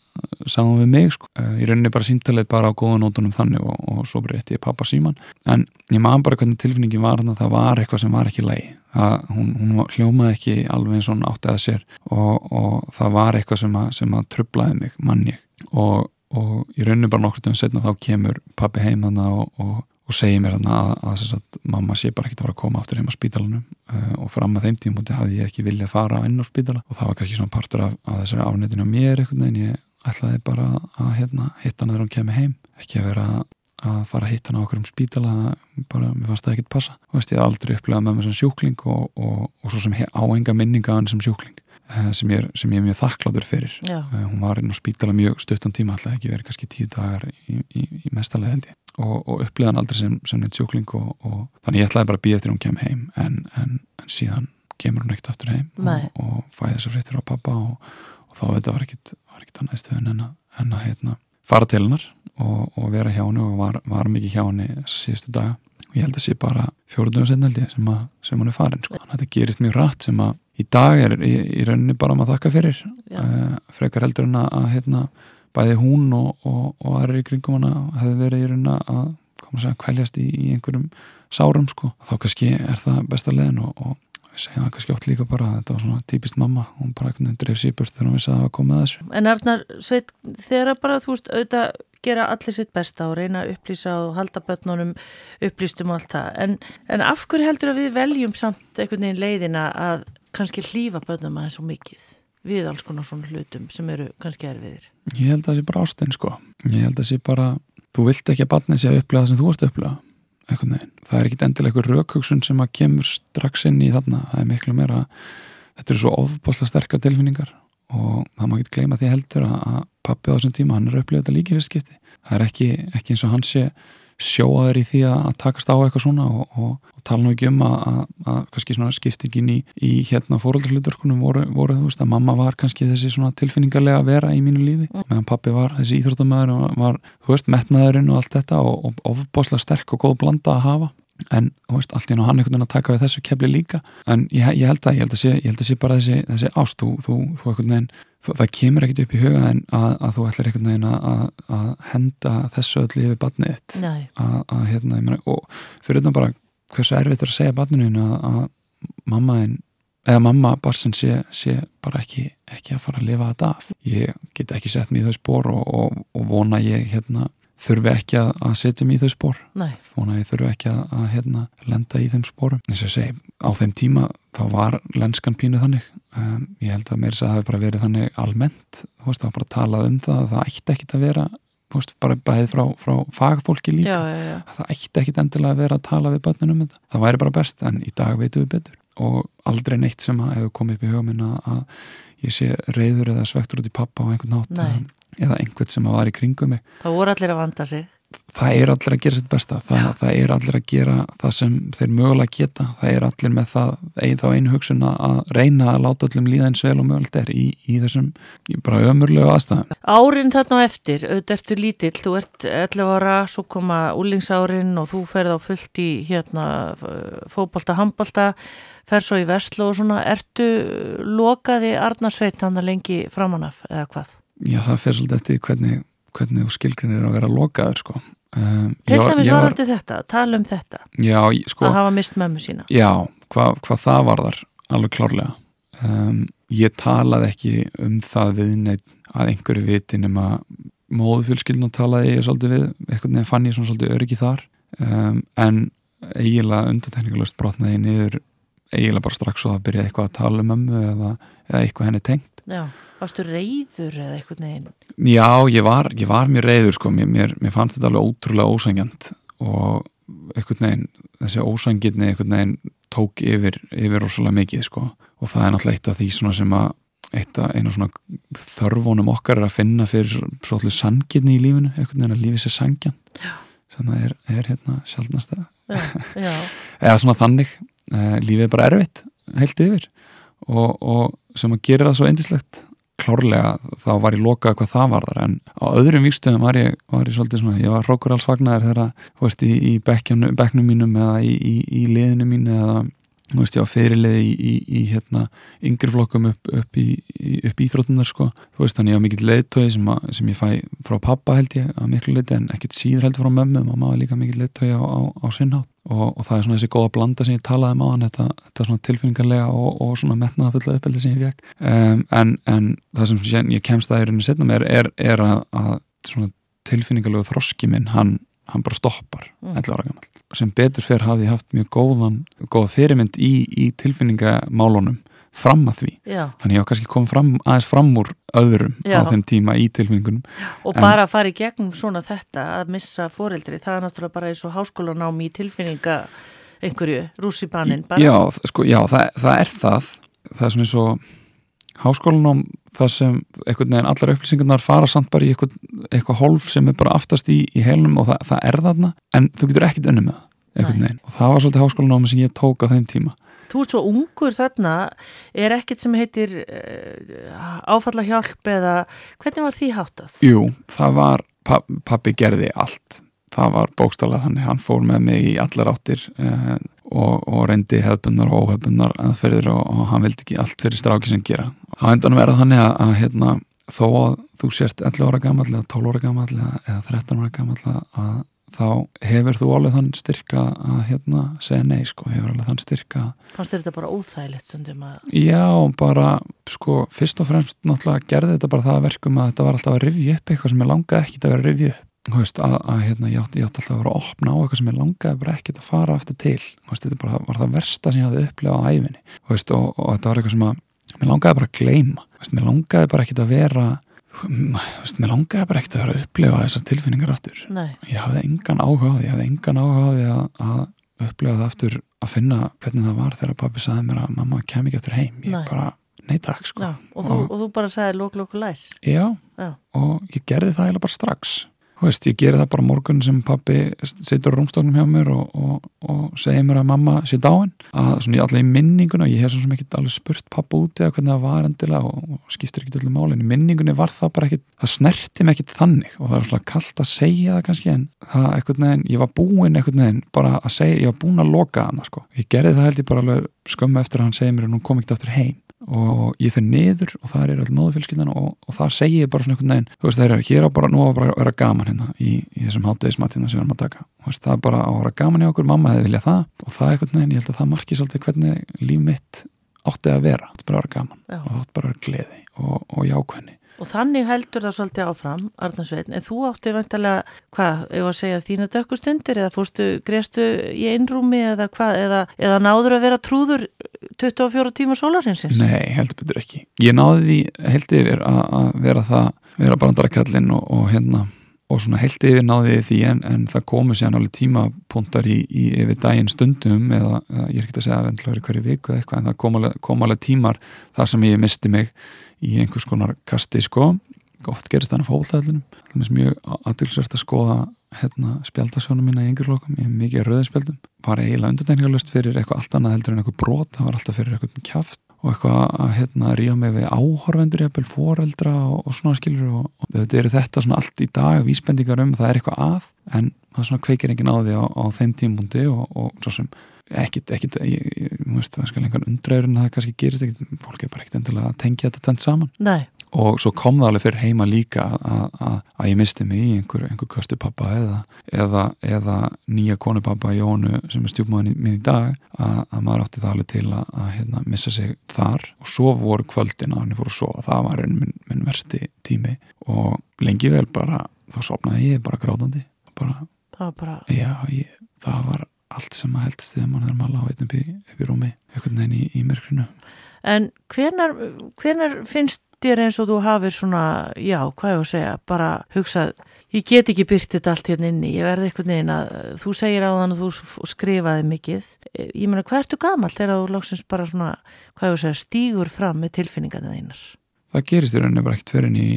sagðum við mig sko. í rauninni bara símtalið bara á góða nótunum þannig og, og svo breytti ég pappa síman en ég maður bara hvernig tilfinningin var þannig að það var eitthvað sem var ekki lægi hún, hún hljómaði ekki alveg eins og hún átti að sér og, og það var eitthvað sem að, sem að trublaði mig manni og, í rauninni bara nokkur tíðan setna þá kemur pappi heim þannig og, og og segir mér þarna að, að, að mamma sé bara ekkert að fara að koma aftur heim á spítalanum uh, og fram að þeim tímúti hafði ég ekki viljað fara inn á spítala. Og það var kannski svona partur af, af þessari afnættinu á mér einhvern veginn, ég ætlaði bara að hérna, hitta hana þegar hún kemur heim. Ekki að vera að fara að hitta hana okkur um spítala bara, mér fannst það ekkert passa. Og veist, ég hafði aldrei upplegað með mér sem sjúkling og, og, og svo sem áenga minninga hann sem sjúkling sem ég, er, sem ég er mjög þakkláttur fyrir. Uh, hún var inn á spítala mjög stuttan tíma alltaf ekki verið kannski tíu dagar í, í, í mestalega held ég. Og, og upplegaðan aldrei sem, sem neitt sjúkling og, og þannig ég ætlaði bara að býja eftir hún kem heim en, en, en síðan kemur hún ekkert aftur heim og, og fæði þessar frittir á pappa og þá þetta var ekkert, var ekkert annað stöðun en að, en að heitna, fara til hennar og vera hjá henni og var, var mikið hjá henni þessar síðustu daga. Og ég held að sé bara fjóruðum setn held ég sem, að, sem hún er farin sko. þetta gerist mjög rætt sem að í dag er í, í rauninni bara maður þakka fyrir uh, frekar heldur en að heitna bæði hún og, og, og aðra í kringum hana hefði verið í raunina að segja, kvæljast í, í einhverjum sárum sko. þá kannski er það besta leðin og, og við segjum það kannski oft líka bara að þetta var svona típist mamma, hún bara eitthvað dreif síbjörn þegar hún vissi að það var komið að þessu. En Arnar, sveit, þegar bara þú veist auðvitað gera allir sitt besta og reyna að upplýsa og halda börnunum upplýstum og allt það, en, en af hverju heldur að við veljum samt einhvern veginn leiðina að kannski hlýfa börnum aðeins svo mikið við alls konar svona hlutum sem eru kannski erfiðir. Ég held að það sé bara ástæðin sko. Ég held að það sé bara þú vilt ekki að barnið sé að upplega það sem þú ert að upplega það er ekkit endilega einhver rökhugsun sem að kemur strax inn í þarna. Það er miklu meira, þetta eru svo ofbásla sterkar tilfinningar og það má ekki gleyma því heldur að pappi á þessum tíma, hann er að upplega þetta líki fyrir skipti það er ekki, ekki eins og hann sé sjóaður í því að takast á eitthvað svona og, og, og tala nú ekki um að, kannski svona skiptingin í, í hérna fóröldarhluturkunum voru, voru þú veist að mamma var kannski þessi svona tilfinningarlega að vera í mínu lífi mm. meðan pappi var þessi íþróttamæður og var, þú veist, metnaðurinn og allt þetta og, og ofbáslega sterk og góð blanda að hafa en veist, allt í hann einhvern veginn að taka við þessu kefli líka. En ég, ég held að ég held að sé, held að sé bara þessi, þessi ást. Þú, þú, þú einhvern veginn þú, það kemur ekkert upp í huga en að, að þú ætlar einhvern veginn að, að henda þessu öll yfir badnið að hérna mena, og fyrir þetta bara hversu erfitt er að segja badninu að mamma en eða mamma barsin sé, sé bara ekki, ekki að fara að lifa þetta af. Ég get ekki sett mér í þau spór og, og, og vona ég hérna þurfi ekki að, að setja mér í þau spór vona ég þurfi ekki að, að hérna, lenda í þeim spórum eins og segi, á þeim tíma þá var lenskan pínu þannig. Um, ég held að mér þess að það hefur bara verið þannig almennt, þú veist, var bara að tala um það það ætti ekkit að vera veist, bara bæðið frá, frá fagfólki líka. Já, já, já. það ætti ekkit endilega að vera að tala við börnunum um þetta, það væri bara best en í dag veitum við betur. Og aldrei neitt sem hefur komið upp í hugmynda eða einhvern sem var í kringum mig. Það voru allir að vanda sig. Það er allir að gera sitt besta. Það, það er allir að gera það sem þeir mögulega geta. Það er allir með það þá einu hugsun að reyna að láta öllum líða eins vel og mögulegt er í, í þessum bara ömurlegu aðstæðum. Árin þarna eftir, auðvitað ertu lítill þú ert 11 ára, svo koma úlingsárin og þú ferð á fullt í hérna fókbalta, handbalta fer svo í verslu og svona. Ertu lokaði Arnarsveit hann að lengi framanaf eða hvað? Já, það fer svolítið eftir hvernig, hvernig skilgrin er að vera lokaður sko. Um, Til dæmis varandi þetta, tala um þetta já, sko, að hafa mist mömmu sína. Já, hvað hva það var þar alveg klárlega. Um, Ég talaði ekki um það við neitt að einhverju viti nema móðufjölskyldun talaði ég svolítið við, eitthvað nefn fann ég svolítið öryggi þar. Um, en eiginlega undantekningalust brotnaði niður eiginlega bara strax og það byrjaði eitthvað að tala um mömmu eða, eða eitthvað henni tengt. Já Varstu reyður eða eitthvað neginn? Já, ég var, ég var mjög reyður sko, mér, mér, mér fannst þetta alveg ótrúlega ósangjant og eitthvað neginn, þessi ósangjitni eitthvað neginn tók yfir, yfir rosalega mikið sko. Og það er náttúrulega eitt af því svona sem að eitt af einu svona þörfónum okkar er að finna fyrir svolítið sangjitni í lífinu, eitthvað neginn að lífið sé sangjant sem það er, er hérna sjálfnast eða svona þannig, eh, lífið er bara erfitt heilt yfir. Og, og sem að gera það svo endislegt klárlega þá var ég lokað hvað það var þar en á öðrum vikstöðum var ég, var ég svolítið svona, ég var hrókur alls fagnar þegar, þú veist, í, í bekknum mínum eða í, í, í liðinu mín eða, þú veist, ég var fyrirlið í hérna, yngri flokkum upp, upp í upp íþrótunar, sko. Þú veist, þannig ég var mikill leittói sem, sem ég fæ frá pappa held ég, að miklu leiti en ekkit síður heldur frá mömmu, mamma var líka mikill leittói á, á, á sinnhátt og, og það er svona þessi góða blanda sem ég talaði um á hann þetta, þetta svona tilfinningarlega og, og svona metnaða fulla uppeldi sem ég fekk um, en, en það sem ég kemst að í rauninni setna mér er, er að, að svona tilfinningarlega þroski minn hann, hann bara stoppar mm. 11 ára gammal sem betur fyrr hafði haft mjög góðan góða fyrirmynd í, í tilfinningamálunum fram að því Já. þannig ég var kannski komið fram, aðeins fram úr öðrum Já. á þeim tíma í tilfinningunum og en, bara að fara í gegnum svona þetta að missa foreldri, það er náttúrulega bara eins og háskólanámi í tilfinninga einhverju, rússipannin Já, sko, já það, það er það það er svona eins og háskólanám það sem einhvern veginn allar upplýsingarnar fara samt bara í eitthvað, eitthvað hólf sem er bara aftast í, í heilunum og það, það er þarna en þú getur ekkit önni með það og það var svolítið háskólanámi sem ég tók á þeim tíma Þú ert svo ungur þarna, er ekkert sem heitir uh, áfallahjálp eða hvernig var því háttað? Jú, það var, pappi gerði allt. Það var bókstálað þannig, hann fór með mig í allar áttir uh, og, og reyndi hefðbunnar og óhefbunnar aðferðir og, og hann vildi ekki allt fyrir stráki sem gera. Það endan verða þannig að, að hérna, þó að þú sért 11 ára gammal eða 12 ára gammal eða 13 ára gammal að þá hefur þú alveg þann styrka að hérna segja nei sko, hefur alveg þann styrka Fannst þetta bara óþægilegt stundum að Já, bara sko fyrst og fremst náttúrulega gerði þetta bara það verkum að þetta var alltaf að rivja upp eitthvað sem ég langaði ekkit að vera að rivja upp Veist, að, að hérna, ég átti alltaf að vera að opna á eitthvað sem ég langaði bara ekkert að fara aftur til. Veist, þetta bara, var það versta sem ég hafði upplegað á æfinni veist, og, og þetta var eitthvað sem að mér langaði bara að gleima mér langaði bara ekkert að vera mér langaði bara ekkert að vera að upplifa þessar tilfinningar aftur. Nei, ég hafði engan áhuga á því ég hafði engan áhuga á því að, að upplifa það aftur að finna hvernig það var þegar pappi sagði mér að mamma kem ekki eftir heim. Ég Nei. bara, nei takk sko. Og, þú, og þú bara sagði lók, lók, læs. Já, Já. og ég gerði það eiginlega bara strax veist, ég gerði það bara morgun sem pappi situr á rúmstofnum hjá mér og, og, og segir mér að mamma sé dáin að svona ég allavega í minninguna ég hef svona ekki alveg spurt pappa úti að hvernig það var endilega og, og skiptir ekki allir máli en í minningunni var það bara ekkit það snerti mig ekkit þannig og það er svona kallt að segja það kannski en það eitthvað neginn, ég var búinn eitthvað neginn bara að segja, ég var búinn að loka hana sko. ég gerði það held ég bara alveg skömmu eftir að hann segir mér að hún kom ekkert aftur heim og ég fyrir niður og það er öll móðufélskildan og, og þar segi ég bara svona einhvern veginn þú veist það er hér á bara, nú á bara að vera gaman hérna í, í þessum háttegismatina sem við erum að taka. Þú veist, það er bara að vera gaman í okkur, mamma hefði viljað það. Og það er einhvern veginn, ég held að það marki svolítið hvernig líf mitt átti að vera. Átti bara að vera gaman Já. og það átti bara að vera gleði og, og jákvæðni Og þannig heldur það svolítið áfram, Arnarsveitn, en þú átti vantarlega, hvað, ef að segja þína dökkustundir eða fórstu, grestu í einrúmi eða hvað, eða, eða náður að vera trúður 24 tíma sólarhinsins? Nei, heldur betur ekki. Ég náði því held yfir að, vera það, vera brandarakallinn og, og hérna og svona held yfir náði ég því en, en það komu sér alveg tímapunktar í, í yfir daginn stundum eða, eða ég er ekki að segja að vendla hverju viku eða eitthvað en það kom alveg tímar þar sem ég misti mig í einhvers konar kasti sko. Oft gerist á fólklæðlunum það er mjög aðtilsvært að skoða hérna, spjaldasjónum mína í yngurlokum ég er mikið rauðin spjaldum. Var eiginlega undantekningalust fyrir eitthvað allt annað heldur en eitthvað brot. Það var alltaf fyrir eitthvað kjaft og eitthvað að hérna, ríða mig við áhorfendur jafnvel foreldra og, og svona skilur og, og þetta eru þetta svona allt í dag vísbendingar um það er eitthvað að en það svona kveikir enginn á því á, á þeim tímundi og, og svo sem ekkit, ekkit ég veist, það skal engan undræður en það kannski gerist ekkit, fólk er bara ekkit endilega að tengja þetta tvent saman. Nei, og svo kom það alveg fyrir heima líka að, ég misti mig í einhver, einhver köstu pappa eða, eða, eða nýja konu pappa Jónu sem er stjúpmáðin minn í dag að, að maður átti það alveg til að, að hérna, missa sig þar. Og svo voru kvöldin að hann fór að sofa, það var einn minn, minn versti tími. Og lengi vel bara þá sopnaði ég bara grátandi. Bara, það var bara, já, ég, það var allt sem að heldst þegar mann er mala á einn upp í, upp í rúmi, einhvern veginn í, í myrkrinu en hvenar, hvenar finnst þér eins og þú hafir svona, já, hvað ég að segja, bara hugsað, ég get ekki byrt þetta allt hérna inni, ég verði eitthvað neina, þú segir á þann að þú skrifaði mikið, ég meina, hvað ertu gamall þegar þú lóksins bara svona, hvað ég að segja, stígur fram með tilfinningarna þínar? Það gerist í rauninni bara ekkert fyrir í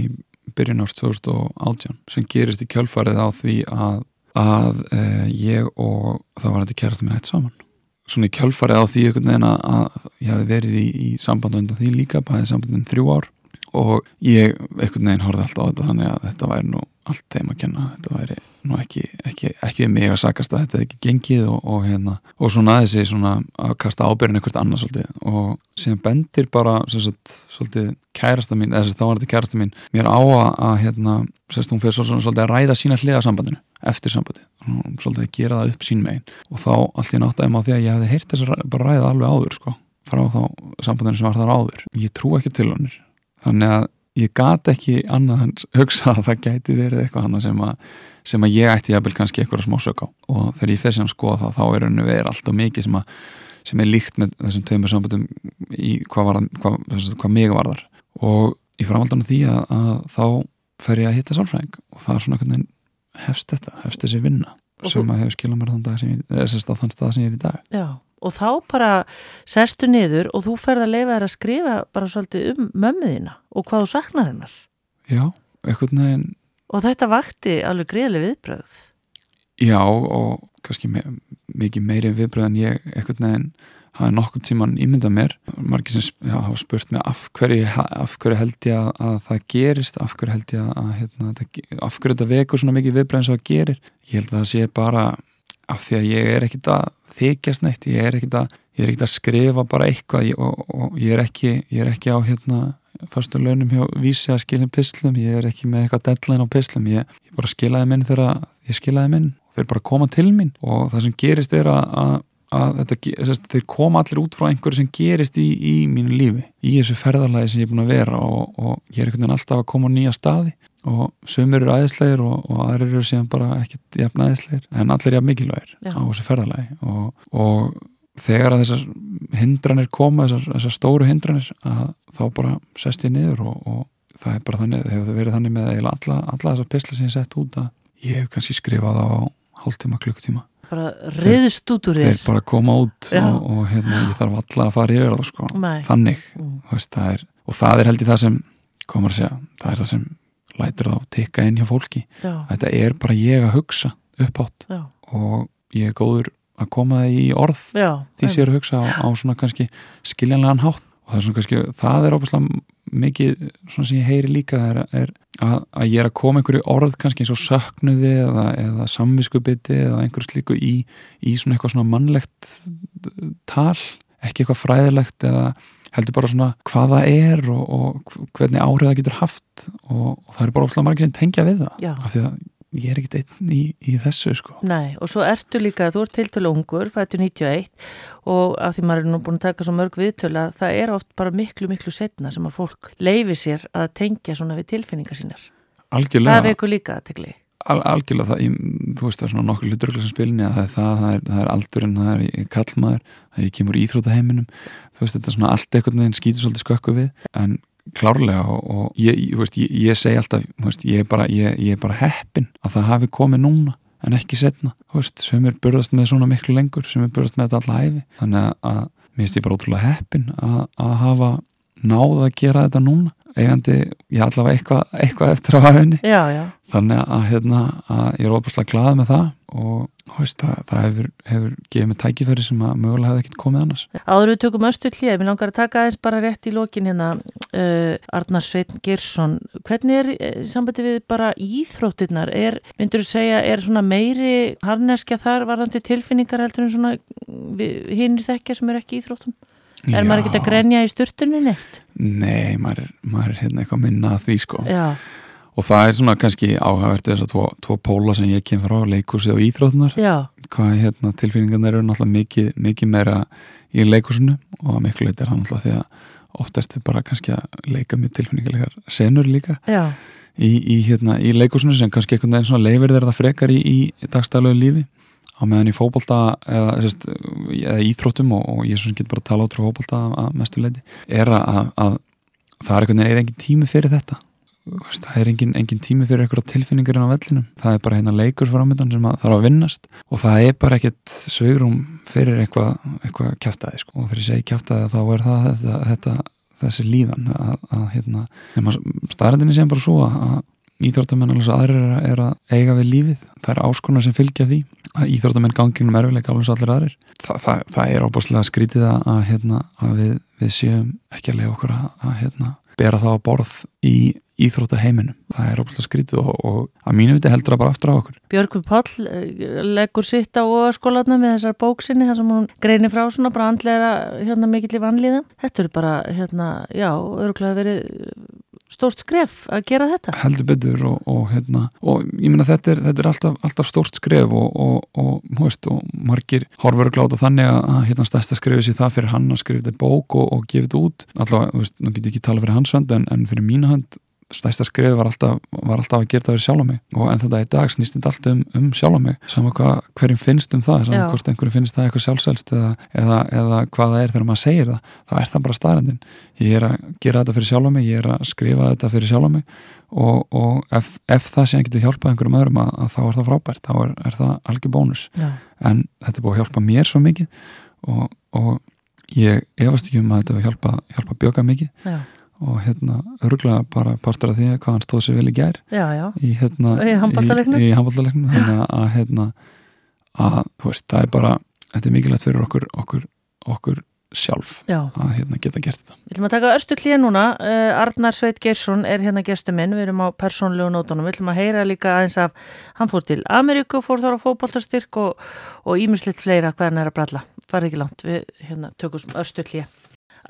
byrjun árs 2018 sem gerist í kjölfarið á því að, að e, ég og það var þetta kærast minn eitt saman. Svona í kjölfarið á því einhvern veginn að, ég hafi verið í, í samband undan því líka, bæðið sambandin þrjú ár og ég einhvern veginn horfði alltaf á þetta þannig að þetta væri nú allt þeim að kenna, þetta væri nú ekki, ekki, ekki mig að sakast að þetta er ekki gengið og, og hérna. Og svona þessi svona að kasta ábyrðin einhvert annað svolítið. Og síðan bendir bara sagt, svolítið kærasta mín eða þá var þetta kærasta mín mér á að, að hérna, sérst hún fyrir svolítið, svolítið að ræða sína hliðasambandinu eftir sambandi, svolítið að gera það upp sín megin. Og þá allt ég nátt að því að ég hefði heyrt þess að bara ræða alveg áður sko, frá þá sambandinu sem var þar áður. Ég trú ekki til honir þannig að ég gat ekki annað en hugsa að það gæti verið eitthvað annað sem að, sem að ég ætti jafnvel kannski eitthvað smá sök á. Og þegar ég fer sem skoða það þá er henni verið alltaf mikið sem, að, sem er líkt með þessum tveimur sambandum í hvað, var, hvað, hvað mig varðar. Og í framhaldan því að, að þá fer ég að hitta sálfræðing og það er svona hvernig hefst þetta, hefst þessi vinna sem að hefur skilað mér þann dag sem ég, þessast á þann stað sem ég er í dag. Já, og þá bara sestu niður og þú ferð að leifa þér að skrifa bara svolítið um mömmuðina og hvað þú saknar hennar. Já, eitthvað neginn Og þetta vakti alveg greiðlega viðbröð. Já og kannski me mikið meiri viðbröð en ég eitthvað neginn hafi nokkuð tíman ímyndað mér. Margir sem já, hafa spurt mig af hverju, af hverju held ég að, að það gerist? Af hverju held ég að hérna, af hverju þetta vekur svona mikið viðbröð eins og það gerir? Ég held að það sé bara af því að ég er ekkit að þykjast neitt ég er ekkit að, er ekkit að skrifa bara eitthvað ég, og, og ég er ekki ég er ekki á hérna fastu launum hjá vísi að skilja pislum ég er ekki með eitthvað deadline á pislum ég, ég bara skilaði minn þegar ég skilaði minn þeir bara koma til mín. Og það sem gerist er að, að, að þetta, þeir koma allir út frá einhverju sem gerist í, í mínu lífi í þessu ferðalagi sem ég er búin að vera og, og ég er einhvern veginn alltaf að koma á nýja staði og sömur eru aðeinslegir og, og aðrir eru síðan bara ekkert jafn aðeinslegir en allir jafn mikilvægir Já. á þessu ferðalagi og, og þegar að þessar hindranir koma þessar, þessar stóru hindranir að þá bara sest ég niður og, og það er bara þannig, það hefur verið þannig með eiginlega alla, alla þessar pisla sem ég sett út að ég hef kannski skrifað á hálftíma, klukktíma bara reyðist út úr þeir þér bara koma út og, og hérna, ég þarf alla að fara yfir það sko. Nei. þannig Mm. veist, það er, og það er held í það sem komar að segja, það er það sem lætur þá tikka inn hjá fólki. Já, þetta er bara ég að hugsa uppátt já, og ég er góður að koma það í orð já því sér að hugsa á, á svona kannski skiljanlegan hátt. Og það er svona kannski, það er óbúslega mikið svona sem ég heyri líka er, er að, að ég er að koma einhverju orð kannski eins og söknuði eða, eða samviskubiti eða einhverju slíku í, í svona eitthvað svona mannlegt tal, ekki eitthvað fræðilegt eða heldur bara svona hvað það er og, og hvernig áhrif það getur haft og, og það er bara óbúslega margir sem tengja við það Já. af því að ég er ekkit einn í, í þessu sko Nei, og svo ertu líka, þú ert tiltölu ungur, fættu 91 og af því maður er nú búin að taka svo mörg viðtölu að það er oft bara miklu, miklu setna sem að fólk leifi sér að tengja svona við tilfinningar sínar. Það algjörlega vekur líka aðtegli. Al, algjörlega það, ég, þú veist það er svona nokkur hlutur sem spilinni að það er það, það er, það er aldurinn, það er kallmaður, það er kemur í íþrótaheiminum, þú veist þetta er svona allt einhvern veginn skýtur svolítið skökku við, en klárlega og, og ég, ég, veist, ég, ég segi alltaf, veist, ég er bara, bara heppin að það hafi komið núna en ekki setna, veist, sem er burðast með svona miklu lengur, sem er burðast með þetta alla hæfi, þannig að, mér finnst ég bara ótrúlega heppin að, hafa náð að gera þetta núna eigandi, ég allavega eitthvað, eitthvað eftir Já, já, þannig að, hérna, að ég er óbúslega glað með það og veist, það, það hefur, hefur gefið mig tækifæri sem að mögulega hefði ekkert komið annars. Áður við tökum östu hlýja, mér langar að taka aðeins bara rétt í lokin hérna uh, Arnar Sveitn Girsson, hvernig er eh, sambandi við bara íþróttirnar, er, myndur þú segja, er svona meiri harneskja þar varðandi tilfinningar heldur en svona hinnir þekkja sem er ekki í íþróttum? Er maður ekkert að grenja í sturtunni neitt? Nei, maður, maður er hérna eitthvað minna að því sko. Já, og það er svona kannski áhugavert þess að tvo, tvo póla sem ég kem frá leikúsi og íþrótnar já, hvað hérna tilfinningarnir eru náttúrulega mikið, mikið meira í leikúsinu og miklu leit er það náttúrulega því að oftast er bara kannski að leika mjög tilfinningarlegar senur líka já, í, í, hérna, í leikúsinu sem kannski einhvern veginn leifir þeirra það frekar í, í dagstæðlegu lífi á meðan í fótbolta eða, sérst, eða íþróttum og, og ég getur bara að tala út frá fótbolta að, mestu leiti er að, að það er einhvern er engin tími fyrir þetta? Það er engin, engin tími fyrir einhverja tilfinningar inn á vellinum. Það er bara hérna leikur framöndan sem þarf að vinnast og það er bara ekkert sveigrum fyrir eitthvað, eitthvað kjaftaði sko. og þegar ég segi kjaftaði þá er það þetta, þetta, þessi líðan að, að hérna, staðrændinni sem bara svo að íþróttamenn alveg svo aðrir er, að- er að eiga við lífið. Það er áskonar sem fylgja því að íþróttamenn ganginum erfileika alveg svo allir aðrir. Þa, það, það er ábúrslega skrítið að, að, hérna, að við, við séum ekki að leiða okkur að, að hérna, bera það á borð í íþróttaheiminum. Það er óbúrslega skrítið og, og að mínu viti heldur það bara aftur á okkur. Björgvin Páll eh, leggur sitt á skólanum með þessar bóksinni þar sem hún greinir frá svona bara andlega hérna mikill í vanlíðan. Þetta eru bara hérna, já, örgulega verið stórt skref að gera þetta. heldur betur og, og, hérna, og ég meina þetta er, þetta er alltaf, alltaf stórt skref og, og, veist, og margir horfur að gláta þannig að, hérna, stærsta skrefið sér það fyrir hann að skrifa þetta bók og, gefa þetta út allavega, nú get ég ekki tala fyrir hans hönd en, en fyrir mína hönd stærsta skrefið var alltaf, var alltaf að gera það fyrir sjálf mig. Og en þetta í dag snýst þetta alltaf um, um sjálf mig. Sama hvað hverjum finnst um það Já. sama hvort einhverjum finnst það eitthvað sjálfselst eða, eða, eða hvað það er þegar maður segir það þá er það bara staðrendin ég er að gera þetta fyrir sjálf mig, ég er að skrifa þetta fyrir sjálf mig. Og, og ef, ef það sé að getur hjálpað einhverjum öðrum að, að þá er það frábært, þá er, er það algjör bónus. Já, en þetta er búið að hjálpa mér svo mikið og, og ég efast ekki um að þetta hjálpa, hjálpa bjöka mikið. Já, og hérna örgulega bara partur af því að hvað hann stóð sér vel í gær já, já. í hérna Í í, handbóltaleiknum þannig að, hérna að þú veist, það er bara þetta er mikilvægt fyrir okkur okkur, okkur sjálf já. að hérna geta gert þetta Við ætlum að taka östu hlýja núna. Uh, Arnar Sveit Geirsson er hérna gestu minn. Við erum á persónlegu nótunum. Við ætlum að heyra líka aðeins af, hann fór til Ameríku, fór þar á fótboltastyrk og, og ímislitt fleira hann er að bralla. Farið ekki langt. Við hérna tökum östu hlýja.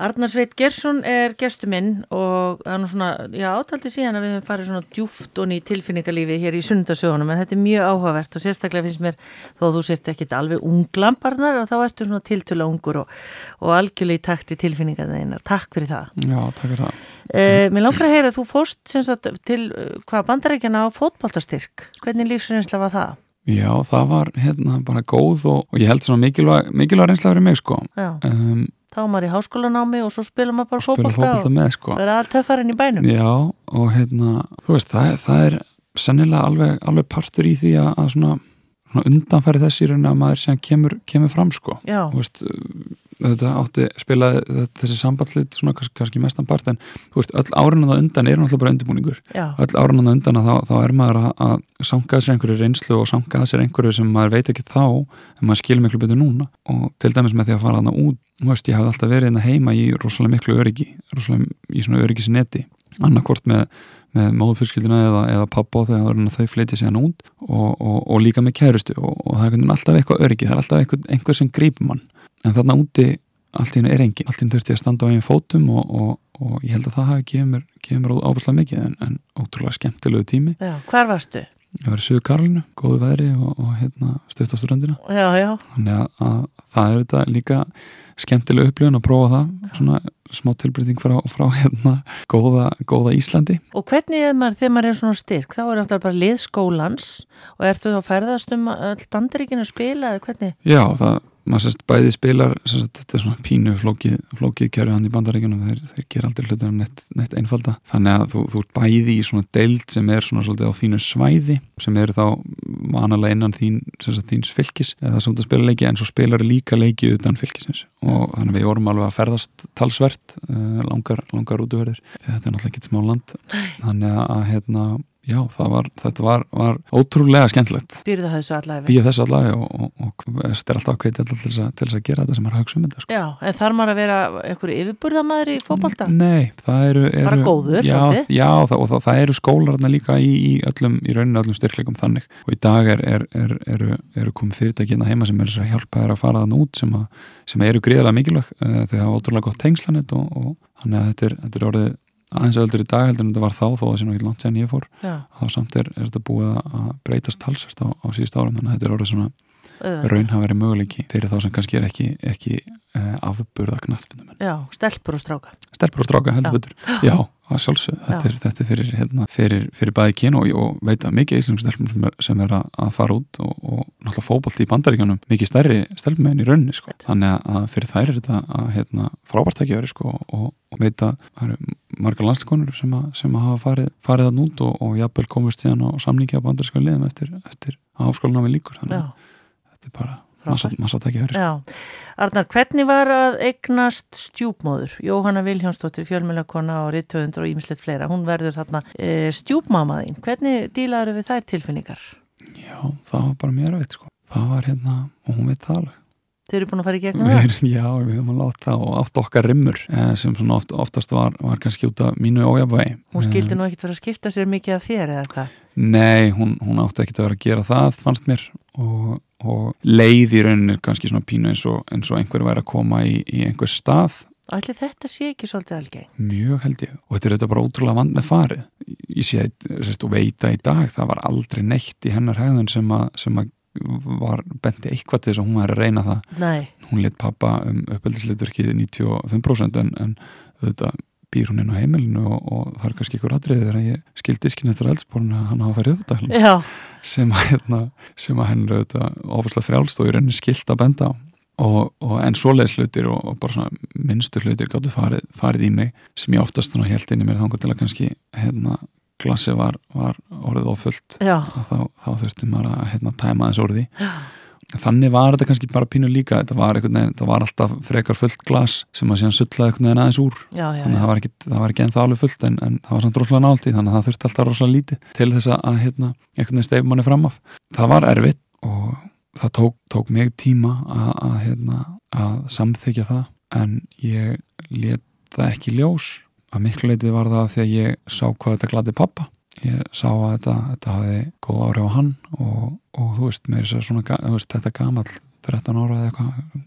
Arnar Sveit Geirsson er gestu minn og það er svona, já, átaldi síðan að við höfum farið svona djúft og ný tilfinningarlífi hér í sunnundasögunum en þetta er mjög áhugavert og sérstaklega finnst mér þó að þú sért ekkit alveg unglamparnar og þá ertu svona tiltöla ungur og, og algjörlega í takt í tilfinningarna þeinar. Takk fyrir það. Já, takk fyrir það Uh, mér langar að heyra að þú fórst sem sagt, til uh, hvað bandarækjana á fótboltastyrk. Hvernig lífsreynsla var það? Já, það var hérna bara góð og, og ég held svona mikilvæg, mikilvæg reynsla fyrir mig sko. Um, þá var maður í háskólanámi og svo spila maður bara fótbolta og sko. vera allt töffarinn í bænum. Já, og hérna, þú veist, það, það er sennilega alveg, alveg partur í því að, svona, svona undanfæri þessi að maður sem kemur, kemur fram sko. Já, þú veist, þetta átti spilaði þessi sambandlit svona kannski, kannski mestan part en þú veist, öll árinu það undan er náttúrulega bara undirbúningur. Já, öll árinu það undan að þá, þá er maður að, að sanka að sér einhverju reynslu og sanka að sér einhverju sem maður veit ekki þá en maður skilur miklu betur núna. Og til dæmis með því að fara þarna út þú veist, ég hafði alltaf verið hérna heima í rosalega miklu öryggi rosalega í svona öryggisneti. Annarkvort með, með móðfyrskildina eða, eða pappa og þegar þau flytja sér út og, og, og líka með kærustu. Og, og það er alltaf eitthvað öryggi, það er alltaf einhver, einhver sem grípur mann en þarna úti allt í hennu er engin, allt í hennu þurfti að standa á einn fótum og, og, og ég held að það hafi gefið mér, mér ábærslega mikið en, en ótrúlega skemmtilegu tími já, hvar varstu? ég var í Suðu Karlinu, góðu veðri og, og hérna, Já, já, þannig að, að það er þetta líka skemmtileg upplifun að prófa það svona smá tilbreyting frá, frá hérna, góða, góða Íslandi og hvernig er maður þegar maður er svona styrk? Þá er þetta bara lið skólans og ertu þá ferðast um all bandaríkinu að spila eða hvernig? Já, það, maður sérst bæði spilar sérst, þetta er svona pínu flókið, flókið kjörðu hann í bandaríkjunum, þeir, þeir gera aldrei hlutina neitt, neitt einfalda, þannig að þú, þú ert bæði í svona deild sem er svona svolítið á þínu svæði, sem eru þá vanalega innan þín, sérst, þíns fylgis eða þú spila leiki, en svo spilar líka leiki utan fylgisins. Og þannig við vorum alveg að ferðast talsvert uh, langar, langar útverðir, þetta er náttúrulega ekki smá land, þannig að hérna Já, var, þetta var, var ótrúlega skemmtilegt Býrðu það þessu allavega? býja þessu allavega og, og, og þetta er alltaf hvetja til þess að, til þess að gera þetta sem er að hugsa um þetta sko. Já, en þarf maður að vera einhverju yfirburðamæður í fótbolta? Nei, það eru, eru Bara góður, já, svolítið? Já, það, og það, það eru skólarna líka í, í öllum, í rauninu öllum styrkleikum þannig og í dag er, er, er, eru, eru komið fyrirtækina heima sem er að hjálpa þér að fara þann út sem, að, sem eru gríðarlega mikilvæg uh, þegar hafa ótrúlega gott tengslanett og, og þannig að þetta er, þetta er orðið aðeins öldur í dag heldur en þetta var þá þó að nú ekki langt sen ég fór. Já, þá samt er, er þetta búið að breytast talsast á, á síðust árum þannig að þetta er orðið svona auðvitað. raun hafa verið möguleiki fyrir þá sem kannski er ekki, ekki uh, afburða knattbundum Já, stelpur og stráka. stelpur og stráka heldur betur. Já, það sjálfsög, þetta er, þetta er fyrir, hérna, fyrir, fyrir bæði kyn og, og veit að mikið íslensku stelpum sem er, sem er að, að fara út og, og náttúrulega fótbolt í bandaríkjanum mikið stærri stelpum en í rauninni sko. þannig að fyrir þær er þetta að, hérna, frábært ekki verið sko, og, og veit að það eru margar landsleikonur sem, að, sem að hafa farið, farið að nút og, og jafnvel komist síðan á samlingi á bandaríska liðum eftir, eftir að áskóluna við líkur þannig að þetta er bara massa, verið já. Arnar, hvernig var að eignast stjúpmóður? Jóhanna Vilhjónsdóttir, fjölmjölakona og rittöfundur og ímislegt fleira. Hún verður þarna e, stjúpmamaðinn. Hvernig dílaður við þær tilfinningar? Já, það var bara mér að veit sko. Það var hérna, og hún veit það alveg. Þeir eru búin að fara í gegnum það? já, við höfum að láta og átt okkar rimmur eh, sem svona oft, oftast var, var kannski út af mínu ójafvægi. Hún skildi nú ekkit vera að skipta sér mikið af þér eða hvað? Nei, hún, hún átti ekkit að vera að gera það, fannst mér og, og leið í rauninni kannski svona pínu eins og, eins og einhver væri að koma í, í einhver stað. Ætli þetta sé ekki svolítið algeng? mjög held ég. Og þetta er þetta bara ótrúlega vand með farið. Ég sé sérst, og veita í dag það var aldrei neitt í hennar hegðun sem að, var benti eitthvað til þess að hún væri að reyna það. Nei, hún let pappa um uppeldisleitverkið 95% en, en auðvitað býr hún inn á heimilinu og, og það er kannski ykkur atriðið þegar ég skildi skinn eftir eldsporinu að hann hafa auðvitað já, sem að, hérna, sem að henn auðvitað ofislega frjálst og í rauninni skilt að benda á. Og, og en svoleiðis hlutir og, og bara svona minnstu hlutir gáttu farið, farið í mig sem ég oftast svona held inn í mér þangar til að kannski hérna, glassi var, var orðið ofullt já, þá, þá þurfti maður að hérna, tæma þess orði þannig var þetta kannski bara pínu líka þetta var, veginn, þetta var alltaf frekar fullt glas sem að síðan sullaði einhvern veginn aðeins úr. Já, já, þannig að það var ekki, það var ekki ennþá alveg fullt en, en það var samt rosalega náldi þannig að það þurfti alltaf rosalega lítið til þess að, hérna, einhvern veginn steif manni fram af. Það var erfitt og það tók, tók mig tíma að, að, hérna, að samþykja það en ég let það ekki ljós. Að miklu leitið var það að ég sá hvað þetta gladi pappa ég sá að þetta, þetta hafi góð áhrif á hann og, og þú veist, mér er svona, ga- þú veist, þetta gamall 13 ára eða eitthvað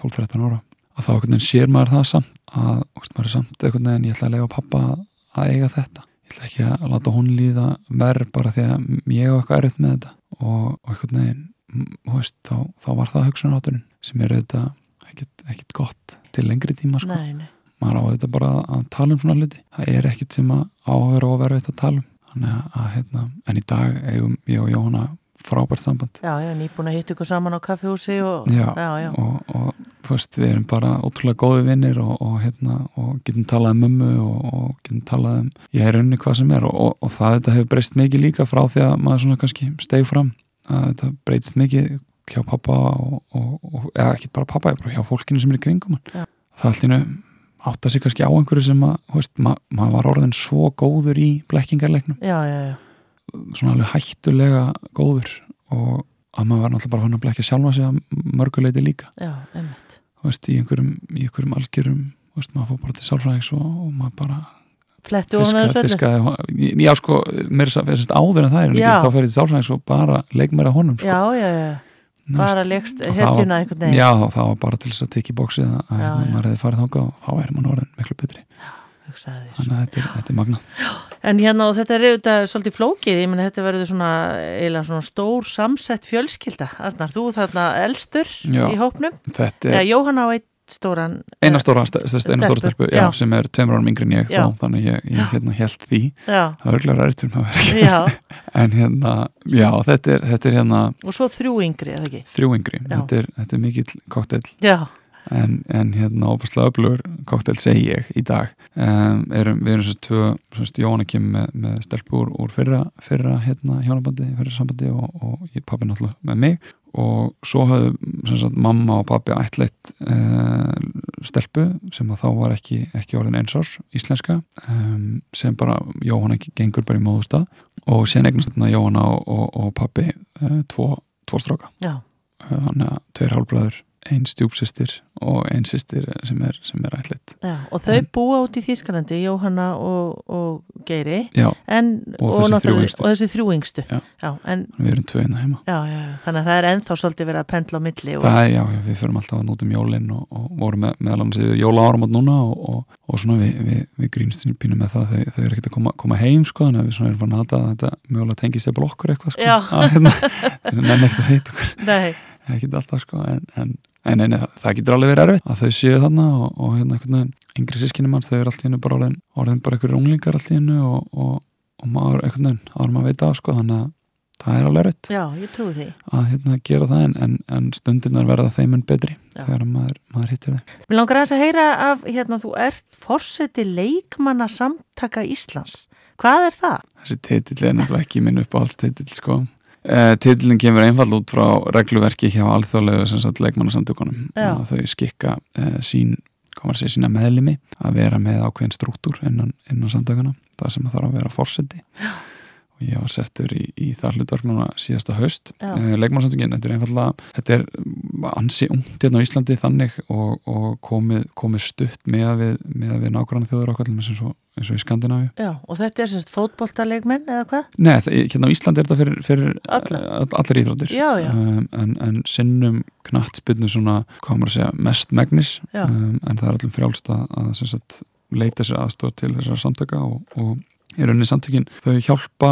12-13 ára að þá einhvern veginn sér maður það samt að veist, maður er samt einhvern veginn, ég ætla að lega pappa að, eiga þetta. Ég ætla ekki að láta hún líða verð bara því að ég hef eitthvað erfitt með þetta. Og, og einhvern veginn þú veist, þá, þá var það hugsunarátturinn sem er auðvitað ekkit, ekkit gott til lengri tíma sko. Nei, nei, maður á auðvitað bara að, tala um svona hluti. Það er ekkit sem að á að vera óverfitt að tala um að, hérna, en í dag eigum ég og Jóhanna frábært samband. Já, já, nýbúin að hitta ykkur saman á kaffihúsi og, Já, já, já. og, og veist, við erum bara ótrúlega góði vinnir og, og, hérna, og getum talað um mömmu og, og getum talað um ég er unni hvað sem er og, og það þetta hefur breyst mikið líka frá því að maður svona kannski steg fram að þetta breytist mikið hjá pappa og eða ekki bara pappa, bara hjá fólkinu sem er í kringum það allinu átta sig kannski á einhverju sem að, veist, ma maður var orðin svo góður í blekkingarleiknum. Já, já, já. svona alveg hættulega góður og að maður var náttúrulega bara hann að blekja sjálfa sig að mörguleiti líka. Veist, í einhverjum, í einhverjum algjörum maður fór bara til sálfræðings og, og maður bara Flettu fiskaði, fiskaði já, sko, mér að áður en það er en ekki þá fer ég til sálfræðings og bara leik mér að honum, sko. Já, já, já. Bara leikst hetjuna einhvern veginn. Já, það var bara til þess að tekja í bóksi að, Já, hérna, já. maður hefði farið þangað og þá er mann orðin miklu betri því. þannig að þetta er, þetta er magnað En hérna og þetta er auðvitað svolítið flókið, ég meni þetta verður svona eiginlega svona stór samsett fjölskylda. Arnar, þú þarna elstur Já. í hópnum. Já, er Jóhann á eitt stóran. eina stóra, eina stóra Stelpu, já, já. sem er tveimur árum yngri en ég þá, þannig ég, ég hérna held því. Já, það er örglega rættur með að vera en hérna, já, þetta er, þetta er hérna Og svo þrjú yngri, eða ekki? þrjú yngri, þetta er, þetta er mikill koktel Já, en, en hérna óbúslega öflugur koktel segi ég í dag. Um, erum, við erum svo tvö svo Jóhanna kemur með, með stelpu úr, fyrra, fyrra hérna hjónabandi, fyrra sambandi og, og ég pappi náttúrulega með mig. Og svo sagt, mamma og pappi ætleitt uh, stelpu sem að þá var ekki, ekki orðin eins árs íslenska. Um, sem bara Jóhanna gengur bara í móðustad og síðan eignast þarna Jóhanna og, og, og pappi uh, tvo, tvo stráka. Uh, þannig að tveir hálfbræður ein stjúpsistir og ein sýstir sem er, er ætlitt. Og þau búa út í Þýskalandi, Jóhanna og, og Geiri. já, En, Og yngstu. Og þessi þrjú yngstu. Já. en, við erum tvö hérna heima já, já. Þannig að það er ennþá svolítið verið að pendla á milli. Og, það er, já, já, við förum alltaf að nótum jólin og, og vorum með, meðal annars yfir jóla áramót núna og, og, og svona við, við, við grínstinu pínum með það þau, þau eru ekkert að koma, koma heim sko, þannig að við svona erum fann að halda að þetta mögulega tengist eða blokkur eitthvað sko, hérna, en ekkert að heit okkur ekkert alltaf sko en, en, en, en það, það getur alveg verið erfitt að þau séu þarna og, og hérna einhvern veginn yngri sískinni manns, þau eru alltaf hennu bara orðin, orðin bara einhverjum unglingar alltaf hennu og, og, og maður einhvern veginn áður maður veit af sko þannig að það er alveg erfitt já, ég trúi því. að hérna gera það en, en, en stundirnar verða þeim en betri Já. þegar maður, maður hittir þau Mér langar að heyra af, hérna, þú ert forseti leikmanna samtaka Íslands. Hvað er það? þessi titill er nefnilega ekki minn uppáhalds titill sko Uh, titillin kemur einfall út frá regluverki hjá alþjóðlegu leikmannasamtökunum. Já. að þau skikka uh, sín, segja, sína meðlimi að vera með ákveðin struktúr innan, innan samtökuna, það sem þarf að vera forseti. Og ég var settur í, í það hlutverk núna síðasta haust Já. uh, leikmannasamtökin, þetta er einfallega þetta er ansi ungt hérna á Íslandi þannig og, og komið, komið stutt með að við, við nákvæmlega þjóður okkar eins eins og í Skandinavíu Já, og þetta er semst fótboltaleikmenn eða hvað? Nei, hérna á Íslandi er þetta fyrir, fyrir uh, allar íþróttir. Um, en, en sinnum knattspyrnu svona, hvað maður að segja, mest megnis um, en það er allum frjálst að, að sagt, leita sér aðstof til þessar samtöka og, og í rauninni samtökin þau hjálpa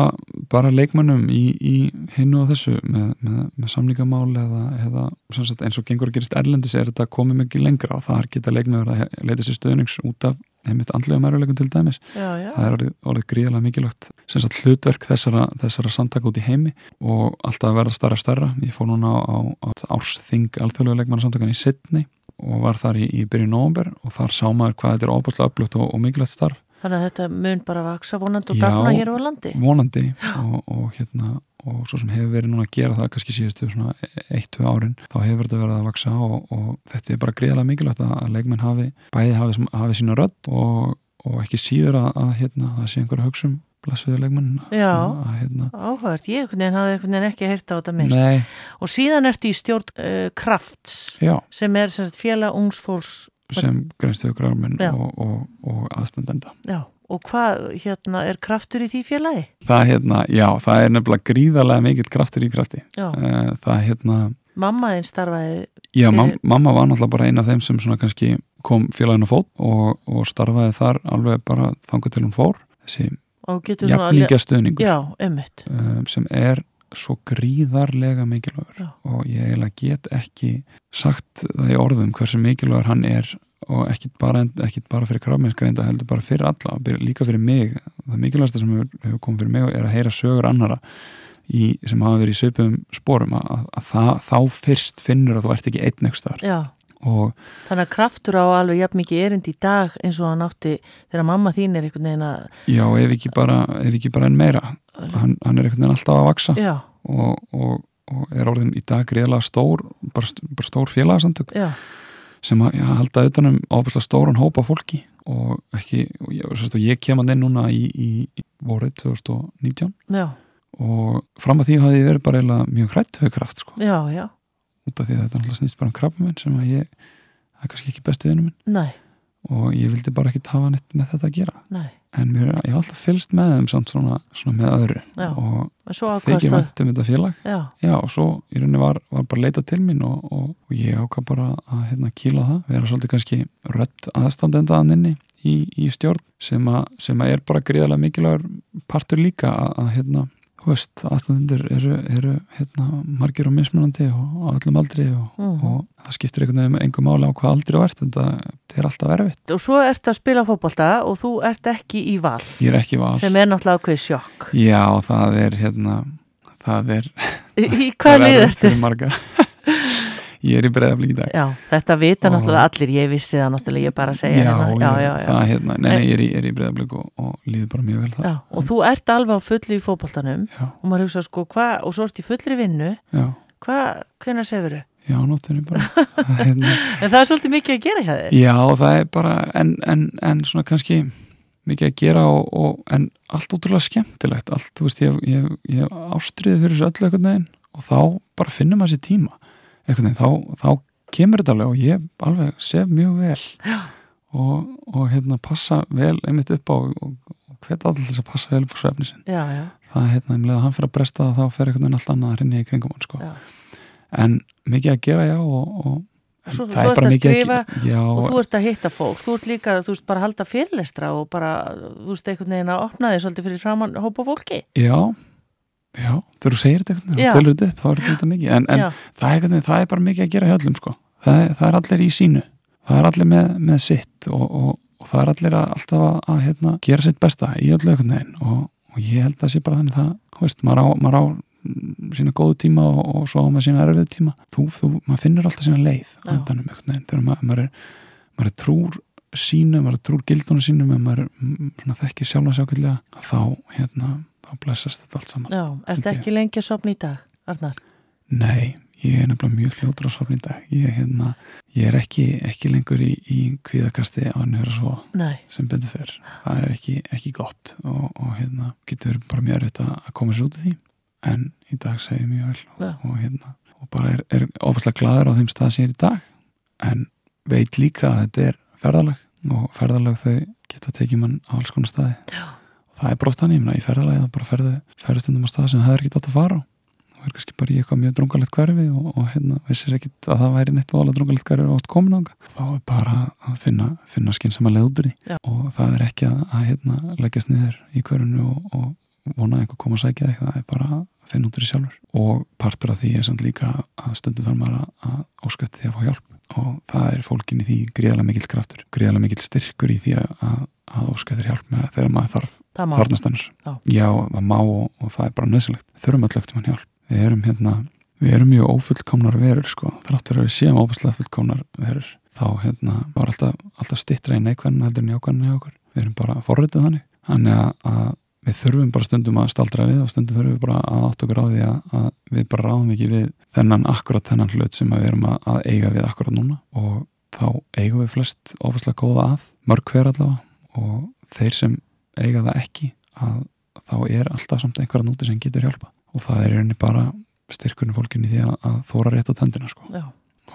bara leikmönnum í, í hinnu og þessu með, með, með samlingamál eða, eða sagt, eins og gengur að gerist erlendis er þetta komið mikið lengra og þar geta leikmöður að he- leita sér stöðnings út af einmitt andlega mæruleikum til dæmis. Já, já. það er orðið, orðið gríðalega mikilvægt sagt hlutverk þessara, þessara samtaka út í heimi og alltaf að verða starra starra ég fór núna á, á, á ársþing alþjóðlega leikmannasamtakan í Sydney og var þar í, í byrju nóvember og þar sá maður hvað þetta er óbúslega öflugt og, og mikilvægt starf Þannig að þetta mun bara vaksa vonandi og Já. dafna hér á landi. vonandi og, og hérna og svo sem hefur verið núna að gera það kannski síðustu svona eitt, tvö árin þá hefur þetta verið að vaksa og, og þetta er bara greiðlega mikilvægt að, leikmenn hafi bæði hafi, hafi sína rödd og, og ekki síður að, að hérna, það sé einhverja hugsun blessviður leikmenn Já. hérna, Áhört, ég veginn hafði einhvern veginn ekki heyrt á þetta minnst. Nei, Og síðan ertu í stjórn uh, Krafts já, sem er félag ungsfólks. Sem grænstuðu grárminn Já. og, og, og aðstendenda Já, og hvað hérna er kraftur í því félagi? það hérna, já, það er nefnilega gríðarlega mikill kraftur í krafti. Eh, það hérna mamma þinn starfaði, Já, Fyrir- mamma var náttúrulega bara eina af þeim sem svona kannski kom félaginu fót og, og starfaði þar alveg bara þangu til hún fór. Þessi svona alveg- jafningastöðningur Já, um, sem er svo gríðarlega mikilvægur. Já. og ég eiginlega get ekki sagt það í orðum hversu mikilvægur hann er og ekki bara, ekki bara fyrir krafmennskar heldur bara fyrir alla, líka fyrir mig. Það mikilvægasta sem hefur, hefur komið fyrir mig er að heyra sögur annara í, sem hafa verið í söpum sporum. Að, að, að það, þá fyrst finnur að þú ert ekki einn Já, og þannig að kraftur á alveg jafn mikið erind í dag eins og hann átti þegar mamma þín er einhvern veginn að já, ef ekki bara, ef ekki bara enn meira hann, hann er einhvern veginn alltaf að vaksa og, og, og er orðin í dag greiðlega stór bara, bara stór félagsamtök já, sem að halda utanum ábærslega stóran hópa fólki og ekki, og ég, sérst, ég kem að inn núna í, í, vorið 2019 já, og fram að því hafði ég verið bara eiginlega mjög hrætt við kraft sko, já, já, út af því að þetta náttúrulega snýst bara um krabba minn sem að ég, það er kannski ekki besti vinnu minn. Nei, og ég vildi bara ekki tafa neitt með þetta að gera. Nei en mér, ég hef alltaf fylgst með þeim samt svona, svona með öðru. Já. og þykir ákvæðast að vænt um þetta félag. Já, Já, og svo í rauninni var, var bara að leita til mín og, og, og ég ákvað bara að hérna, kýla það, vera svolítið kannski rödd aðstandendaðan inni í, í stjórn sem, a, sem að er bara gríðarlega mikilvægur partur líka að, hérna, veist, aðstandendur eru, eru hérna, margir og mismunandi og á öllum aldri og, Mhm. og það skiptir einhvern veginn engum máli á hvað aldri þú ert, þetta, þetta er alltaf erfitt. og svo ertu að spila fótbolta og þú ert ekki í val Ég er ekki val. sem er náttúrulega ákveð sjokk Já, það er hérna, það er, Í, í það hvað er lið ertu? ég er í breyðaflik í dag. Já, þetta vita Og- náttúrulega allir, ég vissi það náttúrulega, ég bara að segja já, hérna. já, já, já. það hérna, nei, nei, ég er í, í breyðablík og, og líður bara mjög vel það Já, og þú ert alveg á fullu í fótboltanum já, og maður hugsa sko hvað, og svo ert í fullri vinnu. Já, hvað, hvenær segir þau? já, nóttunni bara. Hérna, En það er svolítið mikið að gera hjá þér. Já, það er bara en, en, en svona kannski mikið að gera og, og en allt ótrúlega skemmtilegt. Allt, þú veist, ég, ég, ég ástriði fyrir þessu öllu og þá bara finnum maður sér tíma veginn, þá, þá kemur þetta alveg og ég alveg sef mjög vel. Og, og hérna passa vel einmitt upp á og, og hvet allir þess að passa vel upp á svefni já, það er hérna, um að hann fyrir að bresta það þá fer einhvern veginn allt annað að rinja í kringum hann sko. en mikið að gera já og, og Svo- það er bara mikið skrifa að já, og þú ert að hitta fólk, þú ert líka þú veist bara að halda fyrirlestra og bara þú veist einhvern veginn að opna þig svolítið fyrir framann hópa fólki. Já já, þegar þú segir þetta þetta upp, þá er þetta mikið. En, en það, er það er bara mikið að gera hjá öllum sko. það, það er allir í sínu. Það er allir með, með sitt og, og, og það er allir að, alltaf að, að hérna, gera sitt besta í öllu veginn. Og, og ég held að það sé bara þannig það, veist, maður á, maður á sína góðu tíma og, og svo á maður sína erfið tíma. Þú, þú, maður finnur alltaf sína leið einhvern veginn þegar maður, maður, er, maður er trúr sínu, maður er trúr gildunum sínum en maður er, svona, þekkir sjálfa sjákvæðlega þá, hérna, þá blessast þetta allt saman já, Held ég. ekki lengi að sopna í dag, Arnar? Nei, ég er nefnilega mjög fljótur á safni í dag. Ég, hérna, ég er ekki, ekki lengur í, í kvíðakasti á vera svo Nei, sem betur fyrr það er ekki, ekki gott og, og hérna, getur bara mjög erfitt að að koma sér út af því. En í dag segi ég mjög vel og, og, hérna, og bara er, er ofaslega glaður á þeim stað sem ég er í dag en veit líka að þetta er ferðalag og ferðalag þau geta tekið mann á alls konar staði. Já, það er bara oft þannig, ég meina, í ferðalagi það bara ferðu, ferðu stundum á stað sem það er ekki átt að fara. Og er kannski bara í eitthvað mjög drungalegt hverfi og, og hérna, vissir ekkit að það væri neitt voðalega drungalegt hverfi átt komin ánga þá er bara að finna, finna því. Já. og það er ekki að, að hérna, leggjast niður í hverfinu og, og vona að einhver koma að sækja þig, það er bara að finna út úr því sjálfur. Og partur af því er samt líka að stundu þarf maður að, óskætti því að fá hjálp. Og það er fólkin í því gríðarlega mikill kraftur, gríðarlega mikill styrkur í því að, að, að óskættir hjálp með þegar maður þarf það má. þarnast hennar Já. það má og, og það er bara nöðsilegt þurfum öll öllum hann hjálp. Við erum hérna, við erum mjög ófullkomnar verur sko, þráttur að við séum óbúslega fullkomnar verur, þá hérna var alltaf, alltaf stittra í neikvæðin heldur en jákvæðin hjá okkur, við erum bara forritið þannig, þannig að, að við þurfum bara stundum að staldra við og stundum þurfum við bara að átt okkur á því að, að við bara ráðum ekki við þennan akkurat þennan hlut sem við erum að, að eiga við akkurat núna. Og þá eigum við flest óbúslega góða að, mörg hver allavega og þeir sem eiga það ekki að þá er alltaf samt einhverja núti sem getur hjálpa og það er rauninni bara styrkurinn fólkinni því að, að þóra rétt á töndina sko. Já,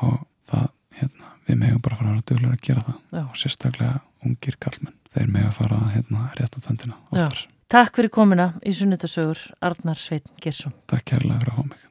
og það, hérna, við megum bara fara að duglega að gera það Já. og sérstaklega ungir kallmenn þeir mega fara hérna, rétt á töndina oftar. Takk fyrir komuna í sunnudasögur Arnar Sveinn Gersson Takk kærlega fyrir að fá mig